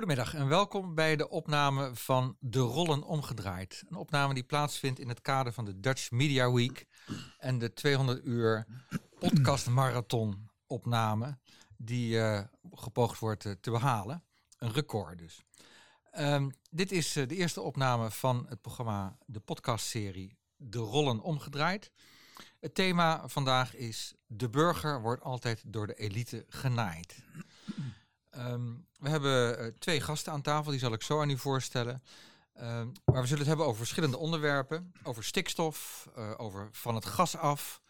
Goedemiddag en welkom bij de opname van De Rollen Omgedraaid. Een opname die plaatsvindt in het kader van de Dutch Media Week en de 200 uur podcast marathon opname die uh, gepoogd wordt uh, te behalen. Een record dus. Um, dit is uh, de eerste opname van het programma, de podcastserie De Rollen Omgedraaid. Het thema vandaag is De burger wordt altijd door de elite genaaid. Um, we hebben uh, twee gasten aan tafel, die zal ik zo aan u voorstellen. Um, maar we zullen het hebben over verschillende onderwerpen. Over stikstof, uh, over van het gas af,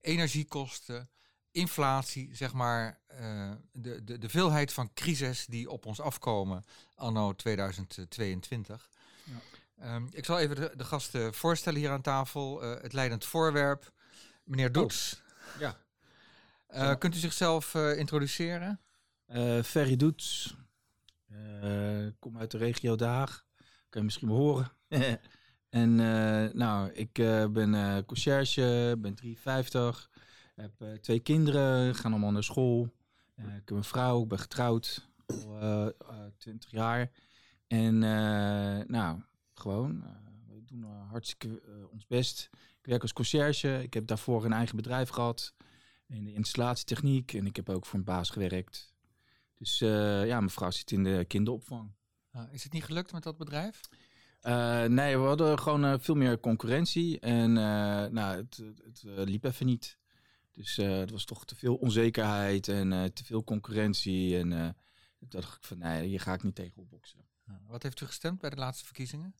energiekosten, inflatie, zeg maar. Uh, de, de, de veelheid van crisis die op ons afkomen anno 2022. Ja. Um, ik zal even de, de, gasten voorstellen hier aan tafel. het leidend voorwerp, meneer Doets. Oh. Ja. ja. Kunt u zichzelf introduceren? Uh, Ferry Doets. Uh, kom uit de regio Den Haag. Kan je misschien wel horen. en uh, nou, ik ben conciërge, ben 53. Heb twee kinderen, gaan allemaal naar school. ik heb een vrouw, ik ben getrouwd. Al 20 jaar. En nou, gewoon, we doen hartstikke ons best. Ik werk als conciërge. Ik heb daarvoor een eigen bedrijf gehad. In de installatietechniek. En ik heb ook voor een baas gewerkt. Dus uh, ja, mijn vrouw zit in de kinderopvang. Is het niet gelukt met dat bedrijf? Uh, nee, we hadden gewoon veel meer concurrentie. En nou, het, het, liep even niet. Dus het was toch te veel onzekerheid en te veel concurrentie. En toen dacht ik van nee, hier ga ik niet tegen opboksen. Wat heeft u gestemd bij de laatste verkiezingen?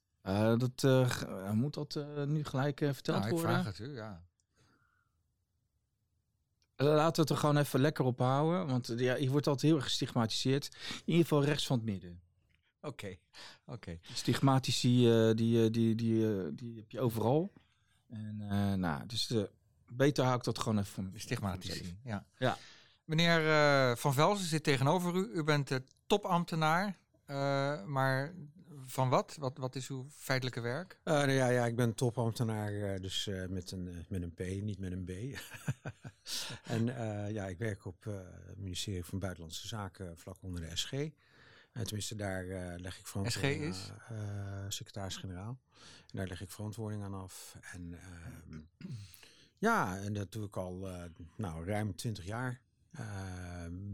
dat, moet dat nu gelijk verteld nou, worden? Ik vraag het u, ja. Laten we het er gewoon even lekker op houden. Want ja, je wordt altijd heel erg gestigmatiseerd. In ieder geval rechts van het midden. Oké, okay. oké. Okay. Stigmatici, uh, die, die, die, uh, die heb je overal. En uh, nou, dus beter hou ik dat gewoon even voor me. Stigmatici, ja. ja. Meneer Van Velzen zit tegenover u. U bent topambtenaar. maar van wat? wat? Wat is uw feitelijke werk? Uh, nou ja, ja, ik ben topambtenaar, dus uh, met, een, met een P, niet met een B. en ja, ik werk op het ministerie van Buitenlandse Zaken vlak onder de SG. tenminste, daar leg ik verantwoording SG is? secretaris-generaal. En daar leg ik verantwoording aan af. En ja, en dat doe ik al nou, ruim 20 jaar.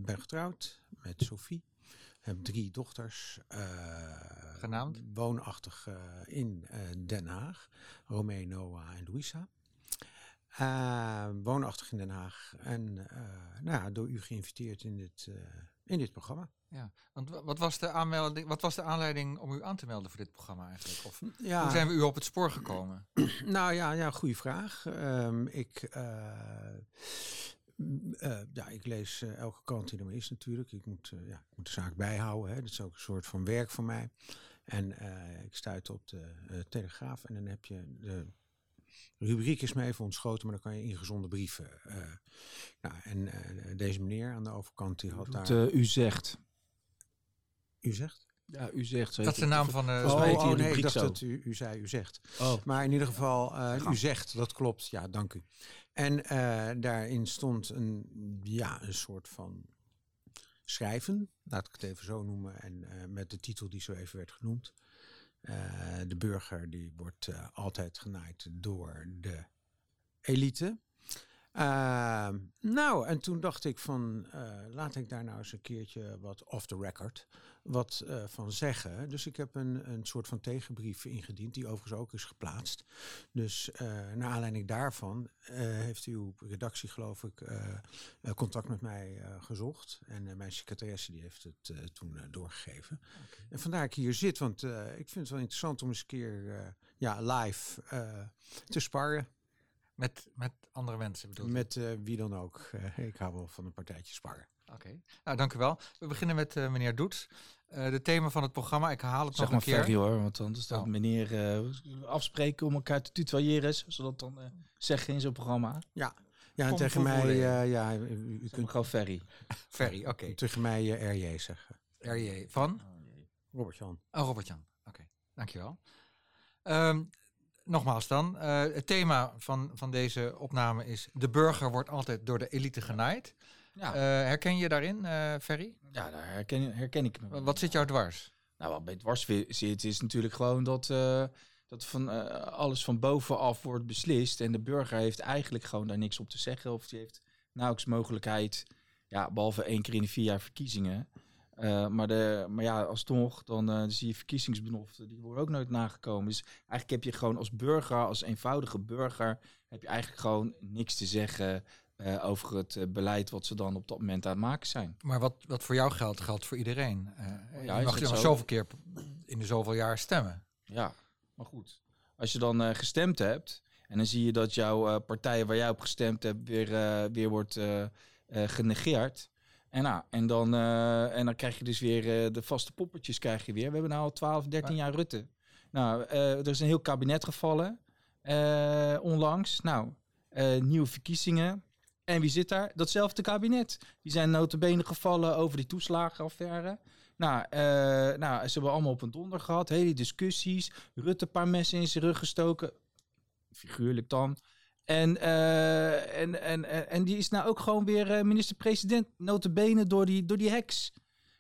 ben getrouwd met Sophie heb drie dochters. Uh, Genaamd? Woonachtig uh, in uh, Den Haag. Romee, Noah en Louisa. Woonachtig in Den Haag. En nou ja, door u geïnviteerd in dit, in dit programma. Ja, want wat was, de aanmelding, wat was de aanleiding om u aan te melden voor dit programma eigenlijk? Of ja. hoe zijn we u op het spoor gekomen? nou ja, ja goede vraag. Um, ik uh, ja, ik lees uh, elke kant die er maar is natuurlijk. Ik moet, uh, ja, ik moet de zaak bijhouden. Hè. Dat is ook een soort van werk voor mij. En ik stuit op de Telegraaf en dan heb je de rubriek is me even ontschoten, maar dan kan je ingezonde brieven. nou, en deze meneer aan de overkant die had Doet, daar... u zegt. U zegt? Ja, u zegt. Dat is de naam van de. Oh, oh, oh nee, ik dacht zo. dat u, u zei u zegt. Oh. Maar in ieder geval, uh, u zegt, dat klopt. Ja, dank u. En uh, daarin stond een, ja, een soort van schrijven, laat ik het even zo noemen, en uh, met de titel die zo even werd genoemd. De burger die wordt altijd genaaid door de elite. Uh, nou, en toen dacht ik van, uh, laat ik daar nou eens een keertje wat off the record wat uh, van zeggen. Dus ik heb een, een soort van tegenbrief ingediend, die overigens ook is geplaatst. Dus naar aanleiding daarvan heeft uw redactie, geloof ik, contact met mij gezocht. En mijn secretaresse die heeft het toen doorgegeven. Okay. En vandaar ik hier zit, want ik vind het wel interessant om eens een keer ja, live te sparren. Met, met andere mensen bedoel Met uh, wie dan ook. Uh, ik hou wel van een partijtje sparren. Oké, nou dank u wel. We beginnen met eh, meneer Doets. Uh, de thema van het programma, ik haal het zeg nog een keer. Zeg maar hoor, want anders dat Oh. meneer uh, afspreken om elkaar te tutoyeren, zoals we dat dan uh, zeggen in zo'n programma. Ja, ja en tegen mij, uh, ja, u, kunt gewoon Ferry. Ferry, oké. tegen mij uh, RJ zeggen. RJ van? Robert-Jan. Oh, Robert-Jan. Oké, dankjewel. Um, nogmaals dan, uh, het thema van, van deze opname is... de burger wordt altijd door de elite genaaid. Ja, Uh, herken je daarin, uh, Ferry? ja daar herken, herken ik me. Wat zit jou dwars? Nou, wat bij dwars zit is natuurlijk gewoon dat, dat van, uh, alles van bovenaf wordt beslist. En de burger heeft eigenlijk gewoon daar niks op te zeggen. Of die heeft nauwelijks mogelijkheid, ja, behalve één keer in de vier jaar verkiezingen. Uh, maar, de, maar ja, alsnog, dan uh, zie je verkiezingsbeloften, die worden ook nooit nagekomen. Dus eigenlijk heb je gewoon als burger, als eenvoudige burger, heb je eigenlijk gewoon niks te zeggen uh, over het beleid wat ze dan op dat moment aan het maken zijn. Maar wat, wat voor jou geldt, geldt voor iedereen. Ja, je mag je nog zo? zoveel keer in de zoveel jaar stemmen. Ja, maar goed. Als je dan gestemd hebt en dan zie je dat jouw partij waar jij op gestemd hebt weer, weer wordt genegeerd. En, nou, en, dan, en dan krijg je dus weer de vaste poppetjes krijg je weer. We hebben nu al 12, 13 jaar Rutte. Nou, er is een heel kabinet gevallen onlangs. Nou, nieuwe verkiezingen. En wie zit daar? Datzelfde kabinet. Die zijn notabene gevallen over die toeslagenaffaire. Nou, nou, ze hebben allemaal op een donder gehad. Hele discussies. Rutte een paar messen in zijn rug gestoken. Figuurlijk dan. En, uh, en, en, en die is nou ook gewoon weer uh, minister-president. Notabene door die, door die heks.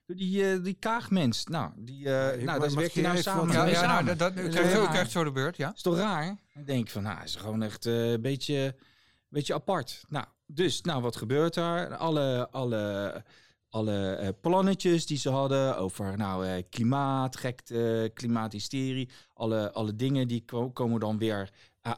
Door die, die kaagmens. Nou, die, nou daar werk je nou samen ja, ja, samen. nou, dat, dat, krijgt, zo, krijgt zo de beurt, ja. Is toch raar? Dan denk ik van, nou, is gewoon echt een beetje, beetje apart. Nou, dus, nou, wat gebeurt daar? Alle, alle, alle uh, plannetjes die ze hadden over nou, uh, klimaat, gekte, klimaathysterie. Alle, alle dingen die ko komen dan weer uh,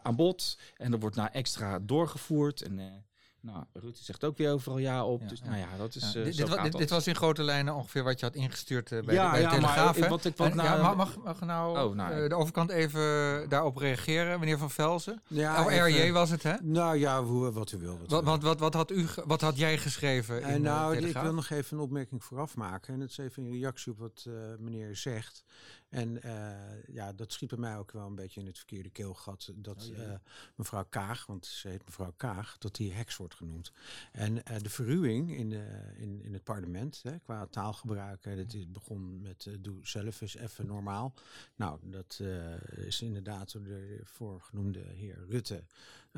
aan bod. En er wordt nou extra doorgevoerd. En nou, Rutte zegt ook weer overal ja op. Ja, dus nou ja, dat is Ja, zo dit, dit, gaat dit, was in grote lijnen ongeveer wat je had ingestuurd uh, bij, Ja, de, bij de maar Telegraaf. ik- hè? wat ik- wat En, nou- mag, mag, mag nou, Oh, nou, eh, de overkant even daarop reageren, meneer Van Velzen? Ja, oh, even- RJ was het, hè? Nou ja, hoe, wat u wil. Wat, Wat, wil. wat, wat, had u, wat had jij geschreven En in nou, de ik wil nog even een opmerking vooraf maken. En het is even in reactie op wat eh, meneer zegt. En eh, ja, dat schiet bij mij ook wel een beetje in het verkeerde keelgat. Dat Oh, eh, mevrouw Kaag, want ze heet mevrouw Kaag, dat die heks wordt genoemd. En eh, de verruwing in, de, in, in het parlement, hè, qua taalgebruik, dat is begon met doe zelf eens even normaal. Nou, dat is inderdaad door de voorgenoemde heer Rutte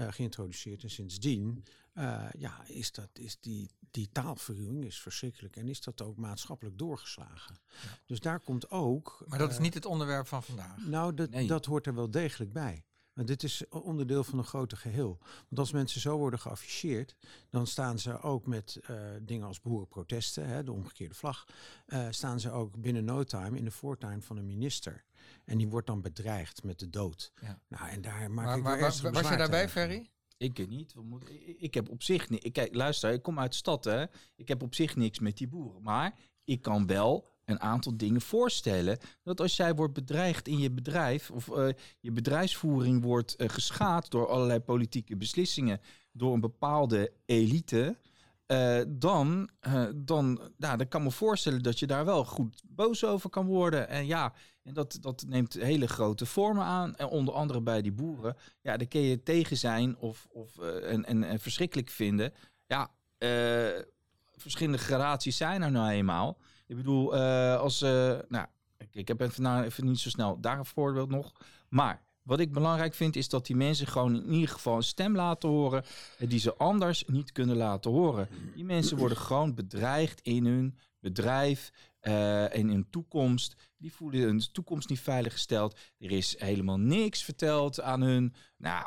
eh, geïntroduceerd. En sindsdien eh, ja, is, dat, is die, die taalverruwing is verschrikkelijk. En is dat ook maatschappelijk doorgeslagen. Dus daar komt ook... Maar dat is eh, niet het onderwerp van vandaag. nou, dat, Nee. dat hoort er wel degelijk bij. Want dit is onderdeel van een groter geheel. Want als mensen zo worden geafficheerd, dan staan ze ook met eh, dingen als boerenprotesten, hè, de omgekeerde vlag, eh, staan ze ook binnen no time in de voortuin van een minister. En die wordt dan bedreigd met de dood. Ja. Nou, en daar maak Maar, ik maar, maar- was je daarbij, tegen. Ferry? Ik weet niet. we moeten- ik- Ik heb op zich niet. Ik, kijk, luister, ik kom uit de stad, hè. Ik heb op zich niks met die boeren. Maar ik kan wel een aantal dingen voorstellen. Dat als jij wordt bedreigd in je bedrijf, of eh, je bedrijfsvoering wordt eh, geschaad door allerlei politieke beslissingen, door een bepaalde elite. eh, dan, dan, nou, dan kan me voorstellen dat je daar wel goed boos over kan worden. En ja, en dat, dat neemt hele grote vormen aan. En onder andere bij die boeren. Ja, daar kun je tegen zijn of, of en, en, en verschrikkelijk vinden. Ja, verschillende gradaties zijn er nou eenmaal. Ik bedoel, eh, als... eh, nou, ik, ik heb even, nou, even niet zo snel daar een voorbeeld nog. Maar wat ik belangrijk vind, is dat die mensen gewoon in ieder geval een stem laten horen... eh, die ze anders niet kunnen laten horen. Die mensen worden gewoon bedreigd in hun bedrijf en in hun toekomst. Die voelen hun toekomst niet veiliggesteld. Er is helemaal niks verteld aan hun. Nou,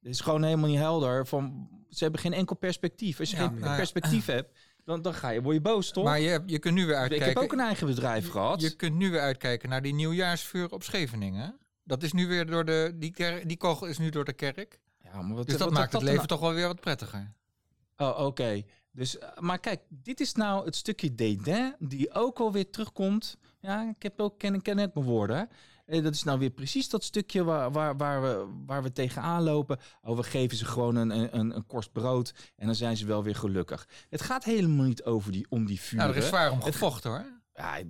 het is gewoon helemaal niet helder. Van, ze hebben geen enkel perspectief. Als je Ja, geen perspectief hebt, dan, dan ga je, word je boos, toch? Maar je, hebt- je kunt nu weer ik uitkijken. heb ook een eigen bedrijf gehad. Je kunt nu weer uitkijken naar die nieuwjaarsvuur op Scheveningen. Dat is nu weer door de. Die, ker- die kogel is nu door de kerk. ja, maar wat, Dus dat wat maakt het leven toch wel weer wat prettiger. Oh, oké. Dus, eh, maar kijk, dit is nou het stukje dédain die ook alweer terugkomt. Ja, ik heb ook ken, ken net mijn woorden. Eh, dat is nou weer precies dat stukje waar, waar, waar, we, waar we tegenaan lopen. Oh, we geven ze gewoon een, een, een korst brood en dan zijn ze wel weer gelukkig. Het gaat helemaal niet over die, om die vuren. Nou, er is zwaar om gevochten hoor. Ja,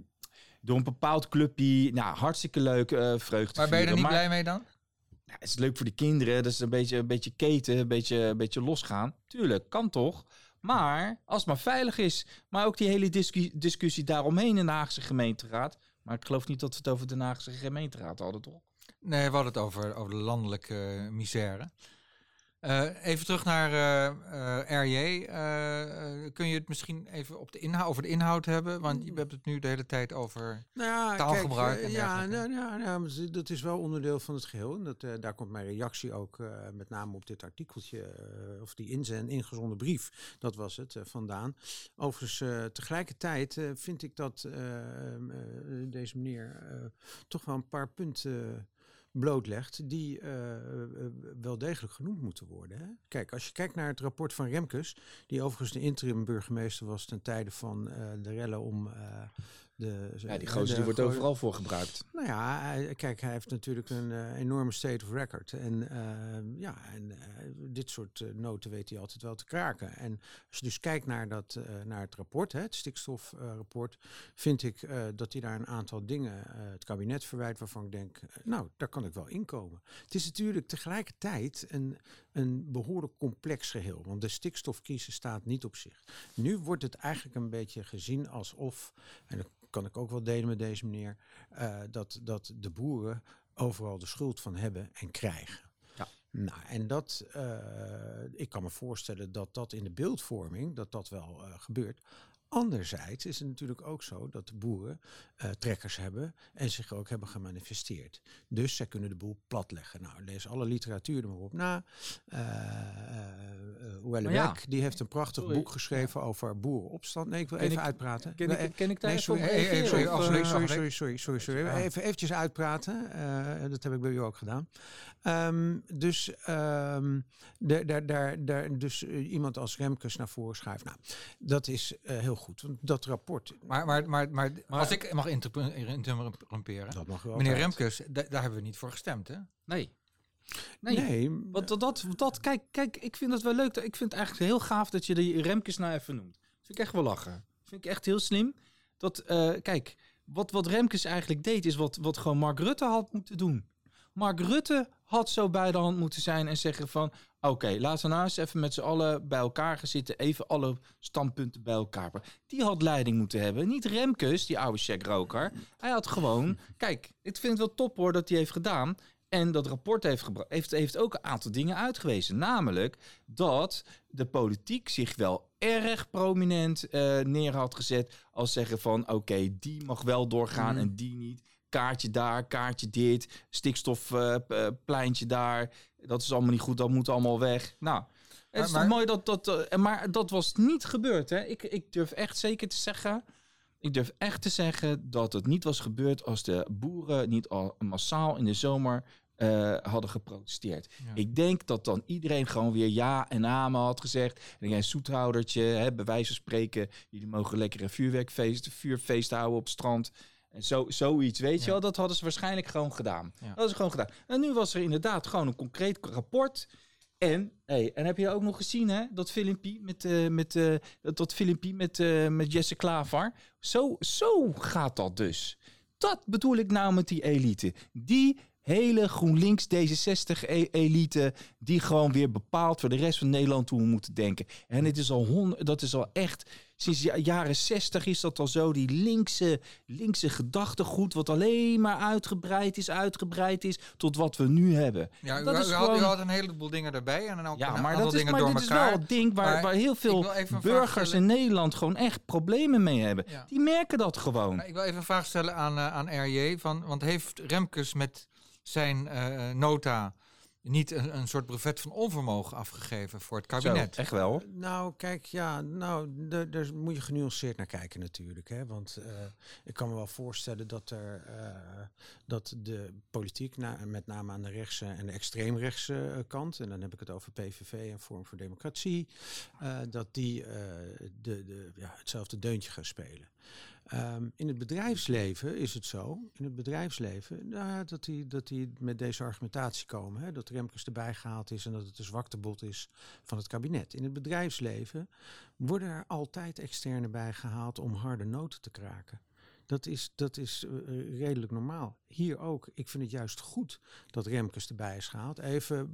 door een bepaald clubje. Nou, hartstikke leuk, uh, vreugde. Maar ben je er niet maar, blij mee dan? Ja, het is leuk voor de kinderen. Dat is een beetje, een beetje keten, een beetje, een beetje losgaan. Tuurlijk, kan toch. Maar als het maar veilig is. Maar ook die hele discussie, discussie daaromheen in de Haagse gemeenteraad. Maar ik geloof niet dat we het over de Haagse gemeenteraad hadden, toch? Nee, we hadden het over, over de landelijke misère. Uh, even terug naar uh, uh, RJ. kun je het misschien even op de inhoud, over de inhoud hebben? Want je hebt het nu de hele tijd over nou ja, taalgebruik. Kijk, ja, nou, nou, nou, dat is wel onderdeel van het geheel. En dat, daar komt mijn reactie ook met name op dit artikeltje, of die inzend, ingezonden brief, dat was het, vandaan. Overigens, tegelijkertijd vind ik dat deze meneer toch wel een paar punten blootlegt, die uh, wel degelijk genoemd moeten worden. Hè? Kijk, als je kijkt naar het rapport van Remkes, die overigens de interim burgemeester was ten tijde van uh, de rellen om de, ja, die gozer die wordt overal voor gebruikt. Nou ja, hij, kijk, hij heeft natuurlijk een uh, enorme state of record. En uh, ja, en uh, dit soort noten weet hij altijd wel te kraken. En als je dus kijkt naar, dat, naar het rapport, hè, het stikstofrapport, vind ik dat hij daar een aantal dingen het kabinet verwijt waarvan ik denk, nou, daar kan ik wel inkomen. Het is natuurlijk tegelijkertijd een, een behoorlijk complex geheel, want de stikstofcrisis staat niet op zich. Nu wordt het eigenlijk een beetje gezien alsof, en kan ik ook wel delen met deze meneer, uh, dat, dat de boeren overal de schuld van hebben en krijgen. Ja. Nou, en dat, uh, ik kan me voorstellen dat dat in de beeldvorming, dat dat wel uh, gebeurt. Anderzijds is het natuurlijk ook zo dat de boeren uh, trekkers hebben en zich ook hebben gemanifesteerd. Dus zij kunnen de boel platleggen. Nou, lees alle literatuur er maar op na. Uh, uh, ja. die heeft een prachtig sorry. boek geschreven ja. over boerenopstand. Nee, ik wil ken even ik, uitpraten. Ken, ik, ken ik daar nee, sorry, even sorry, of, sorry, sorry, sorry, sorry, sorry, sorry. Even eventjes uitpraten. dat heb ik bij u ook gedaan. Um, dus, um, daar, daar, daar, daar, dus iemand als Remkes naar voren schuift. Nou, dat is heel goed. Want dat rapport. Maar, maar, maar, maar, maar als ik mag interrumperen. Dat mag wel. Meneer Remkes, daar hebben we niet voor gestemd, hè? Nee. Nee, nee want dat, dat, dat, kijk, kijk, ik vind dat wel leuk. Ik vind het eigenlijk heel gaaf dat je die Remkes nou even noemt. Dat vind ik echt wel lachen. vind ik echt heel slim. Dat, uh, kijk, wat, wat Remkes eigenlijk deed, is wat, wat gewoon Mark Rutte had moeten doen. Mark Rutte had zo bij de hand moeten zijn en zeggen van... oké, okay, laten we nou eens even met z'n allen bij elkaar gaan zitten... even alle standpunten bij elkaar. Die had leiding moeten hebben. Niet Remkes, die oude checkroker. Hij had gewoon... Kijk, ik vind het wel top hoor dat hij heeft gedaan... En dat rapport heeft, heeft, heeft ook een aantal dingen uitgewezen. Namelijk dat de politiek zich wel erg prominent uh, neer had gezet. Als zeggen van oké, okay, die mag wel doorgaan mm. en die niet kaartje daar, kaartje dit, stikstofpleintje daar. Dat is allemaal niet goed, dat moet allemaal weg. Nou, het is maar, mooi dat dat. Uh, maar dat was niet gebeurd. Hè? Ik, ik durf echt zeker te zeggen. Ik durf echt te zeggen dat het niet was gebeurd als de boeren niet al massaal in de zomer uh, hadden geprotesteerd. Ja. Ik denk dat dan iedereen gewoon weer ja en amen had gezegd. En een zoethoudertje, hè, bij wijze van spreken, jullie mogen lekker een vuurwerkfeest, vuurfeest houden op het strand. En zo, zoiets, weet ja. je wel, dat hadden ze waarschijnlijk gewoon gedaan. Ja. Dat ze gewoon gedaan. En nu was er inderdaad gewoon een concreet rapport. En, hey, en heb je ook nog gezien, hè, dat filmpje met, uh, met, uh, dat filmpje met, uh, met Jesse Klaver. Zo, zo gaat dat dus. Dat bedoel ik nou met die elite. Die hele GroenLinks D66-elite die gewoon weer bepaalt voor de rest van Nederland hoe we moeten denken. En het is al hond, dat is al echt sinds de jaren 60 is dat al zo die linkse, linkse gedachtegoed wat alleen maar uitgebreid is, uitgebreid is tot wat we nu hebben. Ja, dat u, is u, gewoon... had, u had een heleboel dingen erbij en dan ook ja, een maar dat is, dingen maar door dit is elkaar. wel het ding waar, Maar waar heel veel een burgers in. Nederland gewoon echt problemen mee hebben. Ja. Die merken dat gewoon. Ik wil even een vraag stellen aan, uh, aan RJ. Van, want heeft Remkes met zijn uh, nota niet een, een, soort brevet van onvermogen afgegeven voor het kabinet? Zo, echt wel. Nou, kijk, ja, nou, daar moet je genuanceerd naar kijken natuurlijk. Hè? Want uh, ik kan me wel voorstellen dat er uh, dat de politiek, na, met name aan de rechtse en de extreemrechtse kant, en dan heb ik het over PVV en Vorm voor Democratie, dat die de, de, ja, hetzelfde deuntje gaan spelen. Ehm, in het bedrijfsleven is het zo, in het bedrijfsleven, nou dat die, dat die met deze argumentatie komen. Hè, dat Remkes erbij gehaald is en dat het de zwaktebod is van het kabinet. In het bedrijfsleven worden er altijd externe bij gehaald om harde noten te kraken. Dat is, dat is eh, eh, redelijk normaal. Hier ook. Ik vind het juist goed dat Remkes erbij is gehaald. Even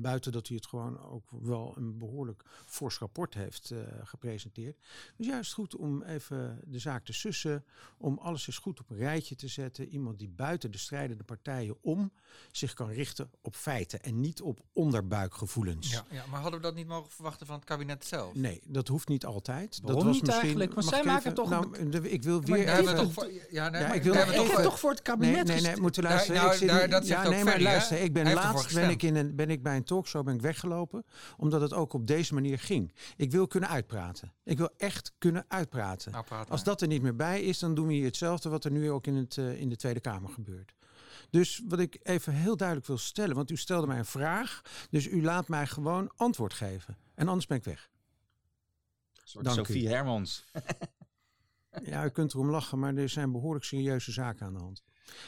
buiten dat hij het gewoon ook wel een behoorlijk fors rapport heeft eh, gepresenteerd. Dus juist goed om even de zaak te sussen. Om alles eens goed op een rijtje te zetten. Iemand die buiten de strijdende partijen om zich kan richten op feiten. En niet op onderbuikgevoelens. Ja, ja, maar hadden we dat niet mogen verwachten van het kabinet zelf? Nee, dat hoeft niet altijd. Waarom dat was niet misschien, eigenlijk? Want mag zij maken even- toch Nou, ik wil Maar weer daar hebben we even- toch voor- ja, nee, Ja, maar ik wil Ik heb voor- toch voor het Nee, kabinet nee, nee, gestemd? moeten luisteren. nou, ik zit daar- dat zegt ja, ook nee, maar Ferry, luister, ik ben laatst ben ik, in een, ben ik bij een talkshow ben ik weggelopen, omdat het ook op deze manier ging. Ik wil kunnen uitpraten. Ik wil echt kunnen uitpraten. Nou, praat Als dat er niet meer bij is, dan doen we hier hetzelfde wat er nu ook in, het, eh, in de Tweede Kamer gebeurt. Dus wat ik even heel duidelijk wil stellen, want u stelde mij een vraag, dus u laat mij gewoon antwoord geven. En anders ben ik weg. Soort Dank u. Sophie Hermans. Ja, u kunt erom lachen, maar er zijn behoorlijk serieuze zaken aan de hand.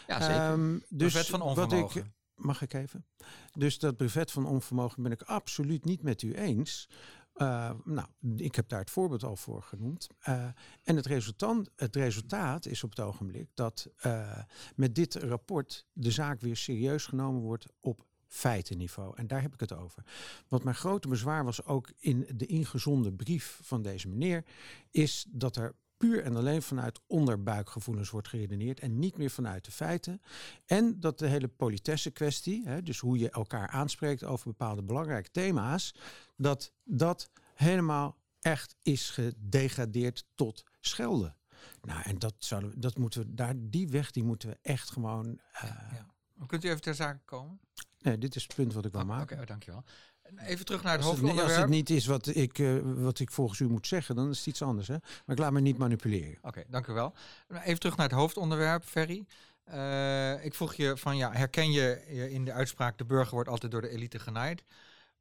Ja, zeker. Ehm, dus Brevet van wat ik, onvermogen. mag ik even? Dus dat brevet van onvermogen ben ik absoluut niet met u eens. Eh, nou, ik heb daar het voorbeeld al voor genoemd. Eh, en het resultaat, het resultaat is op het ogenblik dat eh, met dit rapport de zaak weer serieus genomen wordt op feitenniveau. En daar heb ik het over. Wat mijn grote bezwaar was ook in de ingezonden brief van deze meneer, is dat er puur en alleen vanuit onderbuikgevoelens wordt geredeneerd en niet meer vanuit de feiten. En dat de hele politesse kwestie, hè, dus hoe je elkaar aanspreekt over bepaalde belangrijke thema's, dat dat helemaal echt is gedegradeerd tot schelden. Nou, en dat, zouden we, dat moeten we, daar, die weg die moeten we echt gewoon. eh, Ja. Kunt u even ter zake komen? Nee, dit is het punt wat ik wil Oh, maken. Oké, dankjewel. Even terug naar het Als het, niet- als hoofdonderwerp. het niet is wat ik, eh, wat ik volgens u moet zeggen, dan is het iets anders. Hè? Maar ik laat me niet manipuleren. Oké, dank u wel. Even terug naar het hoofdonderwerp, Ferry. Eh, ik vroeg je van, ja, herken je in de uitspraak... de burger wordt altijd door de elite genaaid?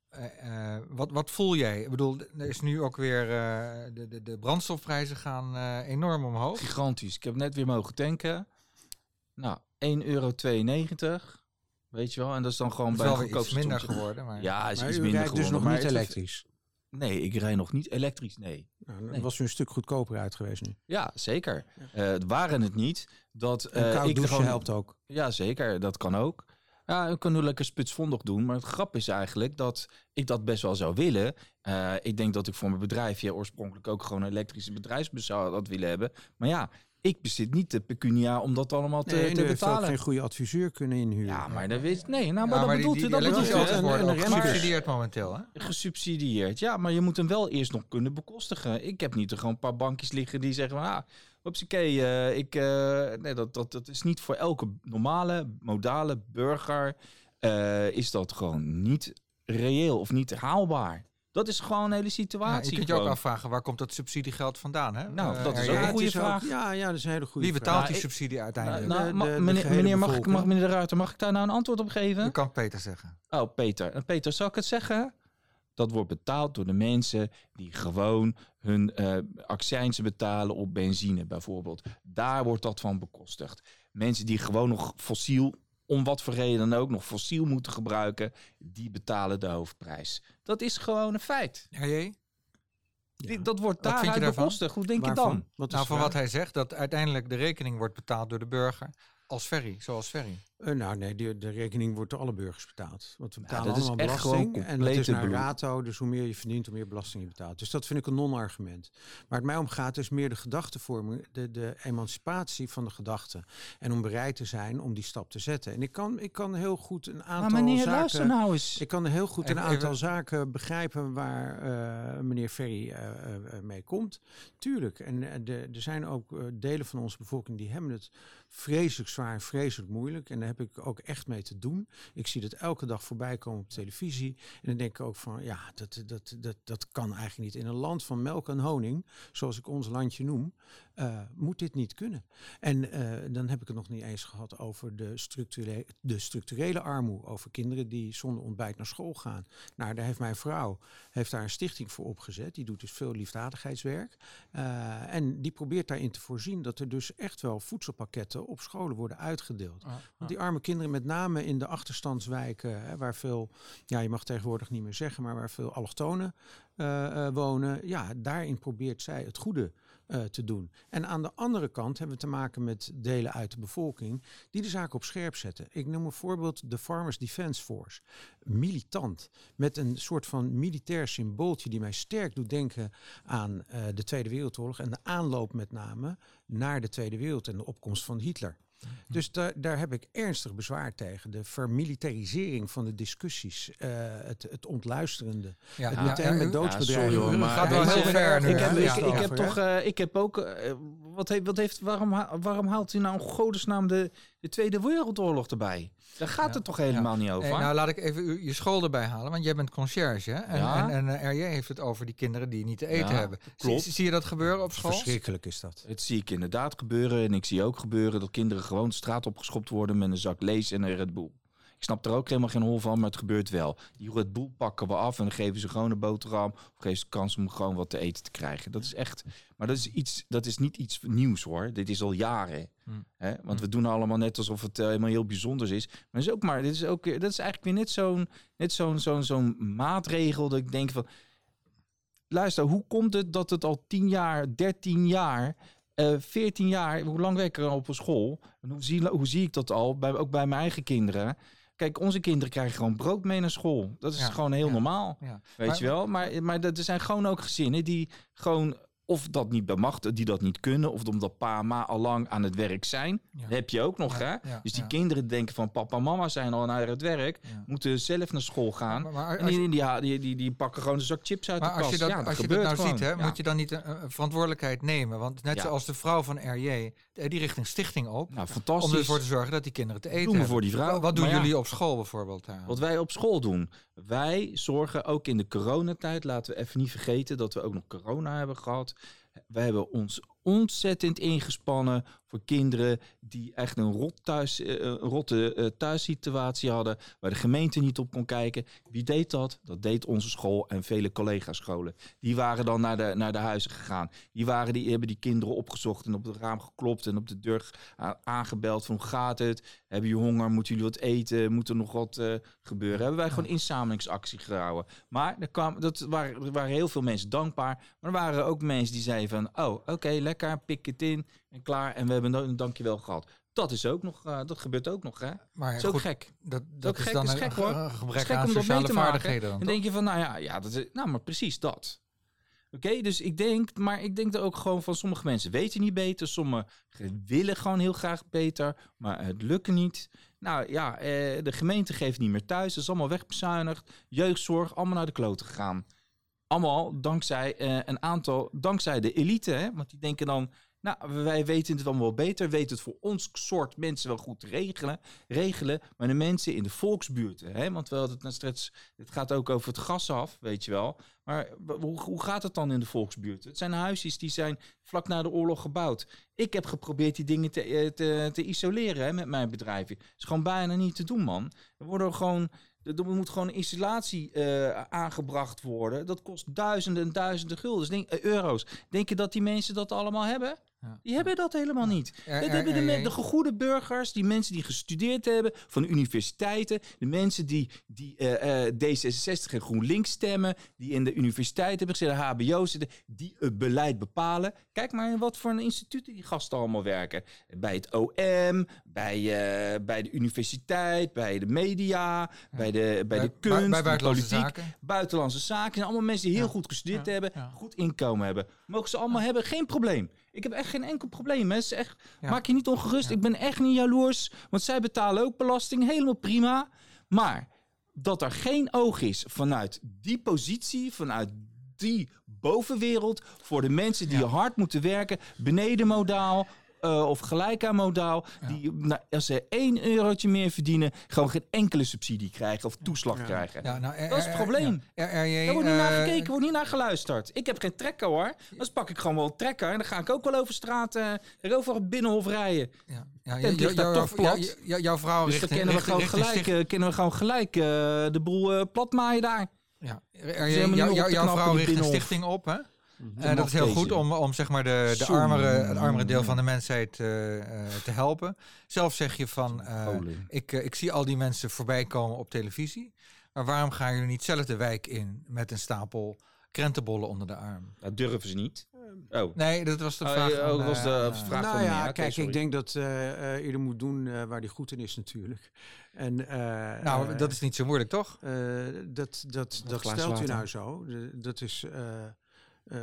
Eh, eh, wat, wat voel jij? Ik bedoel, er is nu ook weer... eh, de, de, de brandstofprijzen gaan eh, enorm omhoog. Gigantisch. Ik heb net weer mogen tanken. Nou, 1,92 euro. Weet je wel? En dat is dan gewoon Het is bij wel een iets minder geworden. Maar... Ja, is Maar iets u minder rijdt dus geworden, nog maar niet elektrisch. Nee, ik rij nog niet elektrisch, nee. Nou, dan Nee. was u een stuk goedkoper uit geweest nu. Ja, zeker. Eh, het waren het niet dat En eh, koud ik er gewoon... helpt ook. Ja, zeker. Dat kan ook. Ja, ik kan nu lekker sputsvondig doen. Maar het grap is eigenlijk dat ik dat best wel zou willen. Eh, ik denk dat ik voor mijn bedrijfje oorspronkelijk ook gewoon een elektrische bedrijfsbus zou had willen hebben. Maar ja, ik bezit niet de pecunia om dat allemaal te, Nee, te heeft betalen. geen goede adviseur kunnen inhuren. Ja, maar dat weet Nee, nou, Ja, maar dat die- bedoelt u. Dat die bedoelt gesubsidieerd momenteel, hè? Gesubsidieerd. Ja, maar je moet hem wel eerst nog kunnen bekostigen. Ik heb niet er gewoon een paar bankjes liggen die zeggen van... Ah, hupsakee, eh ik, eh, nee, dat, dat, dat is niet voor elke normale, modale burger... eh, is dat gewoon niet reëel of niet haalbaar. Dat is gewoon een hele Ja, situatie. je kunt je ook afvragen, waar komt dat subsidiegeld vandaan? Hè? Nou, Eh, dat is ook een goede ook- vraag. ja, ja, dat is een hele goede Wie betaalt Ja, die subsidie uiteindelijk? nou, de- ma- de- de meneer, mag, ik, mag meneer de Ruiter, mag ik daar nou een antwoord op geven? Dat kan Peter zeggen. Oh, Peter. En Peter, zal ik het zeggen? Dat wordt betaald door de mensen die gewoon hun eh accijnsen betalen op benzine bijvoorbeeld. Daar wordt dat van bekostigd. Mensen die gewoon nog fossiel, om wat voor reden dan ook, nog fossiel moeten gebruiken, die betalen de hoofdprijs. Dat is gewoon een feit. RJ? Die- dat wordt daaruit bekostigd. Hoe denk je dan? Wat is Nou, van wat hij zegt, dat uiteindelijk de rekening wordt betaald door de burger als ferry, zoals ferry. Eh, nou nee, de, de rekening wordt door alle burgers betaald. Want we Ja, betalen dat is allemaal echt gewoon belasting. En dat is naar rato, dus hoe meer je verdient, hoe meer belasting je betaalt. Dus dat vind ik een non-argument. Waar het mij om gaat is meer de gedachtevorming, de, de emancipatie van de gedachte. En om bereid te zijn om die stap te zetten. En ik kan, ik kan heel goed een aantal Maar meneer, zaken... luister nou eens. Ik kan heel goed een aantal even- zaken begrijpen waar eh, meneer Ferry eh, mee komt. Tuurlijk. En de, er zijn ook delen van onze bevolking die hebben het vreselijk zwaar vreselijk moeilijk. En daar heb ik ook echt mee te doen. Ik zie dat elke dag voorbij komen op televisie. En dan denk ik ook van, ja, dat, dat, dat, dat kan eigenlijk niet. In een land van melk en honing, zoals ik ons landje noem, eh, moet dit niet kunnen. En eh, dan heb ik het nog niet eens gehad over de, structurele, de structurele armoede. Over kinderen die zonder ontbijt naar school gaan. Nou, daar heeft mijn vrouw heeft daar een stichting voor opgezet. Die doet dus veel liefdadigheidswerk. Uh, en die probeert daarin te voorzien dat er dus echt wel voedselpakketten op scholen worden uitgedeeld. Ah, Want die arme kinderen, met name in de achterstandswijken, hè, waar veel, ja, je mag tegenwoordig niet meer zeggen, maar waar veel allochtonen uh, uh, wonen, ja, daarin probeert zij het goede uh, te doen. En aan de andere kant hebben we te maken met delen uit de bevolking die de zaak op scherp zetten. Ik noem een voorbeeld de Farmers Defence Force. Militant, met een soort van militair symbooltje die mij sterk doet denken aan uh, de Tweede Wereldoorlog en de aanloop met name naar de Tweede Wereld en de opkomst van Hitler. Dus da daar heb ik ernstig bezwaar tegen. De vermilitarisering van de discussies, uh, het, het ontluisterende. Ja, het ja, meteen ja, met ja, doodsbedrijven. sorry, hoor, maar- gaat wel heel ver nu, Ik heb, Ja. ik, ik heb toch, eh, ik heb ook, eh, wat heeft, wat heeft, waarom, waarom haalt u nou in godesnaam de, de Tweede Wereldoorlog erbij? Daar gaat Ja. het toch helemaal niet over? Hey, nou, laat ik even u- je school erbij halen, want jij bent conciërge. hè? En, Ja. en, en eh, RJ heeft het over die kinderen die niet te eten Ja, hebben. klopt. Zie, zie je dat gebeuren op school? Verschrikkelijk is dat. Het zie ik inderdaad gebeuren. En ik zie ook gebeuren dat kinderen gewoon de straat opgeschopt worden met een zak lees en een Red Bull. Ik snap er ook helemaal geen hol van, maar het gebeurt wel. Die Red Bull pakken we af en dan geven ze gewoon een boterham. Of geven ze de kans om gewoon wat te eten te krijgen. Dat is echt. Maar dat is, iets, dat is niet iets nieuws hoor. Dit is al jaren. Hmm. Hè? Want Hmm. we doen allemaal net alsof het eh, helemaal heel bijzonders is. Maar dat is ook maar. Dit is, ook, weer- dat is eigenlijk weer net zo'n net zo'n zo'n zo'n maatregel dat ik denk van. Luister, hoe komt het dat het al 10 jaar, 13 jaar, eh 14 jaar, hoe lang werk ik er al op een school? En hoe, zie, hoe zie ik dat al, bij, ook bij mijn eigen kinderen? Kijk, onze kinderen krijgen gewoon brood mee naar school. Dat is Ja, gewoon heel ja. normaal, Ja. weet Maar- je wel. Maar, maar er zijn gewoon ook gezinnen die gewoon of dat niet bemachtigen, die dat niet kunnen, of omdat pa en ma al lang aan het werk zijn. Ja. Heb je ook nog, Ja, hè? ja, Dus die kinderen denken van papa en mama zijn al naar het werk, moeten zelf naar school gaan. Maar, maar En als die, die, die, die, die pakken gewoon een zak chips uit Maar de als kast. je dat, ja, dat als je dat nou gewoon. ziet, hè, moet je dan niet een, een verantwoordelijkheid nemen? Want net zoals de vrouw van RJ, eh, die richting stichting op. Nou, Om fantastisch. ervoor te zorgen dat die kinderen te eten hebben. voor die vrouw. Wat- doen jullie op school bijvoorbeeld? daar? Wat wij op school doen. Wij zorgen ook in de coronatijd, laten we even niet vergeten dat we ook nog corona hebben gehad. Wij hebben ons ontzettend ingespannen voor kinderen die echt een, rot thuis, eh, een rotte eh, thuissituatie hadden, waar de gemeente niet op kon kijken. Wie deed dat? Dat deed onze school en vele collega-scholen. Die waren dan naar de, naar de huizen gegaan. Die, waren, die hebben die kinderen opgezocht en op het raam geklopt en op de deur aangebeld van hoe gaat het? Hebben jullie honger? Moeten jullie wat eten? Moet er nog wat eh, gebeuren? Hebben wij gewoon inzamelingsactie gehouden. Maar er, kwam, dat waren, er waren heel veel mensen dankbaar. Maar er waren ook mensen die zeiden van... Oh, oké, lekker, pik het in en klaar. En we hebben een dankjewel gehad. Dat is ook nog, eh, dat gebeurt ook nog, hè? maar Dat is ook goed, gek. dat, dat ook is gek, dan is een gek, ge- hoor. een Het is gebrek gek aan om dat mee sociale te maken. vaardigheden. Dan, Dan denk je van, nou ja, ja dat is, nou, maar precies dat. Oké, dus ik denk, maar ik denk er ook gewoon van sommige mensen weten niet beter, sommigen willen gewoon heel graag beter, maar het lukt niet. Nou ja, eh, de gemeente geeft niet meer thuis, dat is allemaal wegbezuinigd. Jeugdzorg, allemaal naar de kloten gegaan. Allemaal dankzij eh, een aantal, dankzij de elite, hè? want die denken dan, nou, wij weten het allemaal wel beter, weten het voor ons soort mensen wel goed regelen, regelen maar de mensen in de volksbuurten, hè? want we hadden het net straks, het gaat ook over het gas af, weet je wel. Maar hoe, hoe gaat het dan in de volksbuurten? Het zijn huisjes die zijn vlak na de oorlog gebouwd. Ik heb geprobeerd die dingen te, eh, te, te isoleren hè, met mijn bedrijf. Het is gewoon bijna niet te doen, man. Er worden gewoon... Er moet gewoon isolatie eh, aangebracht worden. Dat kost duizenden en duizenden guldens, denk, eh, euro's. Denk je dat die mensen dat allemaal hebben? Die hebben dat helemaal niet. Dat hebben de, de gegoede burgers, die mensen die gestudeerd hebben van de universiteiten, de mensen die, die eh, eh, D66 en GroenLinks stemmen, die in de universiteit hebben gezeten, HBO zitten, die het beleid bepalen. Kijk maar in wat voor een instituten die gasten allemaal werken. Bij het OM, bij, eh, bij de universiteit, bij de media, bij de, bij de kunst, bij, bij de buitenlandse politiek zaken. buitenlandse zaken. allemaal mensen die heel Ja. goed gestudeerd Ja. hebben, goed inkomen hebben. Mogen ze allemaal hebben, geen probleem. Ik heb echt geen enkel probleem. Hè. Echt, Ja. Maak je niet ongerust. Ja. Ik ben echt niet jaloers, want zij betalen ook belasting. Helemaal prima. Maar dat er geen oog is vanuit die positie, vanuit die bovenwereld, voor de mensen die Ja. hard moeten werken, beneden modaal. Eh, of gelijk aan modaal, Ja. die nou, als ze één eurotje meer verdienen, gewoon geen enkele subsidie krijgen of toeslag krijgen. Ja, nou, Dat is het probleem. Daar wordt niet naar eh, gekeken, wordt niet naar geluisterd. Ik heb geen trekker hoor. Dan pak ik gewoon wel een trekker en dan ga ik ook wel over straat, eh over het binnenhof rijden. Ja, ja, ligt daar toch plat. jouw vrouw Dus richt, dan kunnen we gewoon gelijk, kunnen we gewoon gelijk de boel platmaaien daar. Ja, jouw vrouw richt een stichting op, hè? Mhm. En dat is heel goed om, om zeg maar de, de armere, het armere deel van de mensheid eh, eh, te helpen. Zelf zeg je van, eh, ik, ik zie al die mensen voorbij komen op televisie. Maar waarom gaan jullie niet zelf de wijk in met een stapel krentenbollen onder de arm? Dat durven ze niet. Oh. Nee, dat was de Oh, vraag. oh, dat was de vraag. nou van ja, kijk, sorry. ik denk dat eh eh, ieder moet doen waar hij goed in is natuurlijk. En, eh, nou, dat is niet zo moeilijk, toch? eh, dat dat, dat stelt u nou zo. Dat is... eh,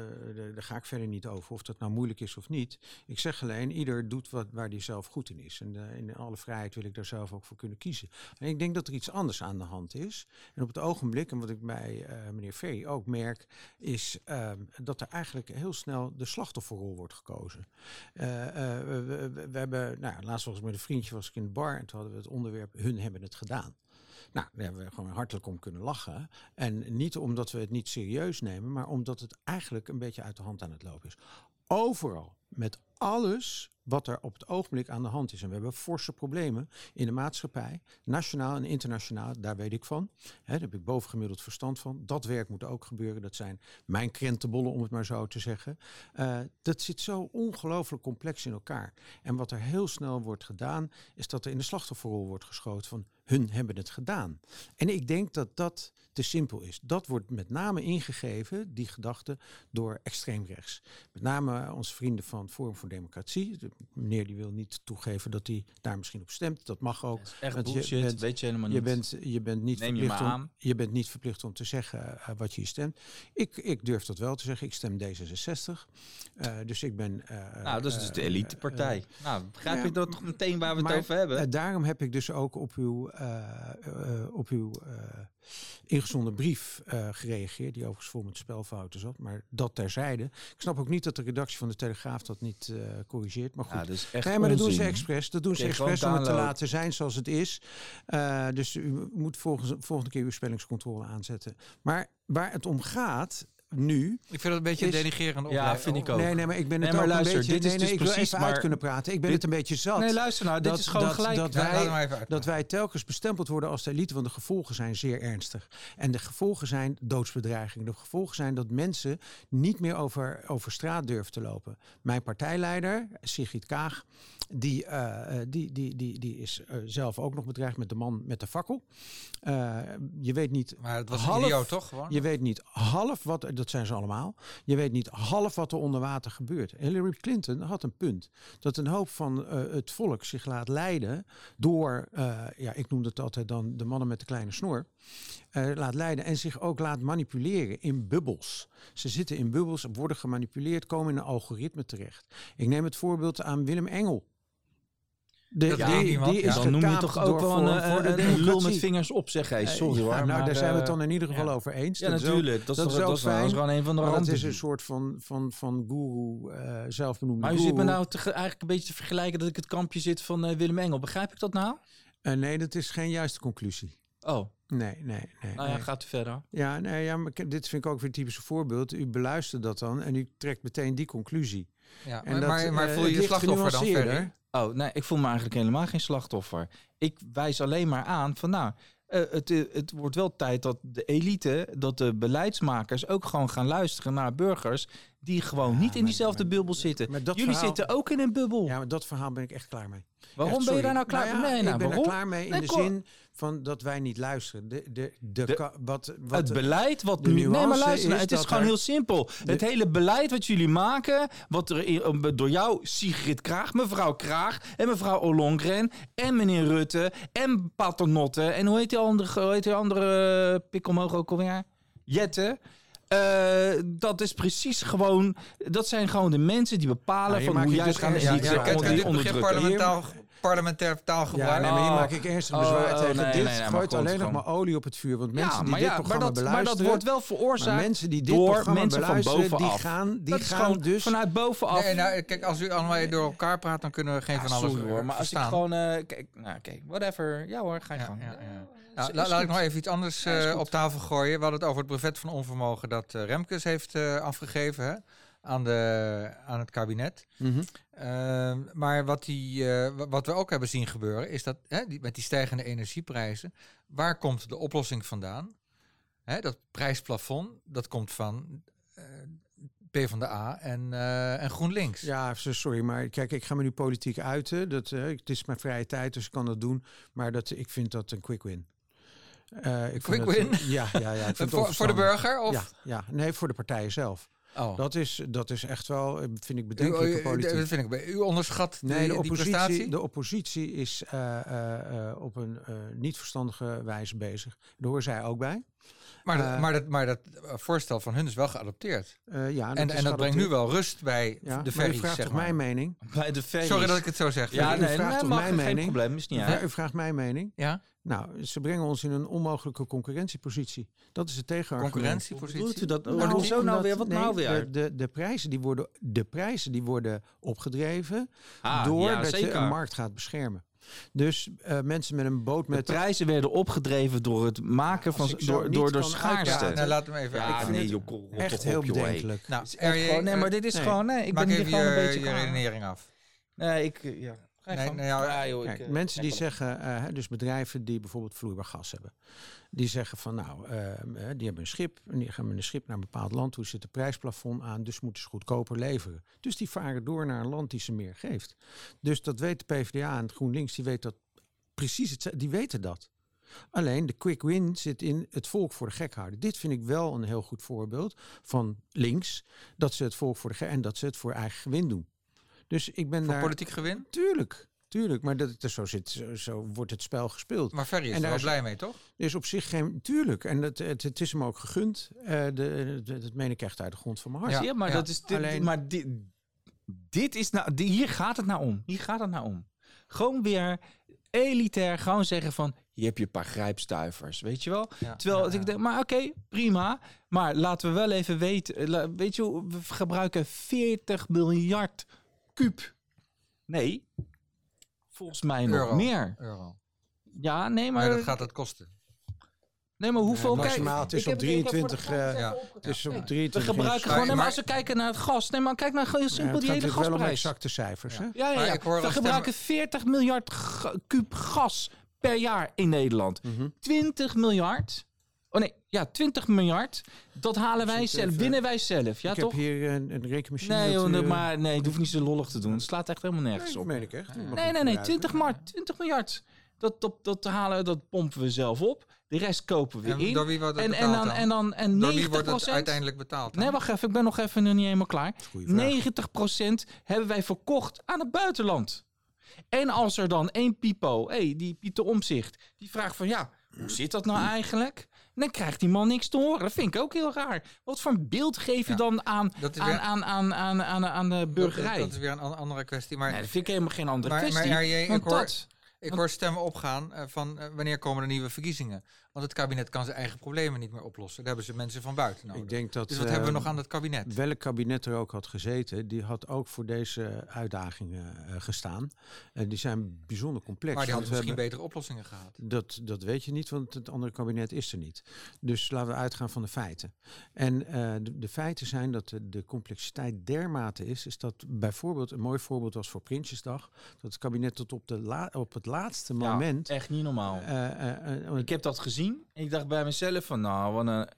daar ga ik verder niet over of dat nou moeilijk is of niet. Ik zeg alleen, ieder doet wat waar hij zelf goed in is. En eh, in alle vrijheid wil ik daar zelf ook voor kunnen kiezen. En ik denk dat er iets anders aan de hand is. En op het ogenblik, en wat ik bij eh, meneer Ferry ook merk, is ehm, dat er eigenlijk heel snel de slachtofferrol wordt gekozen. We, we- hebben, nou, laatst was ik met een vriendje was ik in de bar en toen hadden we het onderwerp hun hebben het gedaan. Nou, daar hebben we gewoon hartelijk om kunnen lachen. En niet omdat we het niet serieus nemen, maar omdat het eigenlijk een beetje uit de hand aan het lopen is. Overal, met alles wat er op het ogenblik aan de hand is. En we hebben forse problemen in de maatschappij, nationaal en internationaal, daar weet ik van. Daar heb ik bovengemiddeld verstand van. Dat werk moet ook gebeuren. Dat zijn mijn krentenbollen, om het maar zo te zeggen. Eh, dat zit zo ongelooflijk complex in elkaar. En wat er heel snel wordt gedaan, is dat er in de slachtofferrol wordt geschoten van hun hebben het gedaan. En ik denk dat dat te simpel is. Dat wordt met name ingegeven, die gedachte, door extreem rechts. Met name onze vrienden van Forum voor Democratie. De meneer die wil niet toegeven dat hij daar misschien op stemt. Dat mag ook. Dat echt Want je bullshit, bent- weet je helemaal niet. Je bent, je, bent niet Neem je verplicht om, je bent niet verplicht om te zeggen eh, wat je hier stemt. Ik, ik durf dat wel te zeggen. Ik stem D66. Eh, dus ik ben... eh, nou, dat is dus de elitepartij. nou, begrijp ik dat toch meteen waar we het over hebben? daarom heb ik dus ook op uw, eh, eh, op uw eh, ingezonden brief gereageerd, die overigens vol met spelfouten zat, maar dat terzijde. Ik snap ook niet dat de redactie van de Telegraaf dat niet corrigeert, maar goed. ja, is echt Nee, maar dat doen ze expres. Dat doen ze expres om het te laten zijn zoals het is. Dus u moet volgens, volgende keer uw spellingscontrole aanzetten. Maar waar het om gaat nu. Ik vind het een beetje Is- denigerend. Ja, opleiden. vind ik ook. Nee, nee, maar ik ben Nee, het maar ook luister, een beetje. dit is nee, dus ik wil precies, even uit maar- kunnen praten. Ik ben dit- het een beetje zat. Nee, luister nou, dit Dat- is gewoon dat- gelijk. dat Ja, wij- maar dat wij telkens bestempeld worden als de elite, want de gevolgen zijn zeer ernstig. En de gevolgen zijn doodsbedreigingen. De gevolgen zijn dat mensen niet meer over, over straat durven te lopen. Mijn partijleider, Sigrid Kaag, die, eh, eh, die, die, die, die is eh, zelf ook nog bedreigd met de man met de fakkel. Eh, je weet niet Maar het was half- een idioot, toch? Gewoon? je weet niet half wat, er- dat zijn ze allemaal. Je weet niet half wat er onder water gebeurt. Hillary Clinton had een punt. Dat een hoop van eh, het volk zich laat leiden door, eh, ja, ik noem dat altijd dan de mannen met de kleine snor. eh, laat leiden en zich ook laat manipuleren in bubbels. Ze zitten in bubbels, worden gemanipuleerd, komen in een algoritme terecht. Ik neem het voorbeeld aan Willem Engel. De, die, is dan noem je toch ook wel een, de een, lul met vingers op, zeg hij. Eh, Sorry hoor. Nou, maar, daar zijn we het eh, dan in ieder geval over eens. Ja, natuurlijk. Dat is, ook fijn. gewoon een van de maar dat is een soort van, van, van guru, eh zelfbenoemde Maar u zit me nou eigenlijk een beetje te vergelijken dat ik het kampje zit van eh, Willem Engel. Begrijp ik dat nou? Eh, nee, dat is geen juiste conclusie. Oh, Nee, nee, nee. nou ja, nee. gaat u verder. Ja, nee, ja, maar dit vind ik ook weer een typisch voorbeeld. U beluistert dat dan en u trekt meteen die conclusie. Ja, En maar, dat, maar, maar eh, voel je je slachtoffer dan verder? Oh, nee, ik voel me eigenlijk helemaal geen slachtoffer. Ik wijs alleen maar aan van nou, eh, het, eh, het wordt wel tijd dat de elite, dat de beleidsmakers ook gewoon gaan luisteren naar burgers die gewoon Ja, niet in diezelfde maar- bubbel zitten. maar dat Jullie verhaal- zitten ook in een bubbel. Ja, maar dat verhaal ben ik echt klaar mee. Waarom Echt, ben je daar nou klaar Nou ja, mee? Ik Nou, ben waarom? er klaar mee in Nee, de kom- zin van dat wij niet luisteren. De, de, de, wat, wat, het beleid wat nu. Nee, maar luister, nou, is het is gewoon er- heel simpel. het hele beleid wat jullie maken, wat er eh, door jou, Sigrid Kraag, mevrouw Kraag en mevrouw Ollongren en meneer Rutte en Paternotte en hoe heet die andere, hoe heet die andere eh, pik omhoog ook alweer? Jette. Eh, dat is precies gewoon, dat zijn gewoon de mensen die bepalen Nou, van hoe jij dus die, ja, ja, die dit begrip. Parlementair taalgebruik. Ja, nee, maar hier Oh. maak ik ernstig Oh, bezwaar oh, tegen. nee, dit nee, nee, maar gooit alleen nog maar olie op het vuur. Want mensen ja, die maar, dit ja, maar, programma dat, maar dat wordt wel maar veroorzaakt mensen die dit door mensen van beluisteren, die bovenaf. gaan, die dat is gaan gewoon dus... vanuit bovenaf. Nee, nou, kijk, als u allemaal door elkaar praat, dan kunnen we geen Ja, van alles sorry hoor, maar als ik verstaan. gewoon... eh, kijk, nou oké, whatever. Ja hoor, ga je Ja, gang. ja, ja. is- Nou, la- laat ik nog even iets anders eh, op tafel gooien. We hadden het over het brevet van onvermogen dat eh, Remkes heeft eh, afgegeven hè, aan, de, aan het kabinet. Mhm. Ehm, maar wat, die, eh, wa- wat we ook hebben zien gebeuren, is dat hè, die, met die stijgende energieprijzen, waar komt de oplossing vandaan? Hè, dat prijsplafond, dat komt van eh PvdA en, eh en GroenLinks. Ja, so- sorry, maar kijk, ik ga me nu politiek uiten. Dat, het is mijn vrije tijd, dus ik kan dat doen. Maar dat, ik vind dat een quick win. Ik vind Quick dat- win? Ja, ja, ja. Voor, voor de burger? Of? Ja, ja, nee, voor de partijen zelf. Oh. Dat is, dat is echt wel, eh, vind ik bedenkelijke u- politiek. dat vind ik, bij- u onderschat Nee, die, de die oppositie, prestatie? de oppositie is eh, eh, op een niet verstandige wijze bezig. Daar horen zij ook bij. Maar, dat, Eh, maar, dat, maar dat eh, voorstel van hun is wel geadopteerd. Eh, ja, en is en dat brengt nu wel rust bij Ja, de maar u ferries, vraagt zeg toch maar. mijn mening? Bij de ferries. Sorry dat ik het zo zeg. Ja, U nee, vraagt nee, toch mag, mijn geen mening? probleem, is niet uit. u vraagt mijn mening. Ja? Nou, ze brengen ons in een onmogelijke concurrentiepositie. Dat is het tegenargument. Concurrentiepositie. Bedoelt u dat? Nou, hoezo nou weer? Wat nee, nou weer? De, de, de, prijzen die worden, de prijzen die worden opgedreven Ah, doordat ja, je een markt gaat beschermen. Dus eh, mensen met een boot De met... prijzen werden opgedreven door het maken van ik door, door de kan schaarste. uitpraten. Nou, laat hem even. Ja, ik vind nee, het- joh, rot echt heel bedenkelijk. Nou, is echt RJ, gewoon- nee, eh, maar dit is nee. gewoon... Nee, ik maak ben hier even gewoon je, een beetje je klaar. redenering af. Nee, ik... eh, Ja. Nee, nou ja, Ja, joh, Kijk, eh, mensen die zeggen, eh, dus bedrijven die bijvoorbeeld vloeibaar gas hebben, die zeggen van nou, eh, eh, die hebben een schip en die gaan met een schip naar een bepaald land toe, zit een prijsplafond aan, dus moeten ze goedkoper leveren. Dus die varen door naar een land die ze meer geeft. Dus dat weet de PvdA en GroenLinks, die weet dat precies het, die weten dat. Alleen de quick win zit in het volk voor de gek houden. Dit vind ik wel een heel goed voorbeeld van links, dat ze het volk voor de gek en dat ze het voor eigen gewin doen. Dus ik ben Voor daar politiek gewin. Tuurlijk, tuurlijk. Maar dat, dat, zo, zit, zo, zo wordt het spel gespeeld. Maar Ferry is En er daar wel is- blij mee, toch? Is op zich geen... Tuurlijk. En het, het, het is hem ook gegund. Eh, de, de- dat meen ik echt uit de grond van mijn hart. Ja. Je, maar dat is dit, Alleen- maar dit, dit is nou, hier gaat het nou om. Hier gaat het nou om. Gewoon weer elitair, gewoon zeggen van, hier heb je een paar grijpstuivers, weet je wel? Ja, Terwijl ja, ja. ik denk, maar oké, prima, maar laten we wel even weten, eh, weet je, we gebruiken 40 miljard kuub. Nee, volgens mij nog Euro. meer. Euro. Ja, nee, Maar maar, dat gaat het kosten. nee, maar hoeveel? Nee, kijk, maximaal, het is ik op heb- ik heb voor de 23, grap eh, Ja. Het is op We 23 gebruiken ingeschreven. gewoon, nee, maar als we kijken naar het gas, nee, maar kijk naar heel Ja, simpel het die gaat hele natuurlijk wel om gasprijs. exacte cijfers. Hè? Ja, ja, ja. ik hoor We wel gebruiken 40 miljard kuub gas per jaar in Nederland. Mhm. 20 miljard. Oh nee, ja, 20 miljard. Dat halen wij zelf, even- winnen wij zelf. Ja, ik toch? heb hier een, een rekenmachine. Nee, dat, joh, eh, maar nee, het hoeft niet zo lollig te doen. Het slaat echt helemaal nergens dat op. meen ik echt. Nee, nee, nee, gebruiken. 20 miljard. 20 miljard. Dat, dat, dat halen, dat pompen we zelf op. De rest kopen we En in. door wie wordt het En, betaald en dan, dan? en dan en Door 90 wie wordt het uiteindelijk betaald? dan? Nee, wacht even. Ik ben nog even nog niet helemaal klaar. Goeie vraag. 90% hebben wij verkocht aan het buitenland. En als er dan één Pipo, hey, die Pieter Omzicht, die vraagt van ja, hoe zit dat nou eigenlijk? Dan krijgt die man niks te horen. Dat vind ik ook heel raar. Wat voor een beeld geef je Ja. dan aan, aan, weer- aan, aan, aan, aan, aan de burgerij? Dat, is weer een an- andere kwestie. Maar nee, dat vind ik helemaal geen andere Maar- kwestie. maar RJ, ik hoor- dat, ik hoor stemmen opgaan eh, van eh, wanneer komen er nieuwe verkiezingen. Want het kabinet kan zijn eigen problemen niet meer oplossen. Daar hebben ze mensen van buiten nodig. Ik denk dat... dus wat hebben we eh, nog aan het kabinet? Welk kabinet er ook had gezeten, die had ook voor deze uitdagingen eh, gestaan. En die zijn bijzonder complex. Maar die hadden misschien hebben- betere oplossingen gehad. Dat, dat weet je niet, want het andere kabinet is er niet. Dus laten we uitgaan van de feiten. En eh, de, de feiten zijn dat de, de complexiteit dermate is, is dat bijvoorbeeld, een mooi voorbeeld was voor Prinsjesdag, dat het kabinet tot op, de la, op het laatste Ja, moment... echt niet normaal. eh, eh, eh, ik heb dat gezien. Ik dacht bij mezelf van nou, wat een...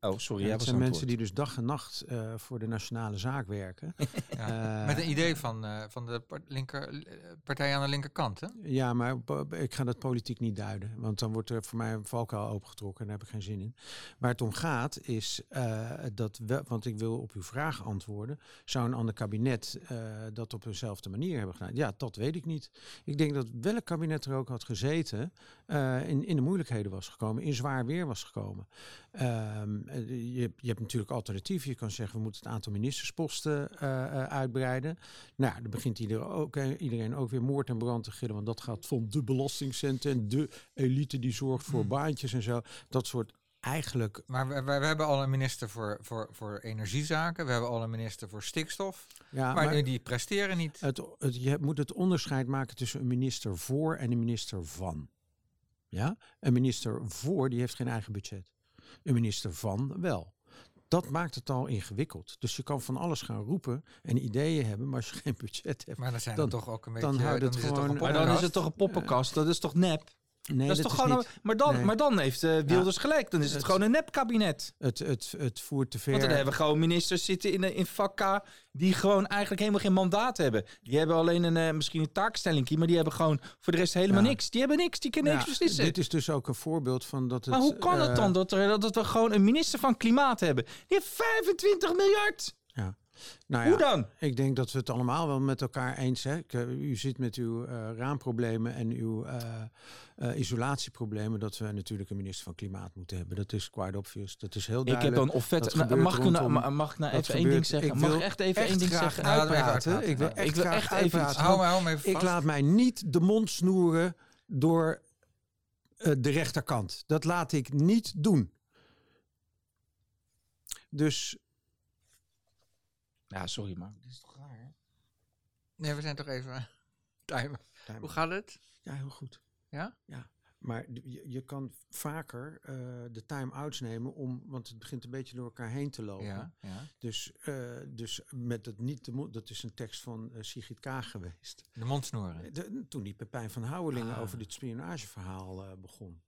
Oh, sorry. was zijn mensen die dus dag en nacht eh, voor de nationale zaak werken. Ja. Eh, Met een idee van, eh, van de linker, partij aan de linkerkant. Hè? Ja, maar ik ga dat politiek niet duiden. Want dan wordt er voor mij een valkuil opengetrokken en daar heb ik geen zin in. Waar het om gaat is eh, dat, we, want ik wil op uw vraag antwoorden. Zou een ander kabinet eh, dat op eenzelfde manier hebben gedaan? Ja, dat weet ik niet. Ik denk dat welk kabinet er ook had gezeten, eh, in, in de moeilijkheden was gekomen, in zwaar weer was gekomen. Ehm, eh, je, hebt- je hebt natuurlijk alternatieven. Je kan zeggen, we moeten het aantal ministersposten eh, eh, uitbreiden. Nou, dan begint iedereen ook, eh, iedereen ook weer moord en brand te gillen. Want dat gaat van de belastingcenten en de elite die zorgt voor Hmm. baantjes en zo. Dat soort eigenlijk... Maar we, we, we hebben al een minister voor, voor, voor energiezaken. We hebben al een minister voor stikstof. Ja, maar, maar die presteren niet. het, het, je moet het onderscheid maken tussen een minister voor en een minister van. Ja? Een minister voor, die heeft geen eigen budget. Een minister van wel. Dat maakt het al ingewikkeld. Dus je kan van alles gaan roepen en ideeën hebben, maar als je geen budget hebt. maar dan zijn dan- er toch ook een beetje... dan houdt het is toch gewoon- een Maar dan is podcast? het toch een poppenkast? Dat is toch nep? Nee, dat is toch gewoon. niet. maar, dan, nee. maar dan heeft eh, Wilders gelijk. Dan is het, Het- gewoon een nepkabinet. Het, het, het voert te ver. Want dan hebben we gewoon ministers zitten in, in vak K die gewoon eigenlijk helemaal geen mandaat hebben. Die hebben alleen een, eh, misschien een taakstelling, maar die hebben gewoon voor de rest helemaal Ja. niks. Die hebben niks, die kunnen Ja, niks beslissen. dit is dus ook een voorbeeld van dat het... maar hoe kan het eh, dan dat, er, dat we gewoon een minister van Klimaat hebben? Die heeft 25 miljard. Nou ja, Hoe dan? Ik denk dat we het allemaal wel met elkaar eens zijn. Ik, eh, U zit met uw eh, raamproblemen en uw eh, eh, isolatieproblemen. Dat we natuurlijk een minister van Klimaat moeten hebben. Dat is quite obvious. Dat is heel Ik heb duidelijk. dan of vet. dat Nou, gebeurt mag, ik nou, rondom- mag ik nou dat even één ding zeggen? ik Mag wil ik echt even echt één ding graag zeggen? Nou, uitpraten. Ik wil echt Ik wil echt even. Hou, hou me even Ik vast. laat mij niet de mond snoeren door eh, de rechterkant. Dat laat ik niet doen. Dus Ja, sorry, maar dit is toch raar? hè? Nee, we zijn toch even... Timer. Hoe gaat het? Ja, heel goed. Ja? Ja. Maar je, je kan vaker eh, de time-outs nemen om, want het begint een beetje door elkaar heen te lopen. Ja, ja. Dus, eh, dus met het niet te mo- dat is een tekst van eh, Sigrid Kaag geweest. De mond snoeren. De, toen die Pepijn van Houwelingen Ah. over dit spionageverhaal eh, begon.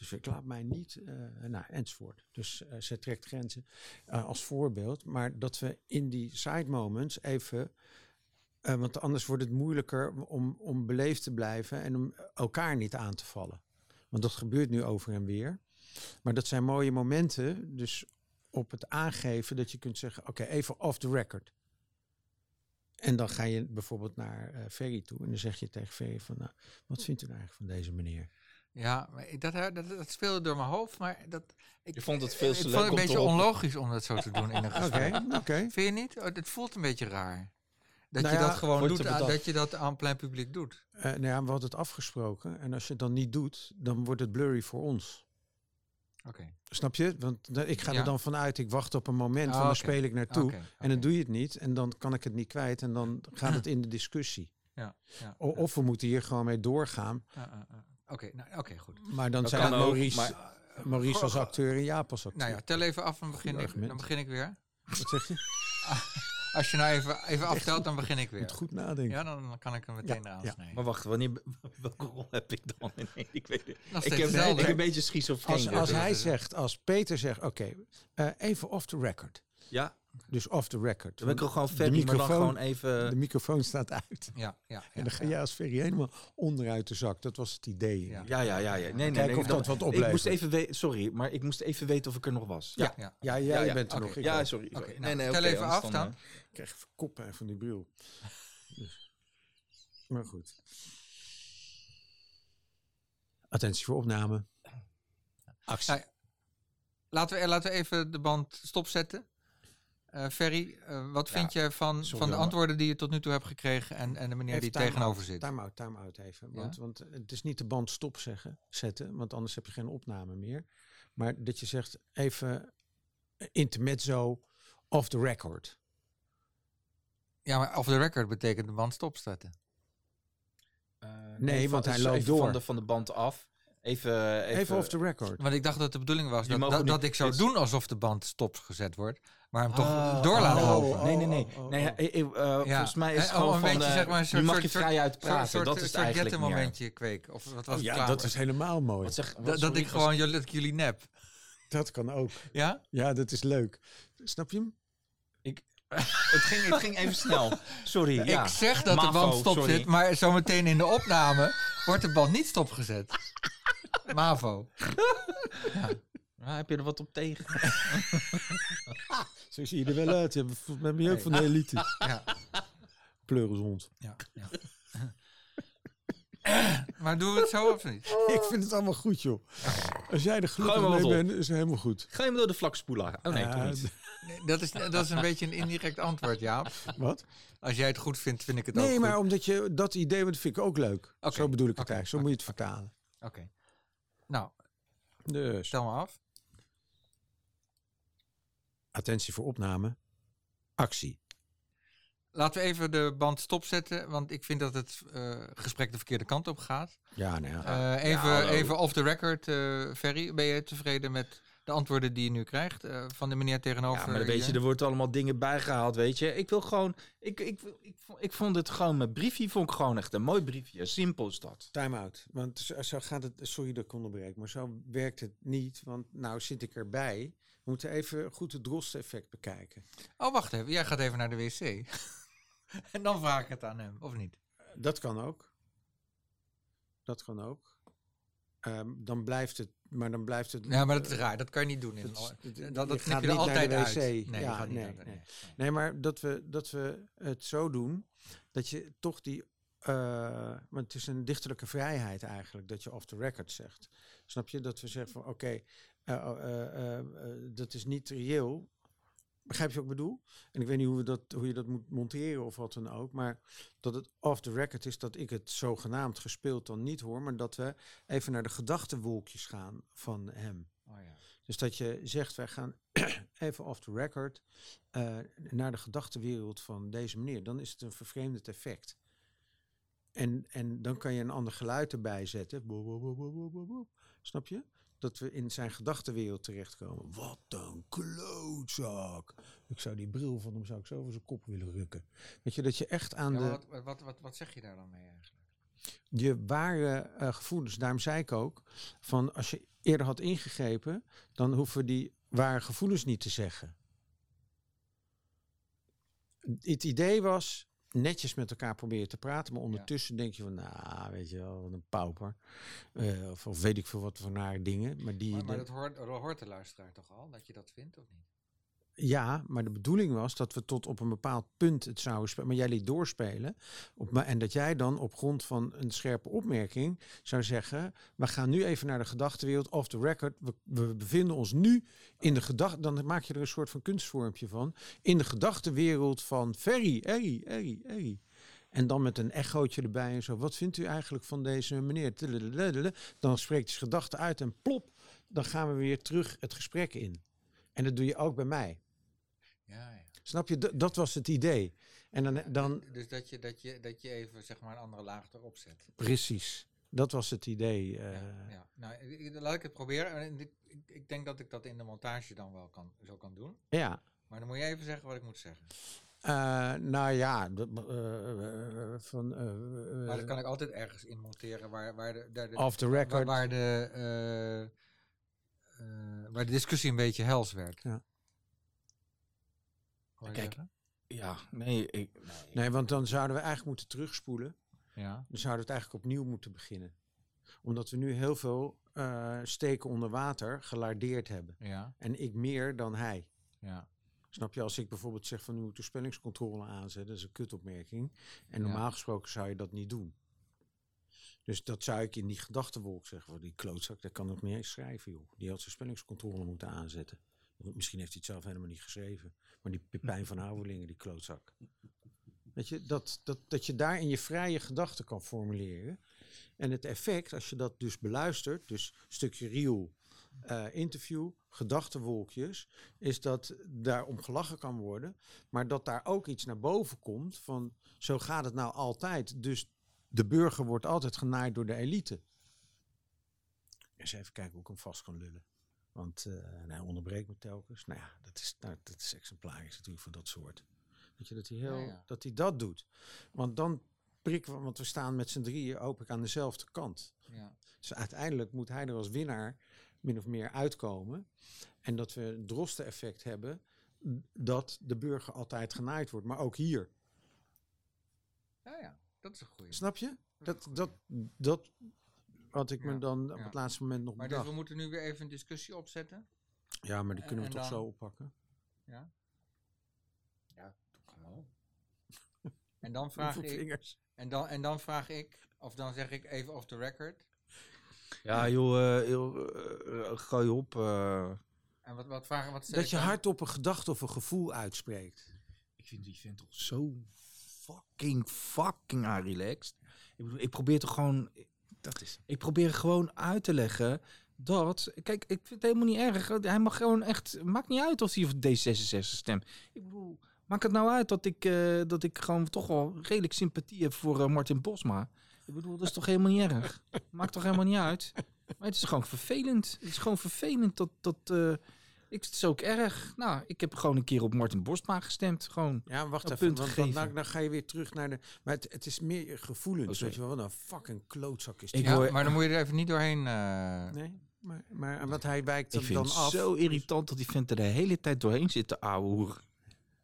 Ik laat mij niet, eh, nou, enzovoort. Dus eh, ze trekt grenzen eh, als voorbeeld. Maar dat we in die side moments even, want anders wordt het moeilijker om, om beleefd te blijven en om elkaar niet aan te vallen. Want dat gebeurt nu over en weer. Maar dat zijn mooie momenten, dus op het aangeven dat je kunt zeggen, oké, even off the record. En dan ga je bijvoorbeeld naar eh Ferry toe en dan zeg je tegen Ferry van, nou, wat vindt u nou eigenlijk van deze meneer? Ja, dat, dat, dat speelde door mijn hoofd, maar dat... Ik, Je vond het veel te leuk vond het een beetje onlogisch om dat zo te doen in een Oké, gesprek. oké. Vind je niet? Oh, het voelt een beetje raar. Dat Nou je ja, dat gewoon doet, aan- bedacht. dat je dat aan plein publiek doet. Eh, nou ja, we hadden het afgesproken en als je het dan niet doet, dan wordt het blurry voor ons. Oké. Snap je? Want ik ga Ja. er dan vanuit, ik wacht op een moment, Ah, van dan oké. speel ik naartoe. En dan doe je het niet en dan kan ik het niet kwijt en dan gaat het in de discussie. Ja, ja, O- of we moeten hier gewoon mee doorgaan. Oké, nou, oké, goed. Maar dan Dat zijn ook, Maurice, maar- Maurice als acteur en Jaap als acteur. Nou ja, tel even af en begin ik, dan begin ik weer. Wat zeg je? Als je nou even, even aftelt, dan begin ik Je moet weer. goed nadenken. Ja, dan kan ik hem meteen Ja, eraan ja. snijden. Maar wacht, wanneer, welke rol heb ik dan? Nee, ik weet het. Ik heb, ik heb een beetje schizofreen. Als, als hij zegt, als Peter zegt, oké, eh, even off the record. Ja, Dus off the record. dan ben ik al gewoon De Ferry, maar dan microfoon- gewoon even... De microfoon staat uit. Ja, ja, En dan ga ja. jij als Ferry helemaal onderuit de zak. Dat was het idee. Ja. Ja, ja, ja. Nee, nee, Kijken nee, of dat wat Ik oplevert. moest even weten, sorry, maar ik moest even weten of ik er nog was. Ja, ja. Ja, jij bent er nog. Ik ja sorry. Oké, sorry. nou, tel oké, even af dan. Ik krijg even koppijn van die bril. Dus. Maar goed. Attentie voor opname. Actie. Nou, Laten we, laten we even de band stopzetten. Eh Ferry, eh, wat vind je van, sorry, van de antwoorden die je tot nu toe hebt gekregen en, en de meneer die tegenover zit? Time-out, time-out even. Ja? Want, want het is niet de band stop zeggen, zetten, want anders heb je geen opname meer. Maar dat je zegt even intermezzo off the record. Ja, maar off the record betekent de band stopzetten. Eh, Nee, van- want hij dus loopt door. Van de, van de band af. Even, even, Even, off the record. Want ik dacht dat de bedoeling was dat, dat, ik zou doen alsof de band stopgezet wordt, maar hem toch Ah, door laten oh, lopen. Nee, nee, nee. Oh, oh, oh, nee oh. eh, eh, eh, Volgens mij is het oh, gewoon een van... beetje, zeg maar, een soort- mag soort- je soort- vrij uitpraten. soort, dat is soort eigenlijk meer. momentje kweek. Of wat was Oh het ja, klaar dat is helemaal mooi. Wat zeg, wat, dat, ik gewoon jullie, dat ik jullie nep. Dat kan ook. Ja? Ja, dat is leuk. Snap je hem? Het ging, het ging even snel. Sorry, ja. Ik zeg dat de band stop sorry. zit, maar zometeen in de opname wordt de band niet stopgezet. Mavo. Ah, heb je er wat op tegen? Zo zie je er wel uit. Je bent je ook van de elite. Ja, Pleurenshond. ja, ja. maar doen we het zo of niet? Ik vind het allemaal goed, joh. Als jij er gelukkig mee bent, is het helemaal goed. Ga je hem door de vlakspoeler? Oh nee, Ja, toch niet. Nee, dat, is, dat is een beetje een indirect antwoord, Jaap. Wat? Als jij het goed vindt, vind ik het ook Nee, goed. maar omdat je dat idee, dat vind ik ook leuk. Zo bedoel ik het eigenlijk. Zo moet je het vertalen. Oké. Nou, Dus, stel me af. attentie voor opname. Actie. Laten we even de band stopzetten, want ik vind dat het eh, gesprek de verkeerde kant op gaat. Ja, nou ja. Eh, even, even off the record, eh Ferry. Ben je tevreden met de antwoorden die je nu krijgt eh, van de meneer tegenover Ja, maar dan weet je, er wordt allemaal dingen bijgehaald, weet je. Ik wil gewoon, ik, ik, ik, vond- ik vond het gewoon, mijn briefje vond ik gewoon echt een mooi briefje. Simpel is dat. Time out. Want zo, zo gaat het. Sorry dat ik onderbreek, maar zo werkt het niet. Want nou zit ik erbij. We moeten even goed het drost-effect bekijken. Oh, wacht even. Jij gaat even naar de wc. en dan vraag ik het aan hem, of niet? Dat kan ook. Dat kan ook. Ehm, dan blijft het, maar dan blijft het. Ja, maar dat is raar. Dat kan je niet doen. In, Dat dat, je gaat je er niet naar de altijd wc. uit. Nee, Ja, gaat niet nee, nee. Nee, maar dat we, dat we het zo doen dat je toch die. eh want het is een dichterlijke vrijheid eigenlijk dat je off the record zegt. Snap je? Dat we zeggen van oké, eh, eh, eh, dat is niet reëel. Begrijp je wat ik bedoel? En ik weet niet hoe, we dat, hoe je dat moet monteren of wat dan ook. Maar dat het off the record is dat ik het zogenaamd gespeeld dan niet hoor. Maar dat we even naar de gedachtenwolkjes gaan van hem. Oh, ja. Dus dat je zegt, wij gaan even off the record eh, naar de gedachtenwereld van deze meneer. Dan is het een vervreemdend effect. En, en dan kan je een ander geluid erbij zetten. Snap je? Dat we in zijn gedachtenwereld terechtkomen. Wat een klootzak. Ik zou die bril van hem zou ik zo over zijn kop willen rukken. Weet je, dat je echt aan Ja, de wat, wat, wat, wat zeg je daar dan mee eigenlijk? je ware eh, gevoelens, daarom zei ik ook, van als je eerder had ingegrepen, dan hoeven we die ware gevoelens niet te zeggen. Het idee was netjes met elkaar proberen te praten, maar ondertussen denk je van, nou, weet je wel, wat een pauper. Eh, of, of weet ik veel wat voor nare dingen. Maar die, Maar, maar de- dat hoort, dat hoort de luisteraar toch al, dat je dat vindt of niet? Ja, maar de bedoeling was dat we tot op een bepaald punt het zouden spelen. Maar jij liet doorspelen. Op, en dat jij dan op grond van een scherpe opmerking zou zeggen... we gaan nu even naar de gedachtenwereld off the record. We, we bevinden ons nu in de gedachte... dan maak je er een soort van kunstvormpje van. In de gedachtenwereld van Ferry, Harry, Harry, Harry. En dan met een echootje erbij en zo. Wat vindt u eigenlijk van deze meneer? Dan spreekt je gedachte uit en plop, dan gaan we weer terug het gesprek in. En dat doe je ook bij mij. Ja, ja. Snap je? D- dat was het idee. En dan, dan Dus dat je, dat, je, dat je even zeg maar een andere laag erop zet. precies. Dat was het idee. eh. ja, ja. Nou, laat ik het proberen. Ik, ik denk dat ik dat in de montage dan wel kan, zo kan doen. ja. Maar dan moet je even zeggen wat ik moet zeggen. Eh, nou ja, eh, eh, van, eh, eh, Maar dat kan ik altijd ergens in monteren waar, waar, de, daar de, off the waar, record. waar de, eh, eh, waar de discussie een beetje hels werd. Ja. Kijk. zeggen? Ja, nee, ik, Nee, want dan zouden we eigenlijk moeten terugspoelen. Ja. Dan zouden we het eigenlijk opnieuw moeten beginnen. Omdat we nu heel veel eh, steken onder water gelardeerd hebben. Ja. En ik meer dan hij. Ja. Snap je, als ik bijvoorbeeld zeg van nu moet de spellingscontrole aanzetten, dat is een kutopmerking. En Ja. normaal gesproken zou je dat niet doen. Dus dat zou ik in die gedachtenwolk zeggen. Van die klootzak, dat kan nog niet eens schrijven, joh. Die had zijn spellingscontrole moeten aanzetten. Misschien heeft hij het zelf helemaal niet geschreven. Maar die Pepijn van Houwelingen, die klootzak. Weet je, dat, dat, dat je daar in je vrije gedachten kan formuleren. En het effect, als je dat dus beluistert, dus stukje reel, eh, interview, gedachtenwolkjes, is dat daar om gelachen kan worden, maar dat daar ook iets naar boven komt van zo gaat het nou altijd. Dus de burger wordt altijd genaaid door de elite. Eens even kijken hoe ik hem vast kan lullen. Want eh, en hij onderbreekt me telkens. Nou ja, dat is, nou, dat is exemplarisch natuurlijk voor dat soort. Weet je, dat hij, heel, Ja, ja. Dat, hij dat doet. Want dan prikken we, want we staan met z'n drieën ik aan dezelfde kant. ja. Dus uiteindelijk moet hij er als winnaar min of meer uitkomen. En dat we een drosten-effect hebben dat de burger altijd genaaid wordt. Maar ook hier. Ja, ja. Dat is een goede. Snap je? Dat Dat, dat, dat had ik Ja, me dan op ja. het laatste moment nog Maar dus bedacht. we moeten nu weer even een discussie opzetten. Ja, maar die en- kunnen we en toch dan- zo oppakken? Ja. Ja, toch wel. En dan vraag ik, en dan, en dan vraag ik, of dan zeg ik even off the record. Ja, joh, eh, joh, eh, eh, gooi op. eh. En wat, wat vragen, wat Dat je hardop een gedachte of een gevoel uitspreekt. Ik vind die vent toch zo fucking, fucking relaxed. Ik bedoel, ik probeer toch gewoon... Dat is. Ik probeer gewoon uit te leggen dat... Kijk, ik vind het helemaal niet erg. Hij mag gewoon echt... Maakt niet uit of hij op D66 stemt. Ik bedoel, maakt het nou uit dat ik, eh, dat ik gewoon toch wel redelijk sympathie heb voor eh, Martin Bosma. Ik bedoel, dat is toch helemaal niet erg. Maakt toch helemaal niet uit. Maar het is gewoon vervelend. Het is gewoon vervelend dat... dat eh, ik, het is ook erg. Nou, ik heb gewoon een keer op Martin Bosma gestemd. Gewoon. Ja, wacht even. punt Want, gegeven. want nou, dan ga je weer terug naar de. Maar het, het is meer je gevoelens. Oh, weet je wel, wat een fucking klootzak is Ik. Ja, hoor- maar dan moet je er even niet doorheen. eh, Nee, maar, maar wat hij wijkt Ik er vind dan het af. zo irritant dat die vent er de hele tijd doorheen zit te ouwehoeren.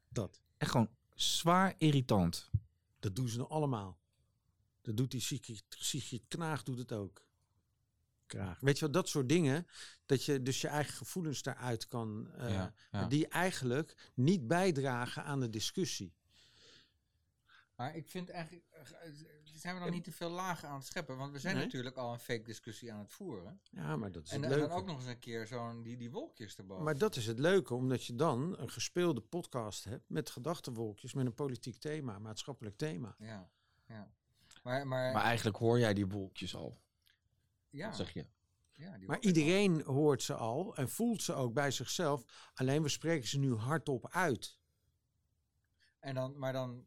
Dat. Echt gewoon zwaar irritant. Dat doen ze nou allemaal. Dat doet die Sigrid, Sigrid Knaag doet het ook. Kraag. Weet je wel, dat soort dingen. Dat je dus je eigen gevoelens daaruit kan. eh, Ja, ja. maar Die eigenlijk niet bijdragen aan de discussie. Maar ik vind eigenlijk, eh, eh, zijn we dan niet te veel lagen aan het scheppen? Want we zijn Nee. natuurlijk al een fake discussie aan het voeren. Ja, maar dat is En, het en dan ook nog eens een keer zo'n die, die wolkjes erboven. Maar dat is het leuke, omdat je dan een gespeelde podcast hebt met gedachtenwolkjes, met een politiek thema, maatschappelijk thema. Ja, ja. Maar, maar, Maar eigenlijk hoor jij die wolkjes al. Ja, zeg je? ja, die Maar iedereen hoort ze al en voelt ze ook bij zichzelf. Alleen we spreken ze nu hardop uit. En dan, maar dan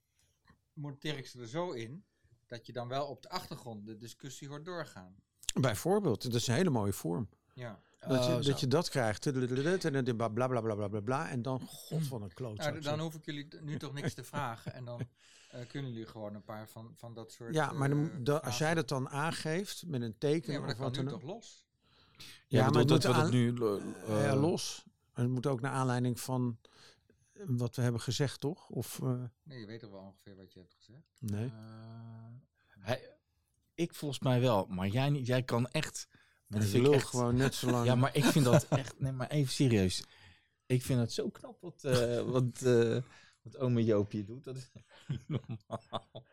monteer ik ze er zo in dat je dan wel op de achtergrond de discussie hoort doorgaan. Bijvoorbeeld, dat is een hele mooie vorm. Ja. Dat, Oh, je, zo. dat je dat krijgt. En dan bla bla bla bla bla bla bla. En dan, god van een klootzak. Nou, d- dan hoef ik jullie nu toch niks te vragen. En dan eh, kunnen jullie gewoon een paar van, van dat soort. ja, maar dan, eh, da- als jij dat dan aangeeft met een teken Ja, maar dat of kan wat nu dan toch los? Ja, maar maar het dat moet we dat aan- nu... eh, ja, los. En het moet ook naar aanleiding van wat we hebben gezegd, toch? Of eh, Nee, je weet toch wel ongeveer wat je hebt gezegd. nee? eh, hij, ik volgens mij wel, maar jij, niet. jij kan echt... Maar dat vind ik echt- gewoon net zo lang. Ja, maar ik vind dat echt... Nee, maar even serieus. Ik vind het zo knap wat, eh wat, eh wat ome Joopje doet. Dat is niet normaal.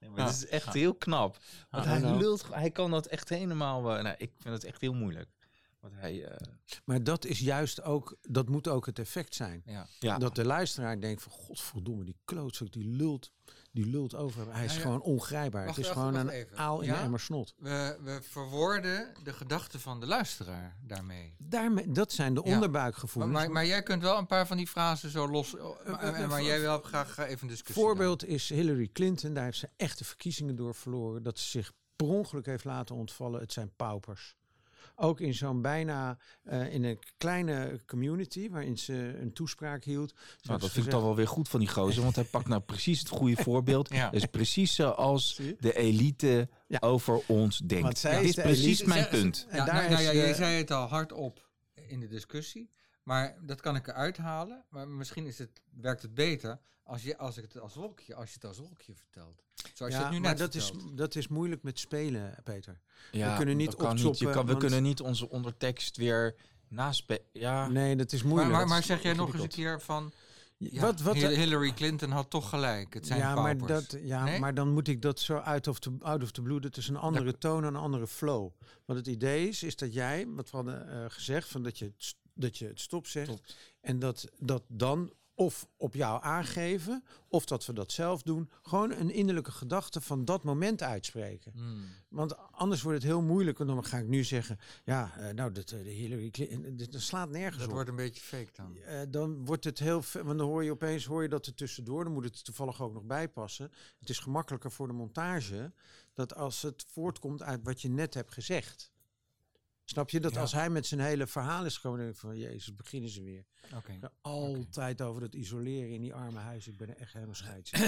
Nee, maar het is echt heel knap. Want hij nou. lult, hij kan dat echt helemaal... nou, ik vind het echt heel moeilijk. Want hij... eh, Maar dat is juist ook, dat moet ook het effect zijn. Ja. ja, Dat de luisteraar denkt van, godverdomme, die klootzak, die lult, die lult over. Hij is Ja, gewoon ongrijpbaar. Wacht, het is wacht, gewoon wacht een aal in Ja? een emmer snot. We, we verwoorden de gedachten van de luisteraar daarmee. Daarmee, dat zijn de onderbuikgevoelens. Maar, maar, maar jij kunt wel een paar van die frasen zo los. eh, maar, eh, maar jij wil graag eh, even een discussie. Voorbeeld is Hillary Clinton. Daar heeft ze echte verkiezingen door verloren. Dat ze zich per ongeluk heeft laten ontvallen. Het zijn paupers. Ook in zo'n bijna, eh, in een kleine community waarin ze een toespraak hield. Nou, dat vind ik dan wel weer goed van die gozer, want hij pakt nou precies het goede voorbeeld. Ja. Dat is precies zoals de elite Ja. over ons denkt. Want zij Dit is is precies elite. mijn punt. En Ja, daar nou, nou is, eh, zei het al hardop in de discussie. Maar dat kan ik eruit halen. Maar misschien is het, werkt het beter als, je, als ik het als wolkje, als je het als wolkje vertelt. Zoals je het nu maar net dat is, dat is moeilijk met spelen, Peter. Ja, kunnen niet dat we want- kunnen niet onze ondertekst weer naspe... Ja, Nee, dat is Maar, moeilijk. maar, Dat maar zeg jij nog eens een keer van... Ja, wat, wat, Hil- Hillary Clinton had toch gelijk. Het zijn ja, maar, paupers. dat, ja Nee? maar dan moet ik dat zo out of the, out of the blue. Het is een andere toon en een andere flow. Wat het idee is, is dat jij, wat we hadden eh, gezegd, van dat je, dat je het stop zegt. En dat, dat dan of op jou aangeven, of dat we dat zelf doen. Gewoon een innerlijke gedachte van dat moment uitspreken. Hmm. Want anders wordt het heel moeilijk. Want dan ga ik nu zeggen, ja, eh, nou, dat, eh, de Hillary Clinton, dit- dat slaat nergens Dat op. wordt een beetje fake dan. Eh, dan wordt het heel want dan hoor je opeens hoor je dat er tussendoor, dan moet het toevallig ook nog bijpassen. Het is gemakkelijker voor de montage dat als het voortkomt uit wat je net hebt gezegd. Snap je dat Ja. als hij met zijn hele verhaal is gekomen, dan denk ik van Jezus, beginnen ze weer. Altijd over dat isoleren in die arme huizen. Ik ben er echt helemaal scheids.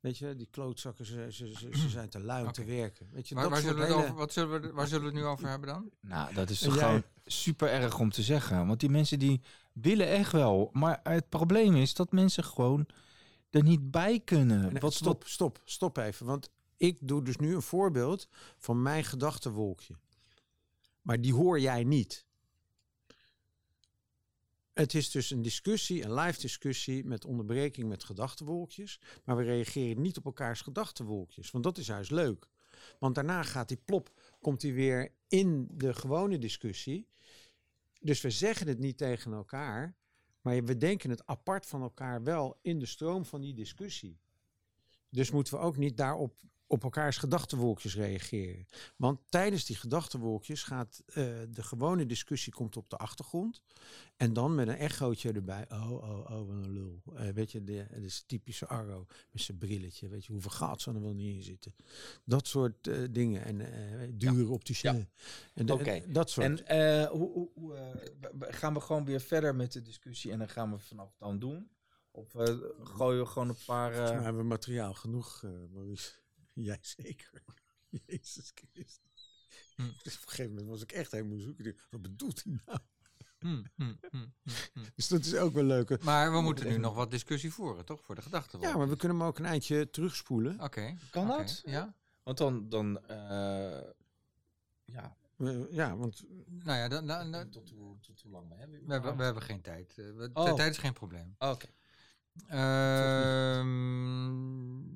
Weet je, die klootzakken, ze, ze, ze, ze zijn te lui om te werken. Weet je, Maar dat waar zullen, we het hele- over, wat zullen we, waar zullen we het nu over hebben dan? nou, dat is En toch jij? gewoon super erg om te zeggen. Want die mensen die willen echt wel. Maar het probleem is dat mensen gewoon er niet bij kunnen. Nee, wat, stop, stop, stop even. Want ik doe dus nu een voorbeeld van mijn gedachtenwolkje. Maar die hoor jij niet. Het is dus een discussie, een live discussie met onderbreking met gedachtenwolkjes. Maar we reageren niet op elkaars gedachtenwolkjes. Want dat is juist leuk. Want daarna gaat die plop, komt hij weer in de gewone discussie. Dus we zeggen het niet tegen elkaar, maar we denken het apart van elkaar wel in de stroom van die discussie. Dus moeten we ook niet daarop op elkaars gedachtenwolkjes reageren. Want tijdens die gedachtenwolkjes gaat eh, de gewone discussie komt op de achtergrond. En dan met een echootje erbij. Oh, oh, oh, wat een lul. Eh, weet je, de, dat is typische Arro met zijn brilletje. Weet je, hoeveel gaat ze er wel niet in zitten. Dat soort eh, dingen. En dure opticien. En dat soort. En hoe, hoe, gaan we gewoon weer verder met de discussie en dan gaan we vanaf dan doen? Of gooien we gewoon een paar... Volgens mij eh, hebben we materiaal genoeg, Maurice. Jij zeker. Jezus Christus. Hm. Dus op een gegeven moment was ik echt helemaal zoeken. Wat bedoelt hij nou? Hm, hm, hm, hm, hm. Dus dat is ook wel leuk. Maar we moeten nu nog wat discussie voeren, toch? Voor de gedachten. Ja, maar we kunnen hem ook een eindje terugspoelen. Oké. Kan dat? Ja. want dan... dan eh, ja, We- ja, want Nou ja, dan, dan, dan- tot, hoe, tot hoe lang we hebben. we, hebben, we hebben geen tijd. Eh, we- Oh. Tijd is geen probleem. Oké. Ehm,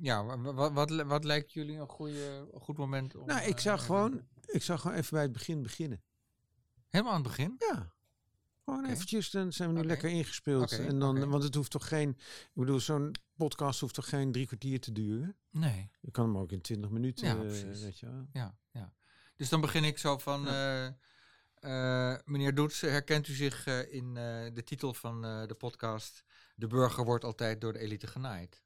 ja, wa- wa- wat, li- wat lijkt jullie een, goede, een goed moment? Om, nou, ik eh, zou gewoon, ik zou gewoon even bij het begin beginnen. Helemaal aan het begin? Ja. Gewoon eventjes, dan zijn we nu lekker ingespeeld. En dan. Want het hoeft toch geen, ik bedoel, zo'n podcast hoeft toch geen drie kwartier te duren? Nee. Je kan hem ook in twintig minuten, Ja, eh, weet je wel. Ja, ja. Dus dan begin ik zo van... eh, meneer Doets, herkent u zich in de titel van de podcast... De burger wordt altijd door de elite genaaid.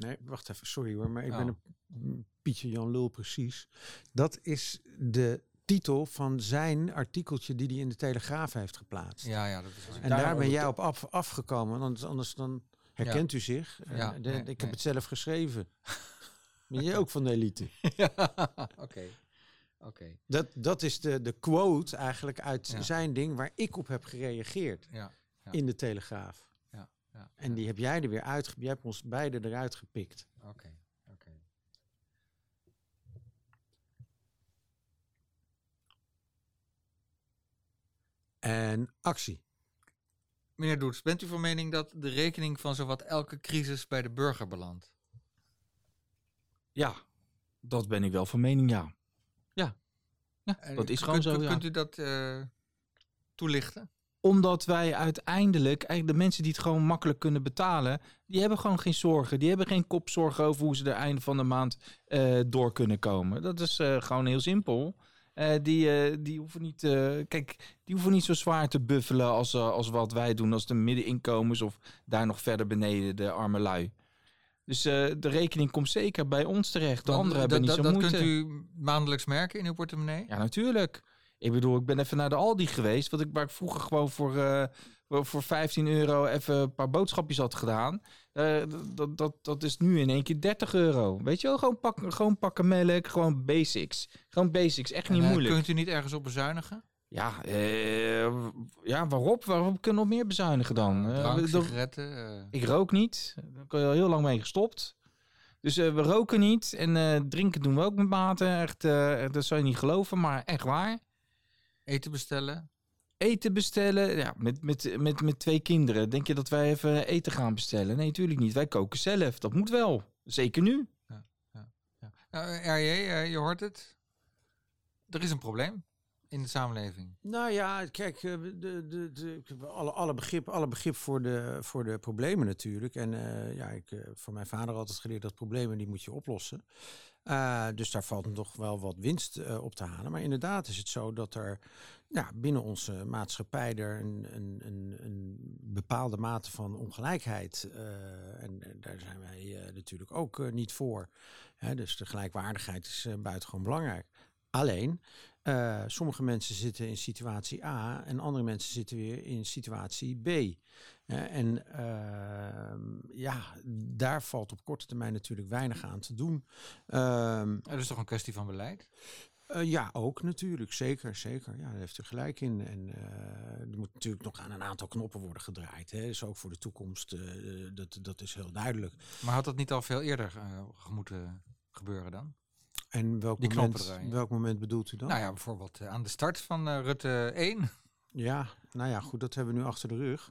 Nee, wacht even, sorry hoor, maar ik Oh. ben een mm, Pietje Jan Lul precies. Dat is de titel van zijn artikeltje die hij in de Telegraaf heeft geplaatst. Ja, ja, dat is. En Daar daar ben jij op af, afgekomen, want anders dan herkent u zich. Eh, Ja, de- nee, ik heb het zelf geschreven. ben jij ook van de elite? ja, oké. Oké, Dat, dat is de, de quote eigenlijk uit Ja. zijn ding waar ik op heb gereageerd ja. Ja. in de Telegraaf. Ja, En die heb jij er weer uit, jij hebt ons beide eruit gepikt. Oké, oké. En actie. Meneer Doets, bent u van mening dat de rekening van zowat elke crisis bij de burger belandt? Ja, dat ben ik wel van mening, ja. Ja, ja dat is kunt- gewoon zo, kunt, ja. Kunt u dat eh, toelichten? Omdat wij uiteindelijk, eigenlijk de mensen die het gewoon makkelijk kunnen betalen, die hebben gewoon geen zorgen. Die hebben geen kopzorgen over hoe ze er einde van de maand eh, door kunnen komen. Dat is eh, gewoon heel simpel. Eh, die, die, hoeven niet, kijk, die hoeven niet zo zwaar te buffelen als, als wat wij doen, als de middeninkomens of daar nog verder beneden de arme lui. Dus de rekening komt zeker bij ons terecht. De anderen hebben niet dat, zo dat moeite. kunt u maandelijks merken in uw portemonnee? Ja, natuurlijk. Ik bedoel, ik ben even naar de Aldi geweest. Wat ik, waar ik vroeger gewoon voor, eh, voor- voor 15 euro even een paar boodschapjes had gedaan. Eh, dat, dat, dat is nu in één keer 30 euro. Weet je wel, gewoon, pak, gewoon pakken melk, gewoon basics. Gewoon basics, echt niet En, eh, moeilijk. Kunt u niet ergens op bezuinigen? Ja, eh, ja, waarop? Waarop kunnen we nog meer bezuinigen dan? Drank, sigaretten? ik rook niet. Daar ben je al heel lang mee gestopt. Dus we roken niet. En drinken doen we ook met mate. Echt, dat zou je niet geloven, maar echt waar. Eten bestellen? eten bestellen. Ja, met, met, met, met twee kinderen. Denk je dat wij even eten gaan bestellen? Nee, natuurlijk niet. Wij koken zelf. Dat moet wel. Zeker nu. Ja. Nou, eh, RJ, eh, je hoort het. Er is een probleem in de samenleving. Nou ja, kijk, eh, de, de, de, ik heb alle, alle, begrip, alle begrip voor de, voor de problemen natuurlijk. En eh, ja, ik heb van mijn vader altijd geleerd dat problemen die moet je oplossen. Eh, dus daar valt nog wel wat winst eh, op te halen. Maar inderdaad is het zo dat er ja, binnen onze maatschappij er een, een, een, een bepaalde mate van ongelijkheid. eh, en, daar zijn wij natuurlijk ook niet voor. Hè, dus de gelijkwaardigheid is buitengewoon belangrijk. Alleen, sommige mensen zitten in situatie A en andere mensen zitten weer in situatie B. Hè, en ehm, ja, daar valt op korte termijn natuurlijk weinig aan te doen. Ehm, Dat is toch een kwestie van beleid? eh, ja, ook natuurlijk. Zeker, zeker. Ja, daar heeft u gelijk in. En eh, er moet natuurlijk nog aan een aantal knoppen worden gedraaid. Hè. Dus ook voor de toekomst, eh, dat, dat is heel duidelijk. Maar had dat niet al veel eerder eh, moeten gebeuren dan? En welk, Die moment, welk moment bedoelt u dan? Nou ja, bijvoorbeeld eh, aan de start van eh, Rutte 1. Ja, nou ja, goed, dat hebben we nu achter de rug.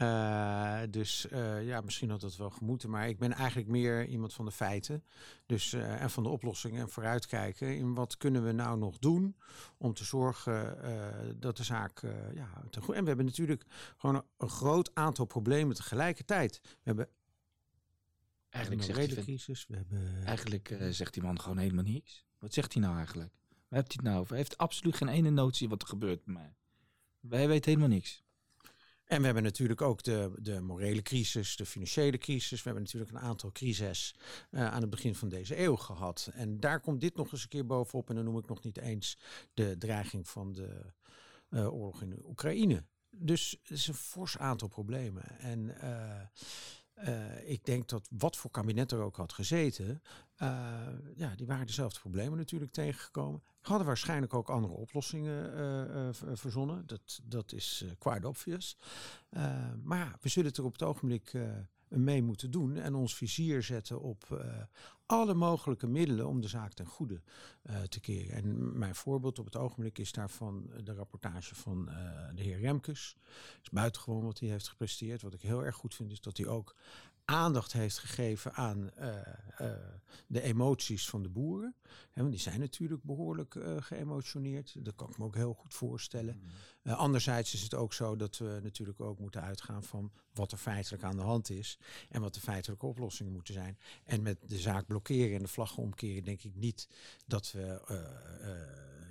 Uh, dus uh, ja, misschien had dat wel gemoeten. Maar ik ben eigenlijk meer iemand van de feiten. Dus, uh, en van de oplossingen en vooruitkijken. In wat kunnen we nou nog doen om te zorgen dat de zaak ja, ten goede. En we hebben natuurlijk gewoon een, een, groot aantal problemen tegelijkertijd. We hebben eigenlijk een zegt die crisis. We hebben... Eigenlijk zegt die man gewoon helemaal niks. Wat zegt hij nou eigenlijk? Waar hebt hij het nou over? Hij heeft absoluut geen ene notie wat er gebeurt bij mij. Wij weten helemaal niks. En we hebben natuurlijk ook de, de morele crisis, de financiële crisis. We hebben natuurlijk een aantal crises uh, aan het begin van deze eeuw gehad. En daar komt dit nog eens een keer bovenop. En dan noem ik nog niet eens de dreiging van de uh, oorlog in Oekraïne. Dus het is een fors aantal problemen. En uh, ik denk dat wat voor kabinet er ook had gezeten, uh, ja, die waren dezelfde problemen natuurlijk tegengekomen. Hadden waarschijnlijk ook andere oplossingen uh, verzonnen. Dat, dat is quite obvious. maar we zullen het er op het ogenblik mee moeten doen en ons vizier zetten op alle mogelijke middelen om de zaak ten goede te keren. En mijn voorbeeld op het ogenblik is daarvan de rapportage van de heer Remkes. Het is buitengewoon wat hij heeft gepresteerd. Wat ik heel erg goed vind is dat hij ook aandacht heeft gegeven aan uh, de emoties van de boeren. He, want die zijn natuurlijk behoorlijk uh, geëmotioneerd. Dat kan ik me ook heel goed voorstellen. Mm. anderzijds is het ook zo dat we natuurlijk ook moeten uitgaan van wat er feitelijk aan de hand is. En wat de feitelijke oplossingen moeten zijn. En met de zaak blokkeren en de vlaggen omkeren denk ik niet dat we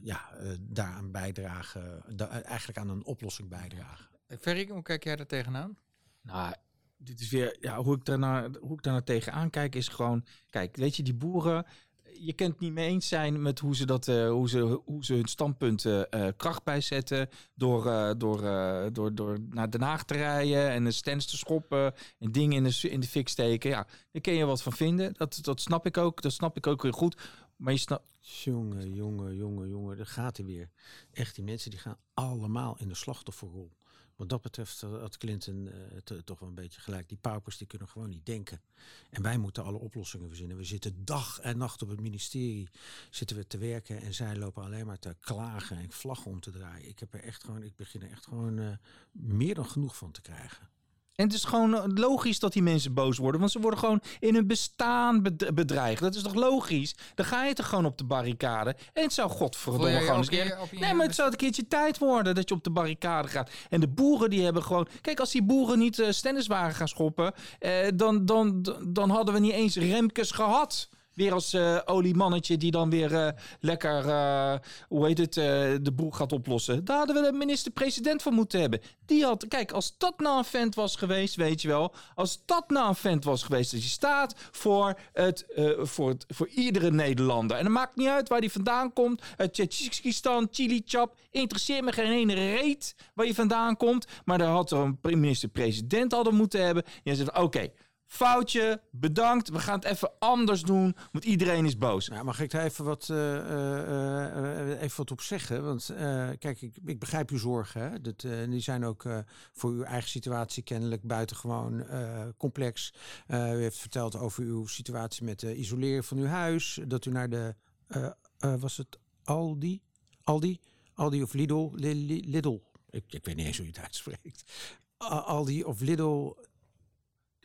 ja, daaraan bijdragen. Da eigenlijk aan een oplossing bijdragen. Ferry, hoe kijk jij daar tegenaan? Nou, dit is weer, ja, hoe ik daarnaar, hoe ik daarnaar tegenaan kijk, is gewoon, kijk, weet je, die boeren, je kunt het niet mee eens zijn met hoe ze, dat, uh, hoe ze, hoe ze hun standpunten uh, kracht bijzetten. Door, door, door, door naar Den Haag te rijden en de stands te schoppen en dingen in de, in de fik steken. Ja, daar kun je wat van vinden. Dat, dat snap ik ook. Dat snap ik ook weer goed. Maar je snapt. Jongen, jongen, jongen, jongen, daar gaat hij weer. Echt, die mensen die gaan allemaal in de slachtofferrol. Wat dat betreft had Clinton uh, toch wel een beetje gelijk. Die paupers die kunnen gewoon niet denken. En wij moeten alle oplossingen verzinnen. We zitten dag en nacht op het ministerie zitten we te werken. En zij lopen alleen maar te klagen en vlaggen om te draaien. Ik heb er echt gewoon, ik begin er echt gewoon uh, meer dan genoeg van te krijgen. En het is gewoon logisch dat die mensen boos worden. Want ze worden gewoon in hun bestaan bedreigd. Dat is toch logisch? Dan ga je toch gewoon op de barricade. En het zou godverdomme gewoon eens keer... Nee, maar het zou een keertje tijd worden dat je op de barricade gaat. En de boeren die hebben gewoon... Kijk, als die boeren niet uh, stennis waren gaan schoppen... Eh, dan, dan, dan hadden we niet eens Remkes gehad. Weer als uh, oliemannetje die dan weer uh, lekker, uh, hoe heet het, de boel gaat oplossen. Daar hadden we de minister-president van moeten hebben. Die had, kijk, als dat nou een vent was geweest, weet je wel. Als dat nou een vent was geweest, dat je staat voor, het, voor, het, voor iedere Nederlander. En het maakt niet uit waar die vandaan komt. Uit Tsjechistan, Chili Chap, interesseert me geen ene reet waar je vandaan komt. Maar daar had er een minister-president hadden moeten hebben. Die zegt, oké, Foutje, bedankt. We gaan het even anders doen. Want iedereen is boos. Nou, mag ik daar even wat, uh, uh, even wat op zeggen? Want kijk, ik, ik, begrijp uw zorgen. Hè? Dat, die zijn ook voor uw eigen situatie kennelijk buitengewoon complex. u heeft verteld over uw situatie met de isoleren van uw huis. Dat u naar de, was het Aldi? Aldi? Aldi of Lidl? Lidl. Ik, ik weet niet eens hoe je het uitspreekt. Aldi of Lidl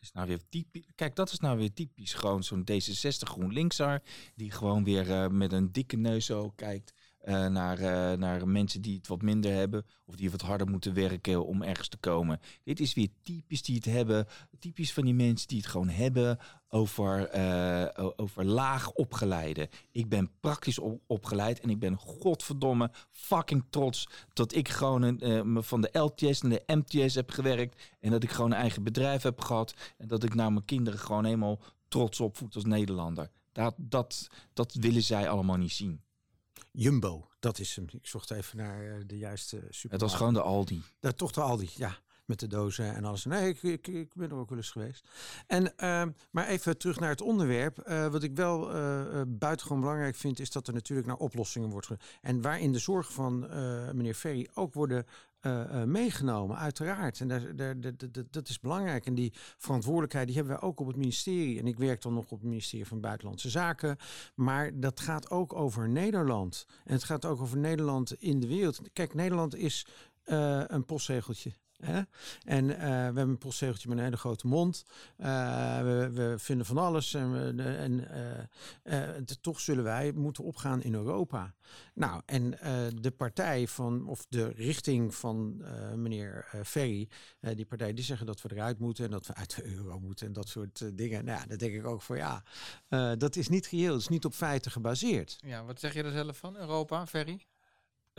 is nou weer typisch. Kijk, dat is nou weer typisch. Gewoon zo'n D66 GroenLinksar. Die gewoon weer uh, met een dikke neus zo kijkt. Uh, naar, uh, naar mensen die het wat minder hebben. Of die wat harder moeten werken om ergens te komen. Dit is weer typisch die het hebben. Typisch van die mensen die het gewoon hebben over, uh, over laag opgeleide. Ik ben praktisch op, opgeleid. En ik ben godverdomme fucking trots. Dat ik gewoon een, van de LTS naar de MTS heb gewerkt. En dat ik gewoon een eigen bedrijf heb gehad. En dat ik naar mijn kinderen gewoon helemaal trots opvoed als Nederlander. Dat, dat, dat willen zij allemaal niet zien. Jumbo, dat is hem. Ik zocht even naar eh, de juiste super. Het was gewoon de Aldi. Dat, toch de Aldi, ja. Met de dozen en alles. Nee, ik, ik, ik ben er ook wel eens geweest. En, uh, maar even terug naar het onderwerp. Uh, wat ik wel uh, buitengewoon belangrijk vind, is dat er natuurlijk naar oplossingen wordt. En waarin de zorgen van meneer Ferry ook worden uh, uh, meegenomen, uiteraard. En daar, daar, dat, dat is belangrijk. En die verantwoordelijkheid die hebben wij ook op het ministerie. En ik werk dan nog op het ministerie van Buitenlandse Zaken. Maar dat gaat ook over Nederland. En het gaat ook over Nederland in de wereld. Kijk, Nederland is eh, een postzegeltje. En eh, we hebben een postzegeltje met een hele grote mond. Eh, we, we vinden van alles. En, we, en eh, toch zullen wij moeten opgaan in Europa. Nou, en de partij van, of de richting van meneer Ferry, die partij, die zeggen dat we eruit moeten en dat we uit de euro moeten en dat soort dingen. Nou ja, dat denk ik ook voor ja. dat is niet geheel, dat is niet op feiten gebaseerd. Ja, wat zeg je er zelf van, Europa, Ferry?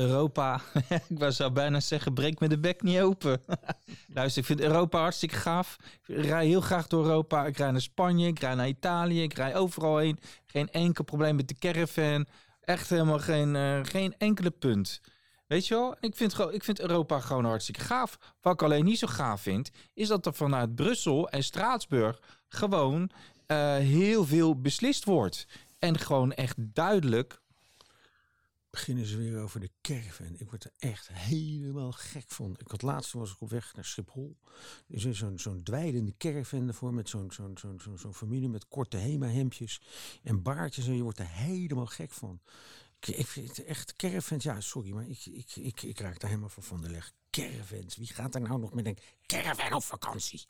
Europa, ik zou bijna zeggen, breek me de bek niet open. Luister, ik vind Europa hartstikke gaaf. Ik rij heel graag door Europa. Ik rij naar Spanje, ik rij naar Italië, ik rij overal heen. Geen enkel probleem met de caravan. Echt helemaal geen, eh, geen enkele punt. Weet je wel, ik vind, ik vind Europa gewoon hartstikke gaaf. Wat ik alleen niet zo gaaf vind, is dat er vanuit Brussel en Straatsburg gewoon eh, heel veel beslist wordt. En gewoon echt duidelijk beginnen ze weer over de caravan. Ik word er echt helemaal gek van. Ik had laatst was ik op weg naar Schiphol. Er is zo'n zo'n dweilende caravan ervoor met zo'n zo'n zo'n zo'n familie met korte hema-hemdjes en baardjes. En je wordt er helemaal gek van. Ik, ik vind het echt caravans. Ja, sorry, maar ik, ik, ik, ik raak daar helemaal van van de leg. Caravans. Wie gaat er nou nog met een caravan op vakantie?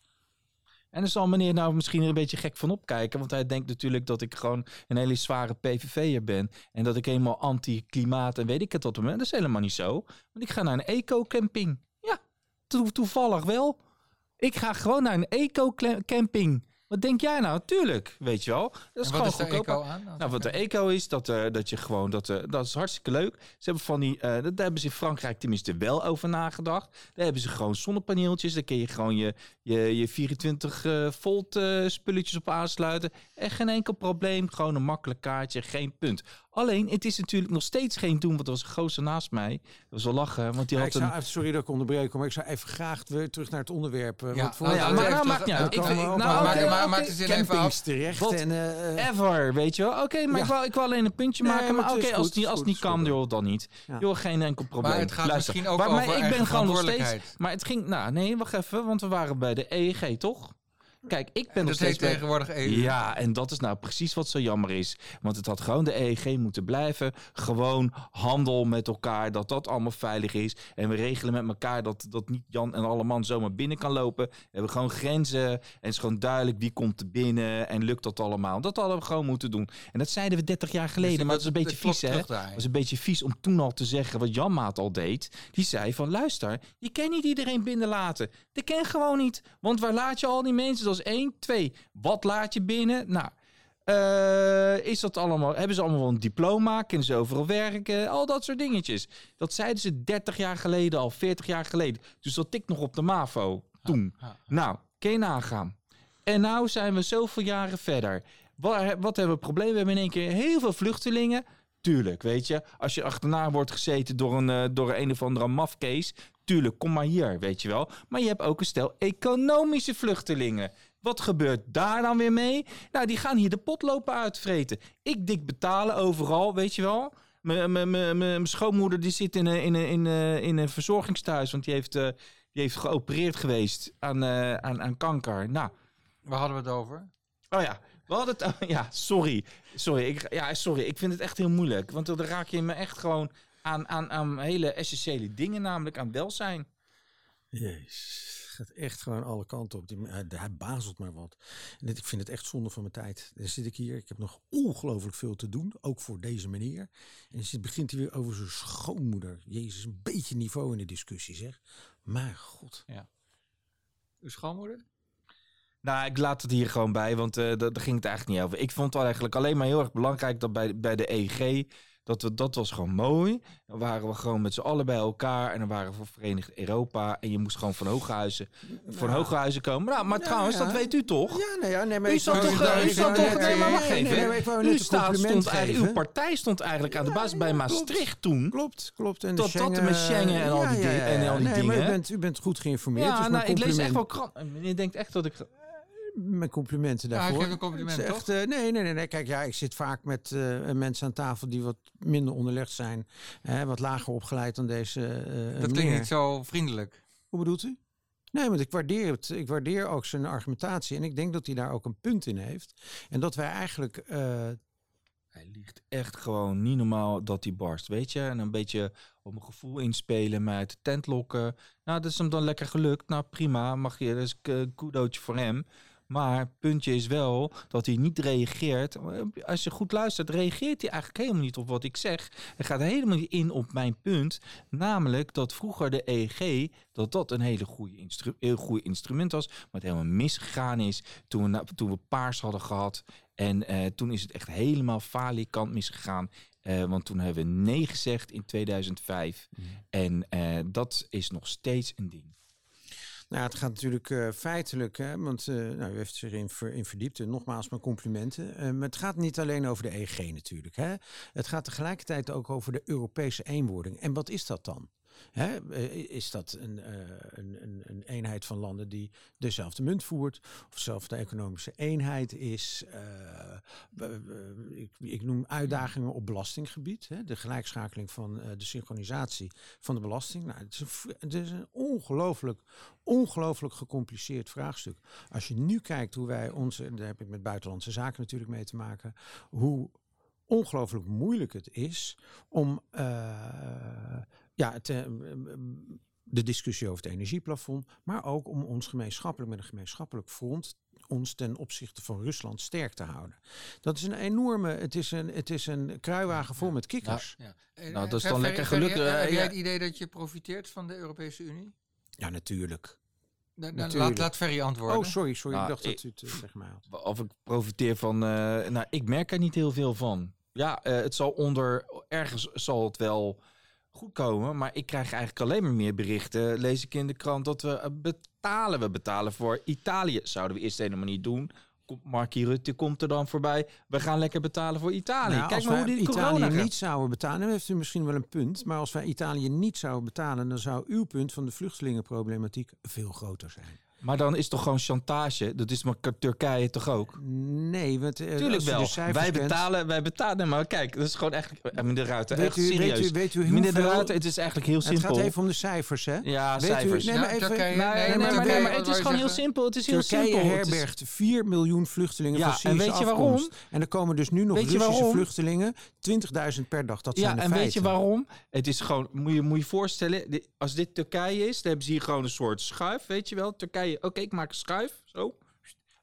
En daar zal meneer nou misschien er een beetje gek van opkijken. Want hij denkt natuurlijk dat ik gewoon een hele zware PVV'er ben. En dat ik helemaal anti-klimaat en weet ik het wat ben. Dat is helemaal niet zo. Want ik ga naar een eco-camping. Ja, to- toevallig wel. Ik ga gewoon naar een eco-camping. Wat denk jij nou? Tuurlijk, weet je wel. Dat is en wat gewoon is goedkoper. eco aan? Nou, wat de eco is, dat, eh, dat je gewoon, dat, eh, dat is hartstikke leuk. Ze hebben van die, eh, dat- daar hebben ze in Frankrijk tenminste wel over nagedacht. Daar hebben ze gewoon zonnepaneeltjes, daar kun je gewoon je, je, je 24 eh, volt eh, spulletjes op aansluiten. Echt geen enkel probleem, gewoon een makkelijk kaartje, geen punt. Alleen, het is natuurlijk nog steeds geen doen, want er was een gozer naast mij. Dat was wel lachen, want die had ik een... zou, even- sorry dat ik onderbreek, maar ik zou even graag weer terug naar het onderwerp. eh, Ja, want voor nou ja, maar- nou, maakt niet uit. Ik nou, zin even af. terecht. Wat En, Ever, weet je wel. Oké, maar Ja. ik, wil, ik wil alleen een puntje Nee, maken. maar Maar het oké, als, het niet, het als het niet kan, joh, dan niet. Ja. Joh, geen enkel probleem. Maar het gaat Luister, misschien ook maar, over maar ik ben gewoon nog steeds... Maar het ging... Nou, nee, wacht even. Want we waren bij de EEG, toch? Kijk, ik ben nog Dat steeds heet bij... tegenwoordig EU. Ja, en dat is nou precies wat zo jammer is. Want het had gewoon de EEG moeten blijven. Gewoon handel met elkaar, dat dat allemaal veilig is. En we regelen met elkaar dat, dat niet Jan en Alleman zomaar binnen kan lopen. We hebben gewoon grenzen. En het is gewoon duidelijk wie komt er binnen en lukt dat allemaal. Dat hadden we gewoon moeten doen. En dat zeiden we 30 jaar geleden. Dus maar dat is een beetje vies, hè? was een beetje vies om toen al te zeggen wat Jan Maat al deed. Die zei van luister, je kan niet iedereen binnenlaten. Dat kan gewoon niet. Want waar laat je al die mensen? Dat is één. Twee, wat laat je binnen? Nou, eh, is dat allemaal, hebben ze allemaal wel een diploma? Kunnen ze overal werken? Al dat soort dingetjes. Dat zeiden ze 30 jaar geleden al, 40 jaar geleden. Dus dat ik nog op de MAVO toen. Nou, kun je nagaan. En nou zijn we zoveel jaren verder. Wat, wat hebben we het probleem? We hebben in één keer heel veel vluchtelingen. Tuurlijk, weet je. Als je achterna wordt gezeten door een, eh, door een of andere mafkees. Tuurlijk, kom maar hier, weet je wel. Maar je hebt ook een stel economische vluchtelingen. Wat gebeurt daar dan weer mee? Nou, die gaan hier de pot lopen uitvreten. Ik dik betalen overal, weet je wel. Mijn- mijn- mijn mijn schoonmoeder die zit in een, in een, in een, in een verzorgingstehuis. Want die heeft, eh, die heeft geopereerd geweest aan, eh, aan, aan kanker. Nou, Waar hadden we het over? Oh ja, we hadden het. oh ja, sorry. Sorry ik, ja, sorry. Ik vind het echt heel moeilijk. Want dan raak je me echt gewoon aan, aan, aan hele essentiële dingen, namelijk aan welzijn. Jezus, gaat echt gewoon alle kanten op. Die, hij, hij bazelt maar wat. En dit, ik vind het echt zonde van mijn tijd. Dan zit ik hier, ik heb nog ongelooflijk veel te doen, ook voor deze meneer. En dan zit, begint hij weer over zijn schoonmoeder. Jezus, een beetje niveau in de discussie zeg. Maar god. Uw schoonmoeder? Nou, ik laat het hier gewoon bij, want eh daar ging het eigenlijk niet over. Ik vond het eigenlijk alleen maar heel erg belangrijk dat bij, bij de EG. Dat, we, dat was gewoon mooi. Dan waren we gewoon met z'n allen bij elkaar. En dan waren we voor Verenigd Europa. En je moest gewoon van Hooghuizen, van Nou. Hooghuizen komen. Nou, maar Ja, trouwens, ja. dat weet u toch? Ja, nee, ja, nee, maar U wou- toch, u wou toch, nee, maar wacht even. U staat, stond eigenlijk, uw partij stond eigenlijk aan de basis bij Maastricht toen. Klopt, klopt. En Dat- de dat met Schengen en al die dingen- en al die nee, Maar u dingen. bent, u bent goed geïnformeerd. Ja, dus nou, ik lees echt wel krant. Meneer denkt echt dat ik... Mijn complimenten Ja, ik daarvoor. geef een compliment, Het is echt, eh, nee, nee, nee, nee. Kijk, ja, ik zit vaak met eh, mensen aan tafel die wat minder onderlegd zijn. Hè, wat lager opgeleid dan deze eh Dat klinkt niet zo vriendelijk. Hoe bedoelt u? Nee, want ik waardeer het. Ik waardeer ook zijn argumentatie. En ik denk dat hij daar ook een punt in heeft. En dat wij eigenlijk eh, Hij ligt echt gewoon niet normaal dat hij barst, weet je. En een beetje op mijn gevoel inspelen, mij uit de tent lokken. Nou, dat is hem dan lekker gelukt. Nou, prima, mag je, dat is een kudootje voor hem. Maar het puntje is wel dat hij niet reageert. Als je goed luistert, reageert hij eigenlijk helemaal niet op wat ik zeg. Hij gaat helemaal niet in op mijn punt. Namelijk dat vroeger de EEG, dat dat een hele goede, instru heel goede instrument was. Maar het helemaal misgegaan is toen we, toen we paars hadden gehad. En eh, toen is het echt helemaal falikant misgegaan. Eh, want toen hebben we nee gezegd in 2005. En eh, dat is nog steeds een ding. Nou, het gaat natuurlijk eh, feitelijk, hè, want eh, nou, u heeft zich erin ver, in verdiept. En nogmaals mijn complimenten. Eh, maar het gaat niet alleen over de EEG natuurlijk. Hè. Het gaat tegelijkertijd ook over de Europese eenwording. En wat is dat dan? Hè, eh, is dat een, eh, een, een, een eenheid van landen die dezelfde munt voert, of dezelfde economische eenheid is? Eh, ik, ik noem uitdagingen op belastinggebied, hè, de gelijkschakeling van de synchronisatie van de belasting. Nou, het is een, het is een ongelooflijk, ongelooflijk gecompliceerd vraagstuk. Als je nu kijkt hoe wij onze, en daar heb ik met buitenlandse zaken natuurlijk mee te maken, hoe ongelooflijk moeilijk het is om ja, het, eh, de discussie over het energieplafond, maar ook om ons gemeenschappelijk met een gemeenschappelijk front ons ten opzichte van Rusland sterk te houden. Dat is een enorme, het is een, het is een kruiwagen vol met kikkers. Ja. Eh, Nou, dat is dan lekker Ferry, geluk, eh, eh, Heb jij het idee dat je profiteert van de Europese Unie? Ja, natuurlijk. Laat, laat Ferry antwoorden. Oh, sorry, sorry. Nou, ik dacht ik- dat u het eh, mij had. Of ik profiteer van. eh, nou, ik merk er niet heel veel van. Ja, eh, het zal onder. Ergens zal het wel goed komen. Maar ik krijg eigenlijk alleen maar meer berichten. Lees ik in de krant dat we eh, betalen. We betalen voor Italië. Zouden we eerst helemaal niet doen. Markie Rutte komt er dan voorbij. We gaan lekker betalen voor Italië. Nou, Kijk als maar hoe die Italië corona gaat. niet zouden betalen, dan heeft u misschien wel een punt. Maar als wij Italië niet zouden betalen, dan zou uw punt van de vluchtelingenproblematiek veel groter zijn. Maar dan is toch gewoon chantage? Dat is maar Turkije toch ook? Nee, want eh, Tuurlijk u wel. Wij betalen, wij betalen. Nee, maar kijk, dat is gewoon eigenlijk. eh, Meneer de Ruiter, Weet echt u, weet serieus. u, weet u Meneer de. Ruiter, het is eigenlijk heel Het simpel. gaat even om de cijfers, hè? Ja, Weet u- cijfers. nee, Ja, maar even- Turkije- Nee, nee, nee, maar maar, Turkije, nee, maar het is gewoon heel simpel. Het is heel Turkije simpel. Het is- herbergt 4 miljoen vluchtelingen Ja, van en Syrische weet je waarom? afkomst. En er komen dus nu nog Weet Russische vluchtelingen. 20.000 per dag, dat ja, zijn de en weet je feiten. waarom? Het is gewoon, moet je moet je voorstellen, als dit Turkije is, dan hebben ze hier gewoon een soort schuif, weet je wel. Turkije, oké, ik maak een schuif, zo.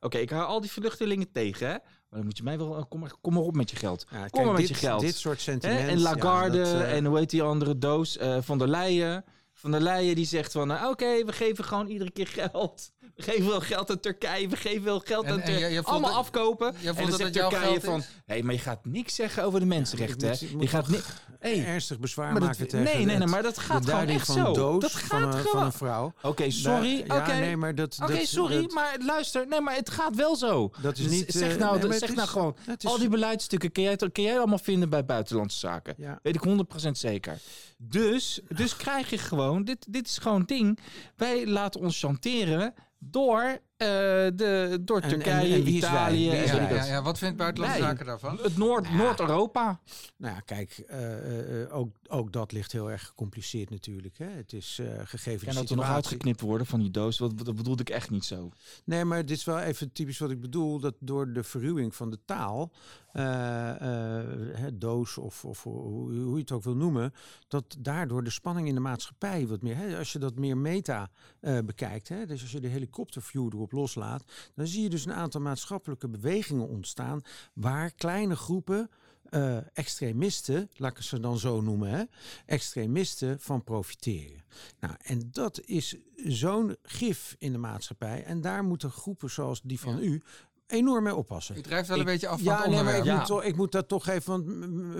Oké, ik hou al die vluchtelingen tegen, hè. Maar dan moet je mij wel, kom maar, kom maar op met je geld. Ja, Kom kijk, maar met dit, je geld. Dit soort sentimenten. En Lagarde ja, dat, eh, en hoe heet die andere doos? eh, van der Leyen. Van der Leyen die zegt van, nou, oké, we geven gewoon iedere keer geld. We geven wel geld aan Turkije, we geven wel geld En- aan Turkije. Allemaal dat- afkopen. en dan dat zegt Turkije van, hé, maar je gaat niks zeggen over de mensenrechten, Je gaat niet... Hey, ernstig bezwaar maar dat- maken tegen nee, nee, nee, maar dat gaat gewoon echt van zo. doos Dat van, gaat van gewoon- een vrouw. Oké, sorry. Oké, Ja, nee, maar dat... Oké, sorry, dat- maar luister. Nee, maar het gaat wel zo. Dat is niet... Zeg eh, nou, nee, zeg nou gewoon, al die beleidsstukken kun jij, kun jij allemaal vinden bij buitenlandse zaken. Ja. Weet ik 100% zeker. Dus, dus krijg je gewoon, dit, dit is gewoon ding. Wij laten ons chanteren door, eh, de, door En- Turkije, en- en wie is wij? Italië. Is en Ja, ja, wat. ja, wat vindt buitenlandse zaken daarvan? Het Noord, Noord-Europa. Nou ja, kijk, eh, eh, ook, ook dat ligt heel erg gecompliceerd natuurlijk. Hè. Het is eh, gegeven Kan de dat er nog uitgeknipt worden van die doos? Wat, dat bedoelde ik echt niet zo. Nee, maar dit is wel even typisch wat ik bedoel. Dat door de verruwing van de taal, eh, eh, hè, doos of, of hoe, hoe je het ook wil noemen, dat daardoor de spanning in de maatschappij wat meer, hè, als je dat meer meta eh, bekijkt, hè, dus als je de helikopterview erop loslaat, dan zie je dus een aantal maatschappelijke bewegingen ontstaan waar kleine groepen eh, extremisten, laat ik ze dan zo noemen, hè, extremisten van profiteren. Nou, en dat is zo'n gif in de maatschappij. En daar moeten groepen zoals die van Ja. u enorm mee oppassen. U drijft wel een Ik- beetje af van ja, het nee, maar ik. Ja. moet toch, ik moet dat toch even, want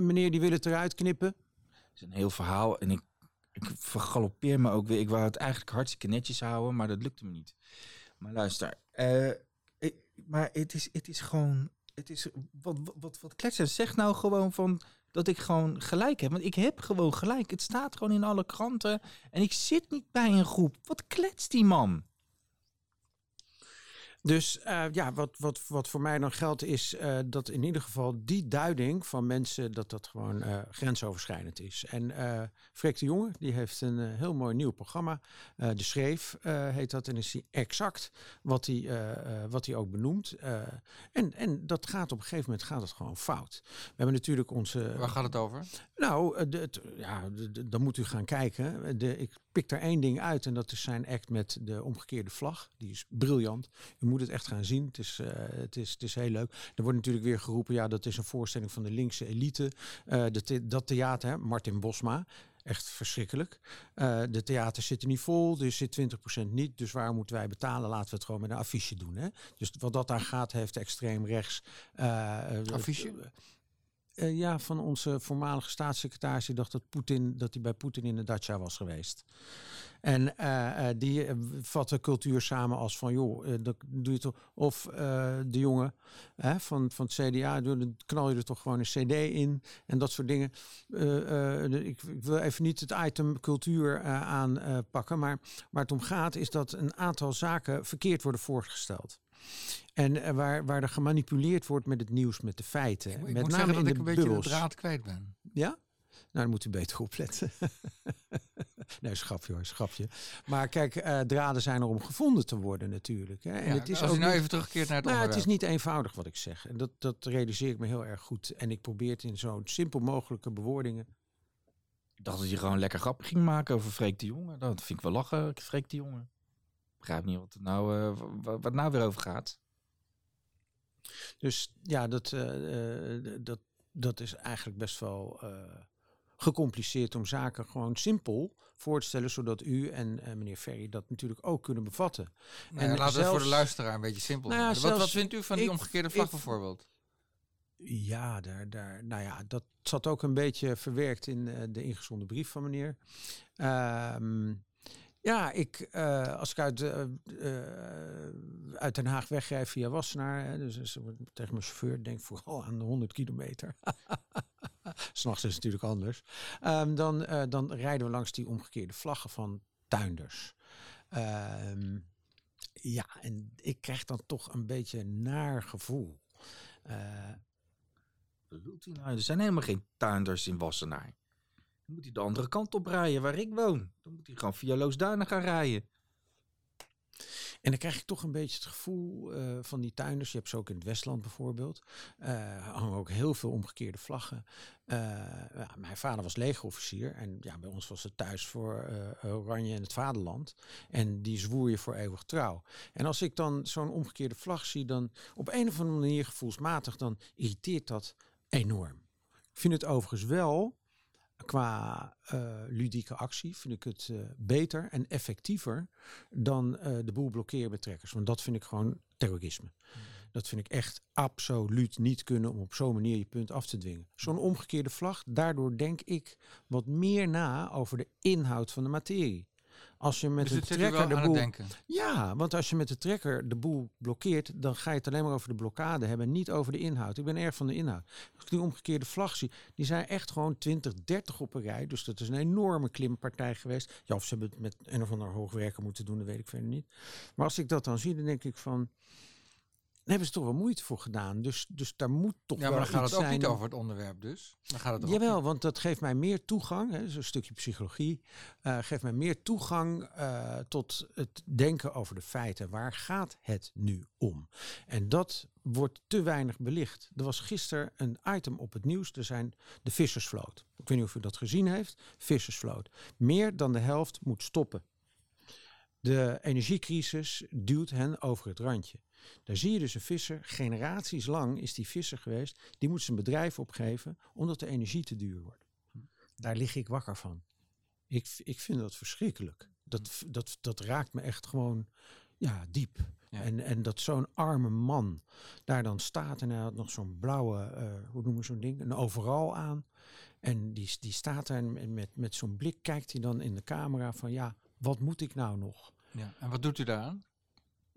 meneer die wil het eruit knippen. Het is een heel verhaal en ik, ik vergalopeer me ook weer. Ik wou het eigenlijk hartstikke netjes houden, maar dat lukte me niet. Maar luister, eh, maar het is, het is gewoon, het is, wat, wat, wat, kletsen. Zeg nou gewoon van dat ik gewoon gelijk heb. Want ik heb gewoon gelijk. Het staat gewoon in alle kranten en ik zit niet bij een groep. Wat kletst die man? Dus eh, ja, wat, wat, wat voor mij dan geldt is eh, dat in ieder geval die duiding van mensen dat dat gewoon eh, grensoverschrijdend is. En eh Freek de Jonge, die heeft een heel mooi nieuw programma. de Schreef heet dat en is hij exact wat hij, wat hij ook benoemt. En, en dat gaat op een gegeven moment gaat het gewoon fout. We hebben natuurlijk onze... Waar gaat het over? Nou, de, het- ja, de- de- dan moet u gaan kijken. De, ik pik daar één ding uit en dat is zijn act met de omgekeerde vlag. Die is briljant. U moet het echt gaan zien. Het is, eh, het is, het is heel leuk. Er wordt natuurlijk weer geroepen, ja, dat is een voorstelling van de linkse elite. Eh, de dat theater, Martin Bosma. Echt verschrikkelijk. Eh, de theaters zitten niet vol, er zit 20% niet. Dus waar moeten wij betalen? Laten we het gewoon met een affiche doen. Hè? Dus wat dat aan gaat, heeft extreem rechts. Affiche? Eh, ja, van onze voormalige staatssecretaris. Die dacht dat, Poetin, dat hij bij Poetin in de Dacia was geweest. En eh, eh, die vatte cultuur samen als van, joh, dat doe je toch. Of de jongen van, van het CDA, dan knal je er toch gewoon een CD in en dat soort dingen. Ik, wil even niet het item cultuur aanpakken, maar waar het om gaat is dat een aantal zaken verkeerd worden voorgesteld. En eh, waar, waar er gemanipuleerd wordt met het nieuws, met de feiten. Ik met moet name zeggen dat in ik de een beetje de draad kwijt ben. Ja? Nou, dan moet u beter opletten. nee, schapje hoor, schapje. Maar kijk, eh, draden zijn er om gevonden te worden natuurlijk. Hè. En Ja, het is als ook je nou niet- even terugkeert naar het nou, ja, onderwerp. het is niet eenvoudig wat ik zeg. En dat, dat realiseer ik me heel erg goed. En ik probeer het in zo'n simpel mogelijke bewoordingen. Ik dacht dat je gewoon lekker grappig ging maken over Freek de Jonge. Dat vind ik wel lachen, Freek de Jonge. Ik begrijp niet wat het nou, eh, wa- wat het nou weer over gaat. Dus ja, dat, eh, eh, dat, dat is eigenlijk best wel eh, gecompliceerd om zaken gewoon simpel voor te stellen, zodat u en meneer Ferry dat natuurlijk ook kunnen bevatten. Nou ja, en laten we het voor de luisteraar een beetje simpel Nou ja. Wat, wat vindt u van die ik- omgekeerde vlag ik- bijvoorbeeld? Ja, daar, daar, nou ja, dat zat ook een beetje verwerkt in eh, de ingezonden brief van meneer. Ehm, ja, ik, eh, als ik uit, eh, eh, uit Den Haag wegrij via Wassenaar, hè, dus, tegen mijn chauffeur, denk vooral aan de 100 kilometer. S'nachts is het natuurlijk anders. Ehm, dan, dan rijden we langs die omgekeerde vlaggen van tuinders. Ehm, ja, en ik krijg dan toch een beetje een naar gevoel. Nou? Er zijn helemaal geen tuinders in Wassenaar. Dan moet hij de andere kant op rijden, waar ik woon. Dan moet hij gewoon via Loosduinen gaan rijden. En dan krijg ik toch een beetje het gevoel eh, van die tuinders. Je hebt ze ook in het Westland bijvoorbeeld. Eh hangen ook heel veel omgekeerde vlaggen. Eh, ja, mijn vader was legerofficier. En ja, bij ons was het thuis voor Oranje en het Vaderland. En die zwoer je voor eeuwig trouw. En als ik dan zo'n omgekeerde vlag zie, dan op een of andere manier gevoelsmatig, dan irriteert dat enorm. Ik vind het overigens wel qua eh, ludieke actie vind ik het eh, beter en effectiever dan eh, de boel blokkeerbetrekkers. Want dat vind ik gewoon terrorisme. Dat vind ik echt absoluut niet kunnen om op zo'n manier je punt af te dwingen. Zo'n omgekeerde vlag, daardoor denk ik wat meer na over de inhoud van de materie. Als je met Dus wel trekker de aan boel... het denken. Ja, want als je met de trekker de boel blokkeert, dan ga je het alleen maar over de blokkade hebben, en niet over de inhoud. Ik ben erg van de inhoud. Als ik die omgekeerde vlag zie, die zijn echt gewoon 20, 30 op een rij. Dus dat is een enorme klimpartij geweest. Ja, of ze hebben het met een of ander hoogwerker moeten doen, dat weet ik verder niet. Maar als ik dat dan zie, dan denk ik van, hebben ze toch wel moeite voor gedaan. Dus, dus daar moet toch Ja, maar dan gaat het ook zijn. niet over het onderwerp dus. Dan gaat het Jawel, want dat geeft mij meer toegang, hè, zo'n stukje psychologie, eh, geeft mij meer toegang eh, tot het denken over de feiten. Waar gaat het nu om? En dat wordt te weinig belicht. Er was gisteren een item op het nieuws, er zijn de vissersvloot. Ik weet niet of u dat gezien heeft, vissersvloot. Meer dan de helft moet stoppen. De energiecrisis duwt hen over het randje. Daar zie je dus een visser, generaties lang is die visser geweest, die moet zijn bedrijf opgeven omdat de energie te duur wordt. Daar lig ik wakker van. Ik, ik vind dat verschrikkelijk. Dat, v- dat, dat raakt me echt gewoon ja, diep. Ja. En, en dat zo'n arme man daar dan staat en hij had nog zo'n blauwe, eh, hoe noemen we zo'n ding, een overal aan. En die, die staat daar en met, met zo'n blik kijkt hij dan in de camera van ja, wat moet ik nou nog? Ja. En wat doet u daaraan?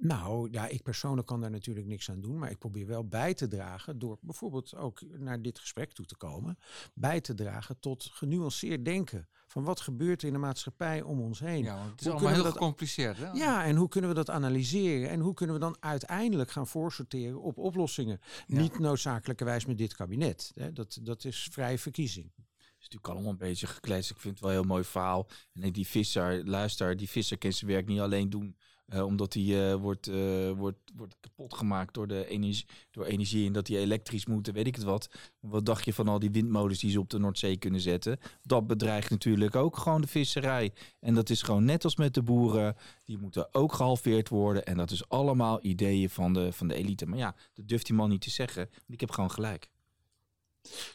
Nou, ja, ik persoonlijk kan daar natuurlijk niks aan doen. Maar ik probeer wel bij te dragen door bijvoorbeeld ook naar dit gesprek toe te komen. Bij te dragen tot genuanceerd denken. Van wat gebeurt er in de maatschappij om ons heen? Ja, want het is Hoe allemaal heel dat- gecompliceerd. Hè? Ja, en hoe kunnen we dat analyseren? En hoe kunnen we dan uiteindelijk gaan voorsorteren op oplossingen? Ja. Niet noodzakelijkerwijs met dit kabinet. Hè? Dat, dat is vrije verkiezing. is natuurlijk allemaal een beetje gekletst. Ik vind het wel een heel mooi verhaal. En die visser, luister, die visser kan zijn werk niet alleen doen. Eh, omdat hij eh, wordt, eh, wordt, wordt kapot gemaakt door, de energie, door energie en dat hij elektrisch moet en weet ik het wat. Wat dacht je van al die windmolens die ze op de Noordzee kunnen zetten? Dat bedreigt natuurlijk ook gewoon de visserij. En dat is gewoon net als met de boeren. Die moeten ook gehalveerd worden. En dat is allemaal ideeën van de, van de elite. Maar ja, dat durft die man niet te zeggen. Ik heb gewoon gelijk.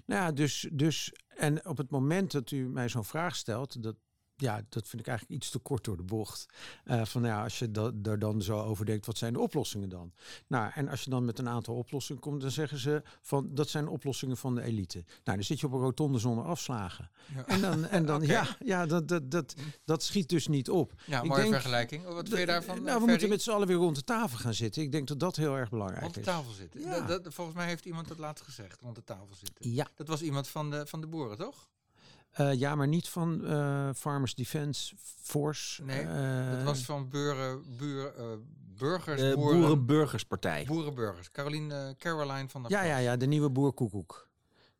Nou ja, dus, dus en op het moment dat u mij zo'n vraag stelt, dat, ja, dat vind ik eigenlijk iets te kort door de bocht. Eh, van ja, als je da- daar dan zo over denkt, wat zijn de oplossingen dan? Nou, en als je dan met een aantal oplossingen komt, dan zeggen ze van dat zijn oplossingen van de elite. Nou, dan zit je op een rotonde zonder afslagen. Ja. En dan, en dan ja, ja dat, dat, dat, dat schiet dus niet op. Ja, Ik mooie denk- vergelijking. Wat vind je daarvan? Nou, we moeten met z'n allen weer rond de tafel gaan zitten. Ik denk dat dat heel erg belangrijk rond de is. tafel zitten. Ja. Dat, dat- volgens mij heeft iemand dat laatst gezegd, rond de tafel zitten. Ja. Dat was iemand van de, van de boeren, toch? Eh, ja, maar niet van eh, Farmers Defence Force. Nee, Eh, dat was van buren, buur, eh, burgers, De boeren, Boerenburgerspartij. boerenburgers. Caroline, eh, Caroline van der Ja, ja, ja, de nieuwe boerkoekoek.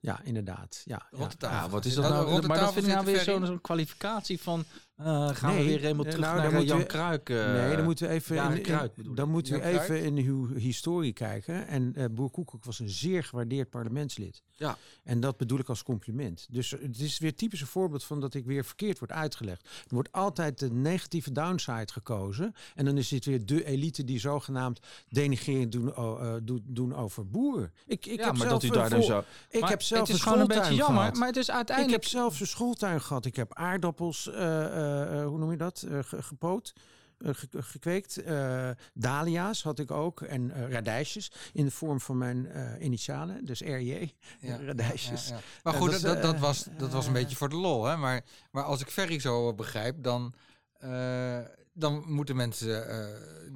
Ja, inderdaad. Ja, Rond de ja. tafel. Ja, wat is dat nou? Rond de maar dat tafel vind ik nou weer zo'n kwalificatie van... eh, gaan we weer helemaal eh, terug nou, naar dan eh, Jan Kruik. nee, dan moeten we even in, ik. dan moeten we even in uw historie kijken. En Boer Koekoek was een zeer gewaardeerd parlementslid. Ja. En dat bedoel ik als compliment. Dus het is weer typisch een voorbeeld van dat ik weer verkeerd word uitgelegd. Er wordt altijd de negatieve downside gekozen. En dan is dit weer de elite die zogenaamd denigrerend doen, doen, doen over boeren. Ik, ik ja, heb maar zelf dat u daar dan zo... Ik heb zelf het is een gewoon een beetje jammer, gehad. maar het is Ik uiteindelijk... heb zelfs een schooltuin gehad. Ik heb aardappels, hoe noem je dat, Eh, ge- gepoot. eh, ge- gekweekt. Eh, dahlia's had ik ook. En eh, radijsjes in de vorm van mijn eh, initialen. Dus RJ. Ja, radijsjes. ja, ja. Maar Eh, goed, dat eh, was, dat was een eh, beetje voor de lol. Hè? Maar, maar als ik Ferry zo begrijp, dan, eh, dan moeten mensen eh,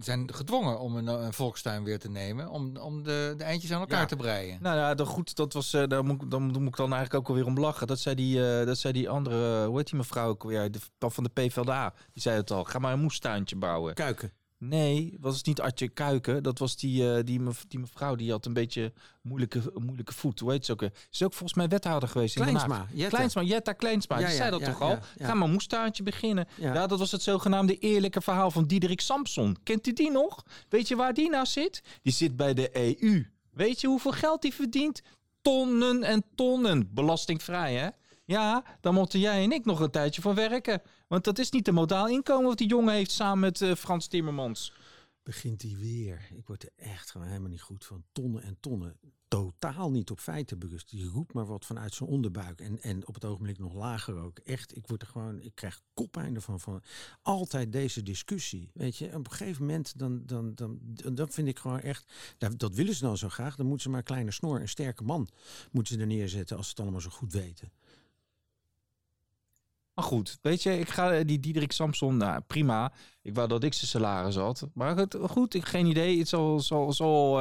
zijn gedwongen om een, een volkstuin weer te nemen. Om, om de, de eindjes aan elkaar Ja. te breien. Nou ja, dan goed, dat was, eh, daar moet, ik- dan, moet ik dan eigenlijk ook alweer om lachen. Dat zei die, eh, dat zei die andere, hoe heet die mevrouw ook weer, de, van de PvdA. Die zei het al, ga maar een moestuintje bouwen. Kuiken. Nee, was het niet Artje Kuiken. Dat was die, eh, die, mev- die mevrouw, die had een beetje moeilijke, moeilijke voet. Hoe heet ze ook? Ze is ook volgens mij wethouder geweest in Den. Kleinsma. Kleinsma, Jetta Kleinsma. Ja, die ja, zei dat ja, toch al? Ga maar moestuintje beginnen. Ja. Dat was het zogenaamde eerlijke verhaal van Diederik Samson. Kent u die nog? Weet je waar die nou zit? Die zit bij de EU. Weet je hoeveel geld die verdient? Tonnen en tonnen. Belastingvrij, hè? Ja, daar moeten jij en ik nog een tijdje van werken. Want dat is niet de modaal inkomen wat die jongen heeft samen met eh, Frans Timmermans. Begint hij weer. Ik word er echt gewoon helemaal niet goed van. Tonnen en tonnen. Totaal niet op feiten berust. Die roept maar wat vanuit zijn onderbuik. En, en op het ogenblik nog lager ook. Echt, ik word er gewoon, ik krijg koppijn ervan. Van altijd deze discussie. Weet je, op een gegeven moment, dan, dan, dan, dan, vind ik gewoon echt. Dat, dat willen ze dan zo graag. Dan moeten ze maar kleine snor, een sterke man. Moeten ze er neerzetten als ze het allemaal zo goed weten. Maar goed, weet je, ik ga eh, die Diederik Samson, nou prima. Ik wou dat ik zijn salaris had. Maar het, goed, ik geen idee. Het zal, zal, zal,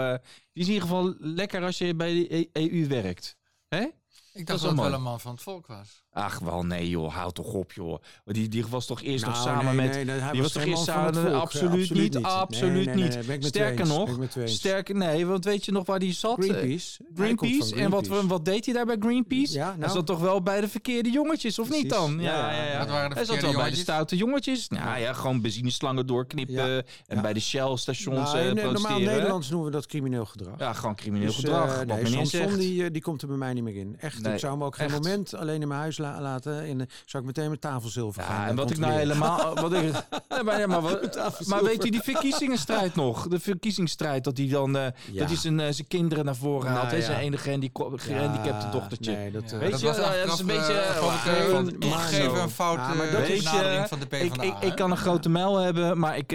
die is in ieder geval lekker als je bij de E- EU werkt. Hè? Ik Dat dacht dat wel het wel een man van het volk was. Ach, wel nee joh, houd toch op joh. Want die, die was toch eerst nog Nou, samen nee, met... nee, nee, hij die was toch eerst samen... volk. Absoluut, niet, Nee, absoluut nee, nee, nee, niet. Sterker nog, sterker nee, want weet je nog waar die zat? Eh, Greenpeace. Greenpeace. En wat, wat deed hij daar bij Greenpeace? Ja, Hij nou, zat toch wel bij de verkeerde jongetjes, of niet dan? Ja, ja, ja. Wat waren de Hij zat verkeerde wel bij de jongetjes? stoute jongetjes. Nou ja, gewoon benzineslangen doorknippen. Ja. En Ja. bij de Shell-stations nou, eh in, normaal. Nederlands noemen we dat crimineel gedrag. Ja, gewoon crimineel Dus, gedrag. eh, Samson die komt er bij mij niet meer in. Echt, Nee, ik zou hem ook geen echt. moment alleen in mijn huis la- laten. En, eh, zou ik meteen mijn tafelzilver gaan Ja, eh, en wat ik nou helemaal... Wat ik, ja, maar, ja, maar, wat- maar weet je die verkiezingsstrijd nog? De verkiezingsstrijd dat hij dan... eh, Ja. Dat hij zijn, eh, zijn kinderen naar voren Nou, haalt. hè, Zijn enige gehandicapte Ja, dochtertje. Nee, dat, Ja, Weet dat je, was ja, dat is een beetje, zo. een dat is- Weet van de ik, PvdA. ik, ik kan een grote mijl hebben, maar ik,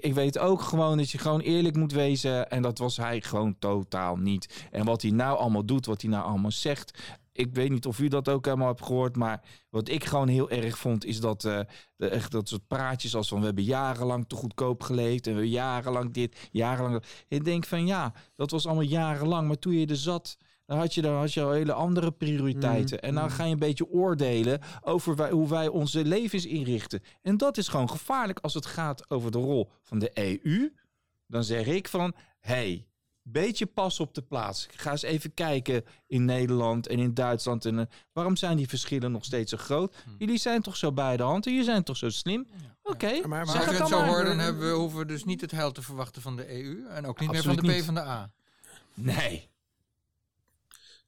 ik weet ook gewoon dat je gewoon eerlijk moet wezen. En dat was hij gewoon totaal niet. En wat hij nou allemaal doet, wat hij nou allemaal zegt. Ik weet niet of u dat ook helemaal hebt gehoord, maar wat ik gewoon heel erg vond, is dat eh, de, echt dat soort praatjes als van we hebben jarenlang te goedkoop geleefd en we hebben jarenlang dit, jarenlang dat. Ik denk van ja, dat was allemaal jarenlang, maar toen je er zat, dan had je, dan had je al hele andere prioriteiten. En dan ga je een beetje oordelen over wij- hoe wij onze levens inrichten. En dat is gewoon gevaarlijk als het gaat over de rol van de EU. Dan zeg ik van, hey, beetje pas op de plaats. Ga eens even kijken in Nederland en in Duitsland. En, eh, waarom zijn die verschillen nog steeds zo groot? Jullie zijn toch zo bij de hand en jullie zijn toch zo slim? Oké, maar- Maar zeg als je het het zo hoort, dan hebben we, hoeven we dus niet het heil te verwachten van de EU. En ook niet meer van de niet. PvdA. Nee.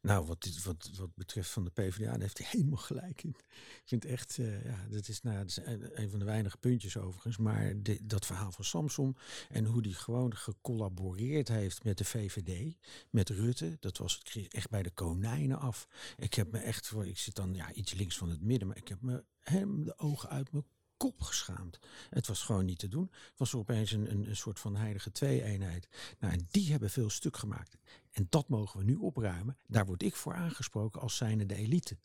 Nou, wat, dit, wat, wat betreft van de PvdA, daar heeft hij helemaal gelijk in. Ik vind echt, eh, ja, dat is, nou, een, van de weinige puntjes overigens. Maar dat verhaal van Samson en hoe die gewoon gecollaboreerd heeft met de VVD, met Rutte, dat was het echt bij de konijnen af. Ik heb me echt, ik zit dan ja, iets links van het midden, maar ik heb me hem de ogen uit mijn kop geschaamd. Het was gewoon niet te doen. Het was opeens een, een, een soort van heilige twee-eenheid. Nou, die hebben veel stuk gemaakt. En dat mogen we nu opruimen. Daar word ik voor aangesproken als zijnde de elite.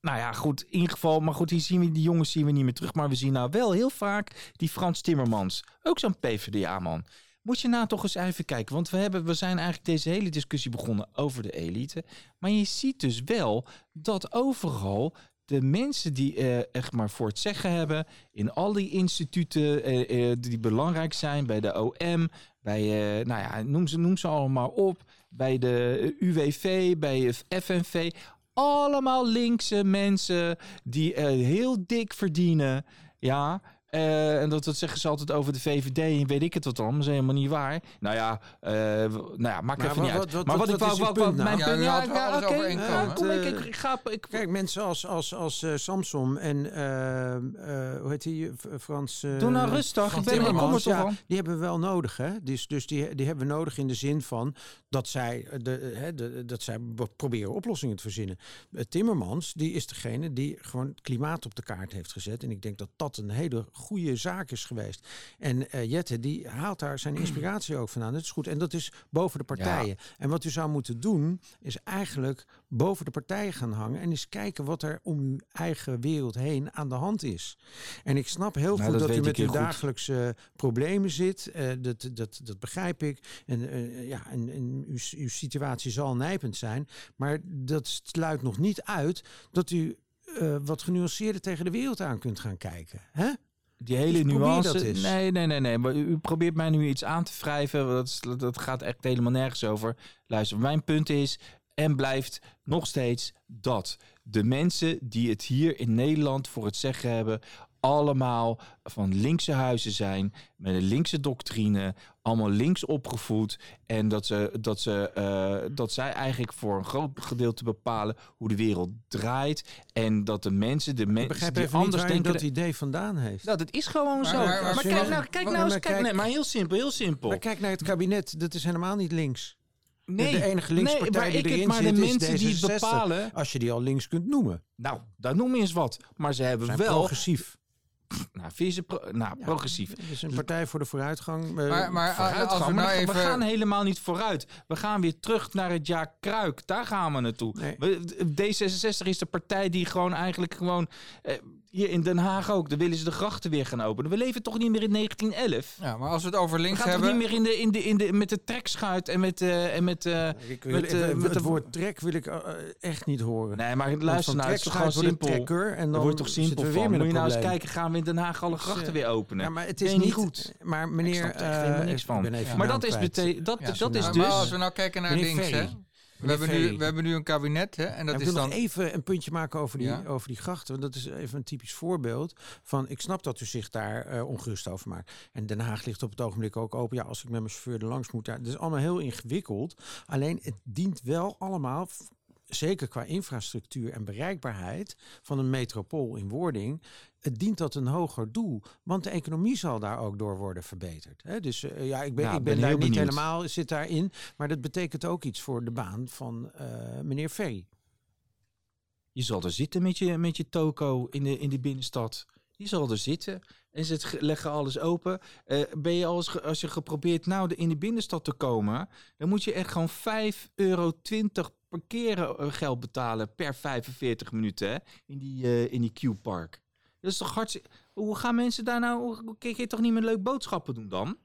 Nou ja, goed, in ieder geval. Maar goed, hier zien we die jongens zien we niet meer terug. Maar we zien nou wel heel vaak die Frans Timmermans. Ook zo'n PvdA-man. Moet je nou toch eens even kijken. Want we, hebben, we zijn eigenlijk deze hele discussie begonnen over de elite. Maar je ziet dus wel dat overal de mensen die eh, echt maar voor het zeggen hebben. In al die instituten eh, eh, die belangrijk zijn. Bij de OM, bij, nou ja, noem ze, noem ze allemaal op. Bij de UWV, bij FNV. Allemaal linkse mensen die heel dik verdienen. Ja. Eh, en dat, dat zeggen ze altijd over de VVD en weet ik het wat dan. Dat is helemaal niet waar. Nou ja, eh, nou ja maakt Maar even wat- niet uit. wat- maar wat, ik wou... Wat, punt nou? mijn Ja, punt, u ja, oké. Ja, kom, ik, ik, ga... Ik, Kijk, mensen als, als, als eh, Samson en hoe heet die, Frans... Doe nou rustig. Ik, Frans ben, ik kom er Timmermans, toch ja. Die hebben we wel nodig, hè? Dus, dus die, die hebben we nodig in de zin van dat zij, de, hè, de, dat zij proberen oplossingen te verzinnen. Timmermans, die is degene die gewoon klimaat op de kaart heeft gezet. En ik denk dat dat een hele goede zaak is geweest. En eh, Jette, die haalt daar zijn inspiratie ook vandaan. Dat is goed. En dat is boven de partijen. En wat u zou moeten doen, is eigenlijk boven de partijen gaan hangen. En eens kijken wat er om uw eigen wereld heen aan de hand is. En ik snap heel Nou, goed dat u met uw goed. dagelijkse problemen zit. Eh, dat, dat, dat begrijp ik. En, eh, ja, en, en uw, uw situatie zal nijpend zijn. Maar dat sluit nog niet uit dat u wat genuanceerder tegen de wereld aan kunt gaan kijken. Hè? Die hele Dus probeer nuance. dat eens. Nee, nee, nee, nee. Maar u, probeert mij nu iets aan te wrijven. Dat, is, dat gaat echt helemaal nergens over. Luister, mijn punt is en blijft nog steeds dat de mensen die het hier in Nederland voor het zeggen hebben, allemaal van linkse huizen zijn, met een linkse doctrine, allemaal links opgevoed. En dat, ze, dat, ze, eh, dat zij eigenlijk voor een groot gedeelte bepalen hoe de wereld draait. En dat de mensen, de mensen die anders denken. dat idee vandaan heeft. Nou, dat is gewoon Maar- zo. maar kijk nou, kijk nou eens, maar kijk, kijk- nee, maar heel simpel, heel simpel. Maar kijk naar het kabinet. Dat is helemaal niet links. nee, de enige linkse nee, die erin maar zit de is mensen die het D66. bepalen. Als je die al links kunt noemen. Nou, daar noem je eens wat. Maar ze hebben Zijn wel. progressief. Nou, vind je ze pro- nou, progressief. Het is een partij voor de vooruitgang. Maar, maar Vooruitgang, als we maar nou we gaan helemaal niet vooruit. We gaan weer terug naar het jaar Kruik. Daar gaan we naartoe. Nee. We- D66 is de partij die gewoon eigenlijk gewoon... eh, hier in Den Haag ook. Dan willen ze de grachten weer gaan openen. We leven toch niet meer in 1911? Ja, maar als we het over We links gaan toch hebben... niet meer in de, in de, in de, met de trekschuit en met... eh, en met eh, ik wil, met, eh, eh, met het de- woord trek wil ik echt niet horen. Nee, maar luister nou, het is toch gewoon het simpel. trekker en Dan wordt toch simpel we van. weer met Moet je nou eens kijken, gaan we in Den Haag alle Dus, grachten weer openen? Ja, maar het is niet goed. Maar meneer, snap er echt helemaal eh, niks ik van. ben even maar dat is, dat, Ja, dat is dus... maar als we nou kijken naar links, hè. We hebben, nu, we hebben nu een kabinet, hè. En dat ik is wil dan... nog even een puntje maken over die, Ja. over die grachten. Want dat is even een typisch voorbeeld van... Ik snap dat u zich daar eh, ongerust over maakt. En Den Haag ligt op het ogenblik ook open. Ja, als ik met mijn chauffeur er langs moet. Daar, dat is allemaal heel ingewikkeld. Alleen het dient wel allemaal... Zeker qua infrastructuur en bereikbaarheid van een metropool in wording. Het dient dat een hoger doel. Want de economie zal daar ook door worden verbeterd. Hè? Dus eh, ja, ik ben, ik ben, ben daar niet benieuwd. helemaal zit daarin. Maar dat betekent ook iets voor de baan van eh, meneer Ferry. Je zal er zitten met je, met je toko in de, in de binnenstad. Die zal er zitten. En ze ge- leggen alles open. Eh, ben je als, als je geprobeerd nou de, in de binnenstad te komen, dan moet je echt gewoon 5,20 euro parkeergeld betalen per 45 minuten hè, in die, in die Q-park. Is toch hartstikke... Hoe gaan mensen daar nou... Kun je toch niet meer leuk boodschappen doen dan?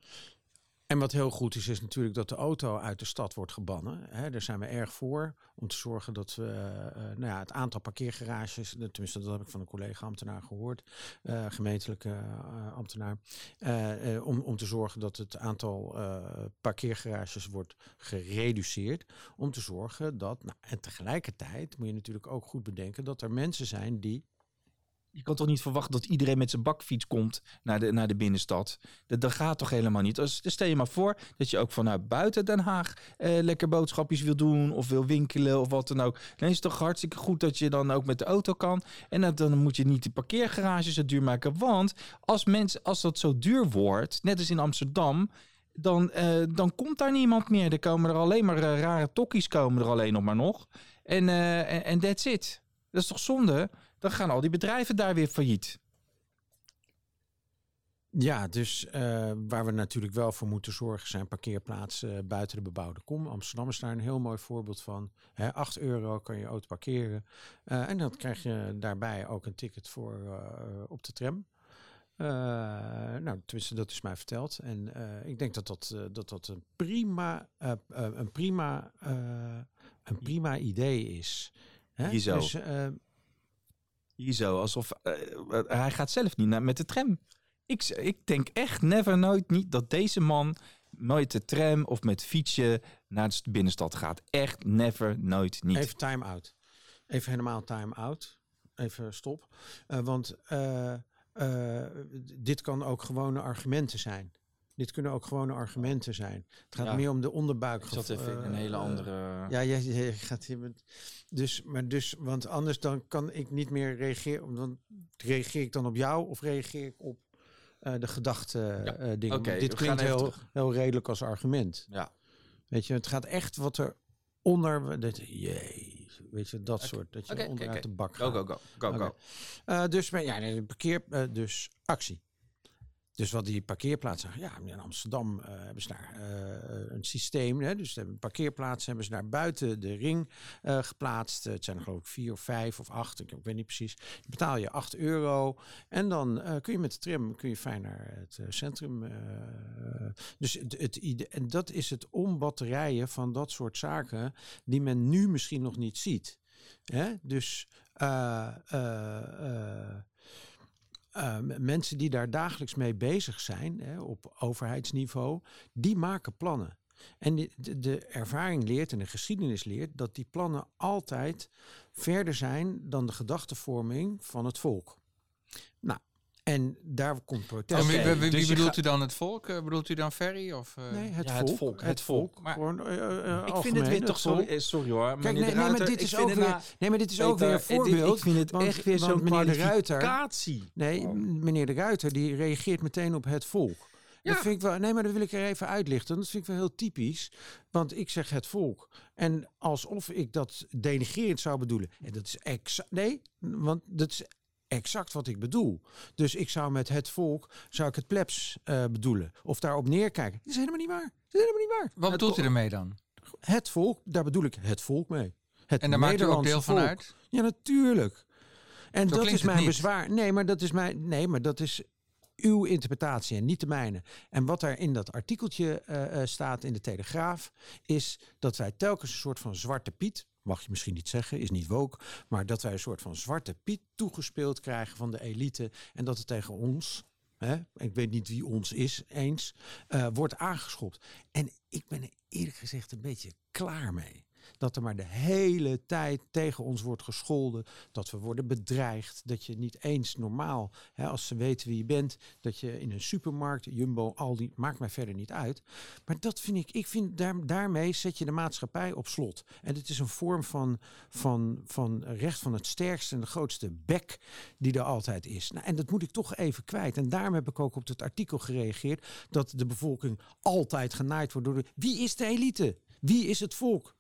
En wat heel goed is, is natuurlijk dat de auto uit de stad wordt gebannen. Hè, daar zijn we erg voor. Om te zorgen dat we eh, nou ja, het aantal parkeergarages, eh, tenminste dat heb ik van een collega-ambtenaar gehoord, eh, gemeentelijke eh, ambtenaar, eh, eh, om, om te zorgen dat het aantal eh, parkeergarages wordt gereduceerd. Om te zorgen dat, nou, en tegelijkertijd moet je natuurlijk ook goed bedenken dat er mensen zijn die Je kan toch niet verwachten dat iedereen met zijn bakfiets komt naar de, naar de binnenstad? Dat, dat gaat toch helemaal niet? Dus, dus stel je maar voor dat je ook vanuit buiten Den Haag eh, lekker boodschapjes wil doen of wil winkelen of wat dan ook. Dan is het toch hartstikke goed dat je dan ook met de auto kan. En dan, dan moet je niet die parkeergarages zo duur maken. Want als, mensen, als dat zo duur wordt, net als in Amsterdam, dan, eh, dan komt daar niemand meer. Er komen er alleen maar eh, rare tokkies komen er alleen nog maar nog. En en en that's it. Dat is toch zonde? Dan gaan al die bedrijven daar weer failliet. Ja, dus eh, waar we natuurlijk wel voor moeten zorgen zijn parkeerplaatsen eh, buiten de bebouwde kom. Amsterdam is daar een heel mooi voorbeeld van. Hè, 8 euro kan je auto parkeren. Eh, en dan krijg je daarbij ook een ticket voor eh, op de tram. Eh, nou, tenminste, dat is mij verteld. En eh, ik denk dat dat, eh, dat, dat een prima, een prima, eh, een prima idee is. Hè? Dus, eh, Hier zo, alsof eh, hij gaat zelf niet naar, met de tram. Ik, ik denk echt never nooit niet dat deze man nooit de tram of met fietsje naar de binnenstad gaat. Echt never nooit niet. Even time out. Even helemaal time out. Even stop. Eh, want eh, eh, dit kan ook gewone argumenten zijn. Dit kunnen ook gewone argumenten zijn. Het gaat Ja. meer om de onderbuik. Ik zat even een hele eh, andere... Ja, jij, jij gaat hier met. Dus, maar dus, want anders dan kan ik niet meer reageren. Want reageer ik dan op jou of reageer ik op eh, de gedachte Ja. eh, dingen? Dit klinkt heel, terug. heel redelijk als argument. Ja. Weet je, het gaat echt wat er onder. Dat, jee, weet je, dat soort. Dat je onderuit de bak Go, gaat. go, go. go, go. Eh, dus maar, ja, nee, parkeer, eh, dus actie. Dus wat die parkeerplaatsen, ja, in Amsterdam eh, hebben ze daar eh, een systeem. Hè, dus hebben parkeerplaatsen hebben ze daar buiten de ring eh, geplaatst. Het zijn er geloof ik vier of vijf of acht, ik, weet niet precies. Dan betaal je 8 euro en dan kun je met de tram kun je fijn naar het centrum. dus het, het en dat is het ombatterijen van dat soort zaken die men nu misschien nog niet ziet. Hè? Dus eh, mensen die daar dagelijks mee bezig zijn, hè, op overheidsniveau, die maken plannen. En de, de, de ervaring leert en de geschiedenis leert dat die plannen altijd verder zijn dan de gedachtevorming van het volk. Nou, en daar komt protest. En wie, Oké, wie- wie dus bedoelt gaat- u dan het volk? Eh, bedoelt u dan Ferry? Of, eh? Nee, het, Ja, het volk, volk, het volk. Maar- Gewoon, eh, Ik vind het weer toch volk. sorry, sorry hoor. Kijk, meneer nee, maar dit is ook weer, nou- nee, maar dit is ook weer een voorbeeld. Ik vind het want- echt weer zo'n meneer de Ruiter. Nee, Oh. meneer de Ruiter die reageert meteen op het volk. Dat Ja. vind ik wel, nee, maar dat wil ik er even uitlichten. Dat vind ik wel heel typisch. Want ik zeg het volk. En alsof ik dat denigrerend zou bedoelen. En dat is exact. Nee, want dat is exact wat ik bedoel. Dus ik zou met het volk zou ik het plebs eh, bedoelen. Of daarop neerkijken. Dat is helemaal niet waar. Dat is helemaal niet waar. Wat bedoelt u ermee dan? Het volk, daar bedoel ik het volk mee. Het En daar maakt u ook Nederlandse deel van volk. uit? Ja, natuurlijk. En Zo dat is mijn bezwaar. Nee, maar dat is mijn. Nee, maar dat is uw interpretatie en niet de mijne. En wat daar in dat artikeltje eh, eh, staat in de Telegraaf, is dat wij telkens een soort van zwarte Piet. Mag je misschien niet zeggen, is niet woke. Maar dat wij een soort van zwarte Piet toegespeeld krijgen van de elite. En dat het tegen ons, hè, ik weet niet wie ons is eens, eh, wordt aangeschopt. En ik ben er eerlijk gezegd een beetje klaar mee. Dat er maar de hele tijd tegen ons wordt gescholden. Dat we worden bedreigd. Dat je niet eens normaal, hè, als ze weten wie je bent, dat je in een supermarkt, Jumbo, Aldi, maakt mij verder niet uit. Maar dat vind ik, ik vind daar, daarmee zet je de maatschappij op slot. En het is een vorm van, van, van recht van het sterkste en de grootste bek die er altijd is. Nou, en dat moet ik toch even kwijt. En daarom heb ik ook op het artikel gereageerd dat de bevolking altijd genaaid wordt door. Wie is de elite? Wie is het volk?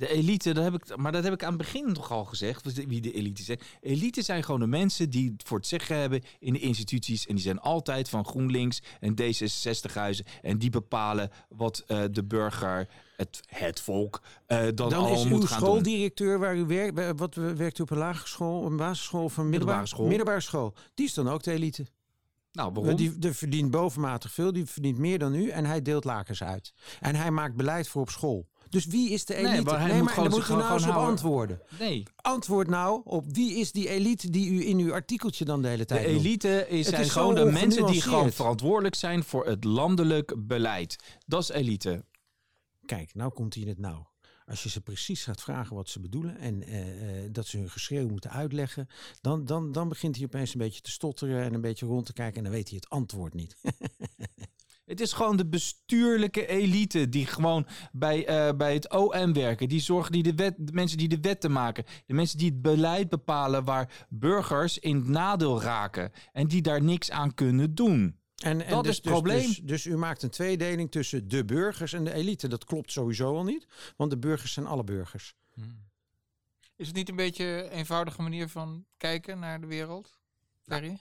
De elite, dat heb ik, maar dat heb ik aan het begin toch al gezegd, wie de elite zijn. Elite zijn gewoon de mensen die het voor het zeggen hebben in de instituties. En die zijn altijd van GroenLinks en D66-huizen. En die bepalen wat eh, de burger, het, het volk, eh dan, Dan al is moet uw gaan doen. schooldirecteur waar u werkt, bij- wat werkt u op een lagere school, een basisschool of een middelbare, Middelbare school. Middelbare school. Die is dan ook de elite. Nou, waarom? Die, die verdient bovenmatig veel, die verdient meer dan u en hij deelt lakens uit. En hij maakt beleid voor op school. Dus wie is de Nee, elite? maar hij moet maar gewoon daar moet u nou eens op gewoon houden. antwoorden. Nee, Antwoord nou op wie is die elite die u in uw artikeltje dan de hele de tijd noemt. elite is, zijn is gewoon de mensen die gewoon verantwoordelijk zijn voor het landelijk beleid. Dat is elite. Kijk, nou komt hij in het nauw. Als je ze precies gaat vragen wat ze bedoelen en eh, eh, dat ze hun geschreeuw moeten uitleggen, dan, dan, dan begint hij opeens een beetje te stotteren en een beetje rond te kijken en dan weet hij het antwoord niet. Het is gewoon de bestuurlijke elite die gewoon bij, eh, bij het OM werken. Die zorgen die de, wet, de mensen die de wetten maken. De mensen die het beleid bepalen waar burgers in het nadeel raken. En die daar niks aan kunnen doen. En, en Dat dus, is het dus- probleem. Dus, dus u maakt een tweedeling tussen de burgers en de elite. Dat klopt sowieso al niet, want de burgers zijn alle burgers. Is het niet een beetje een eenvoudige manier van kijken naar de wereld? Ferry?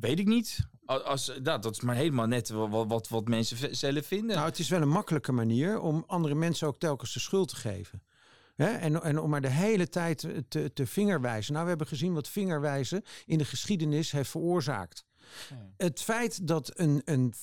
Weet ik niet. Als, als, nou, dat is maar helemaal net wat, wat, mensen zelf vinden. Nou, het is wel een makkelijke manier om andere mensen ook telkens de schuld te geven. Hè? En, en om maar de hele tijd te, te vingerwijzen. Nou, we hebben gezien wat vingerwijzen in de geschiedenis heeft veroorzaakt. Het feit dat een. een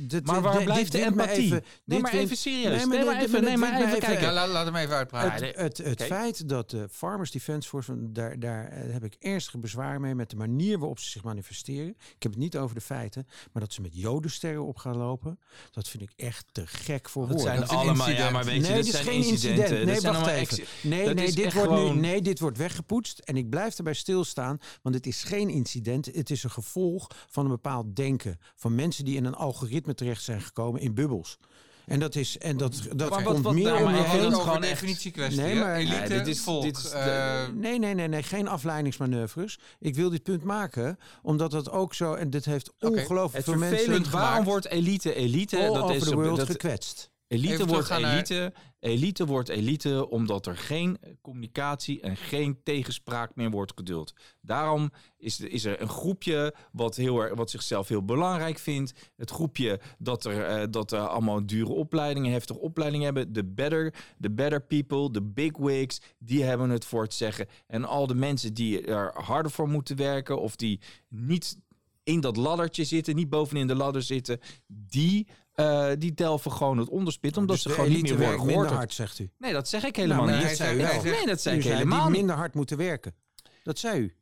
dit, maar waar dit- blijft de empathie? Even, nee, maar even serieus. Nee, Nee, maar even, nee, maar even even- kijken. Ja, laat, laat hem even uitpraten. Het, het, het feit dat de Farmers Defence Force, daar, daar eh, heb ik ernstige bezwaar mee met de manier waarop ze zich manifesteren. Ik heb het niet over de feiten, maar dat ze met jodensterren op gaan lopen, dat vind ik echt te gek voor Dat woorden. zijn is een allemaal, ja, maar weet je, nee, dat dit is zijn geen incidenten. incident. Nee, dat zijn wacht allemaal even. Nee, nee, dit wordt gewoon- nu, nee, dit wordt weggepoetst. En ik blijf erbij stilstaan, want het is geen incident. Het is een gevolg van een bepaald denken. Van mensen die in een algoritme terecht zijn gekomen in bubbels. En dat, is, en dat, dat Maar komt wat- meer nou, maar ik vind het gewoon een echt- definitiekwestie. Nee, maar- Elite, Ja, dit is- volk. dit is de- eh, Nee, nee, nee, nee, geen afleidingsmanoeuvres. Ik wil dit punt maken, omdat dat ook zo... En dit heeft ongelooflijk veel mensen... waarom wordt elite elite? all dat over is op- world dat, gekwetst. Elite wordt naar- elite. Elite wordt elite omdat er geen communicatie en geen tegenspraak meer wordt geduld. Daarom is, de- is er een groepje wat, heel, wat zichzelf heel belangrijk vindt. Het groepje dat er, eh, dat er allemaal dure opleidingen, heftige opleidingen hebben. De better, the better people, de big wigs, die hebben het voor het zeggen. En al de mensen die er harder voor moeten werken of die niet in dat laddertje zitten, niet bovenin de ladder zitten, die, eh, die delven gewoon het onderspit, omdat Dus ze gewoon niet meer worden werkt minder hard, zegt u. Nee, dat zeg ik helemaal maar niet. dat zei u wel. Nee, dat zei U ik zei helemaal niet. minder hard moeten werken. Dat zei u.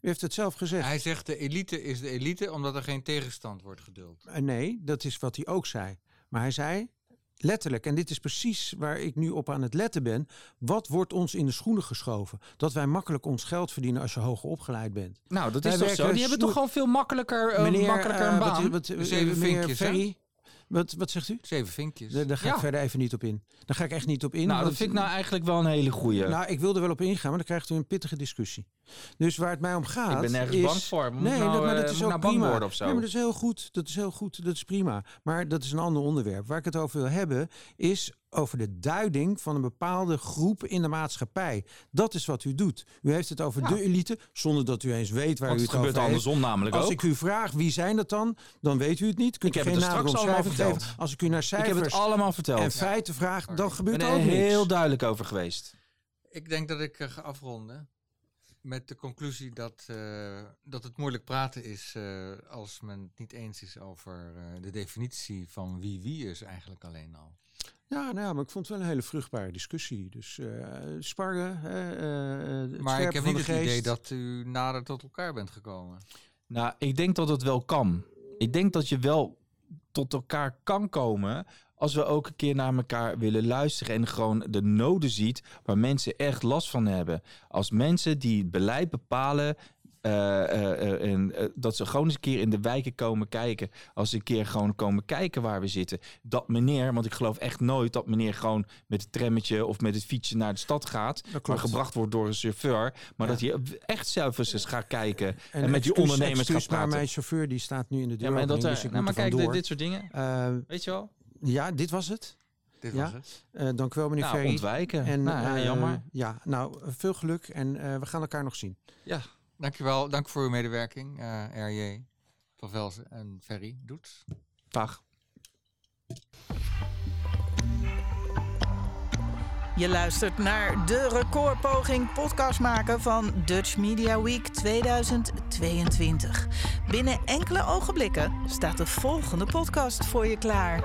U heeft het zelf gezegd. Hij zegt de elite is de elite omdat er geen tegenstand wordt geduld. Eh, Nee, dat is wat hij ook zei. Maar hij zei letterlijk, en dit is precies waar ik nu op aan het letten ben. Wat wordt ons in de schoenen geschoven? Dat wij makkelijk ons geld verdienen als je hoger opgeleid bent. Nou, dat Wij is toch zo? werken Die hebben toch gewoon veel makkelijker, eh, makkelijker eh, een wat- baan? Wat, wat, zeven meneer vinkjes, hè? Ferry, wat, wat zegt u? Zeven vinkjes. Daar, daar ga Ja. ik verder even niet op in. Daar ga ik echt niet op in. nou, dat vind ik nou eigenlijk wel een hele goeie. Nou, ik wil er wel op ingaan, maar dan krijgt u een pittige discussie. Dus waar het mij om gaat. ik ben nergens is, bang voor. Moet Nee, ik nou, dat, maar eh, dat is moet ik ook nou bang prima. worden of zo? Nee, maar dat is heel goed. Dat is heel goed. Dat is prima. Maar dat is een ander onderwerp. Waar ik het over wil hebben, is over de duiding van een bepaalde groep in de maatschappij. Dat is wat u doet. U heeft het over Ja. de elite, zonder dat u eens weet waar Want u het het over gebeurt heeft. andersom namelijk Als ook. ik u vraag wie zijn dat dan, dan weet u het niet. Kunt Ik u heb geen het er straks allemaal verteld. geven. Als ik u naar ik heb cijfers het allemaal verteld. en Ik feiten vraag, dan ben gebeurt er er ook niks. heel duidelijk over geweest. Ik denk dat ik eh, ga afronden met de conclusie dat, eh, dat het moeilijk praten is eh, als men het niet eens is over eh, de definitie van wie wie is eigenlijk alleen al. Ja, nou, maar ik vond het wel een hele vruchtbare discussie. Dus eh sparren, eh, Maar ik heb niet het geest. idee dat u nader tot elkaar bent gekomen. Nou, ik denk dat het wel kan. Ik denk dat je wel tot elkaar kan komen als we ook een keer naar elkaar willen luisteren en gewoon de noden ziet waar mensen echt last van hebben. Als mensen die het beleid bepalen, en, eh, dat ze gewoon eens een keer in de wijken komen kijken. Als ze een keer gewoon komen kijken waar we zitten. Dat meneer, want ik geloof echt nooit dat meneer gewoon met het trammetje of met het fietsje naar de stad gaat. Maar gebracht wordt door een chauffeur. Maar Ja. dat hij echt zelf eens eens gaat kijken. En, met die ondernemers gaat maar praten. mijn chauffeur die staat nu in de deur. Ja, maar, dat, dus ik nou, maar kijk, dit, dit soort dingen. Weet je wel? Ja, dit was het. Dit Ja? was het. Eh, dank u wel, meneer Nou, Ferry. ontwijken. En, nou, ja, eh, jammer. Ja, nou, veel geluk en eh, we gaan elkaar nog zien. Ja, Dankjewel. Dank voor uw medewerking, eh RJ, Van Velzen en Ferry Doets. dag. Je luistert naar de recordpoging podcast maken van Dutch Media Week 2022. Binnen enkele ogenblikken staat de volgende podcast voor je klaar.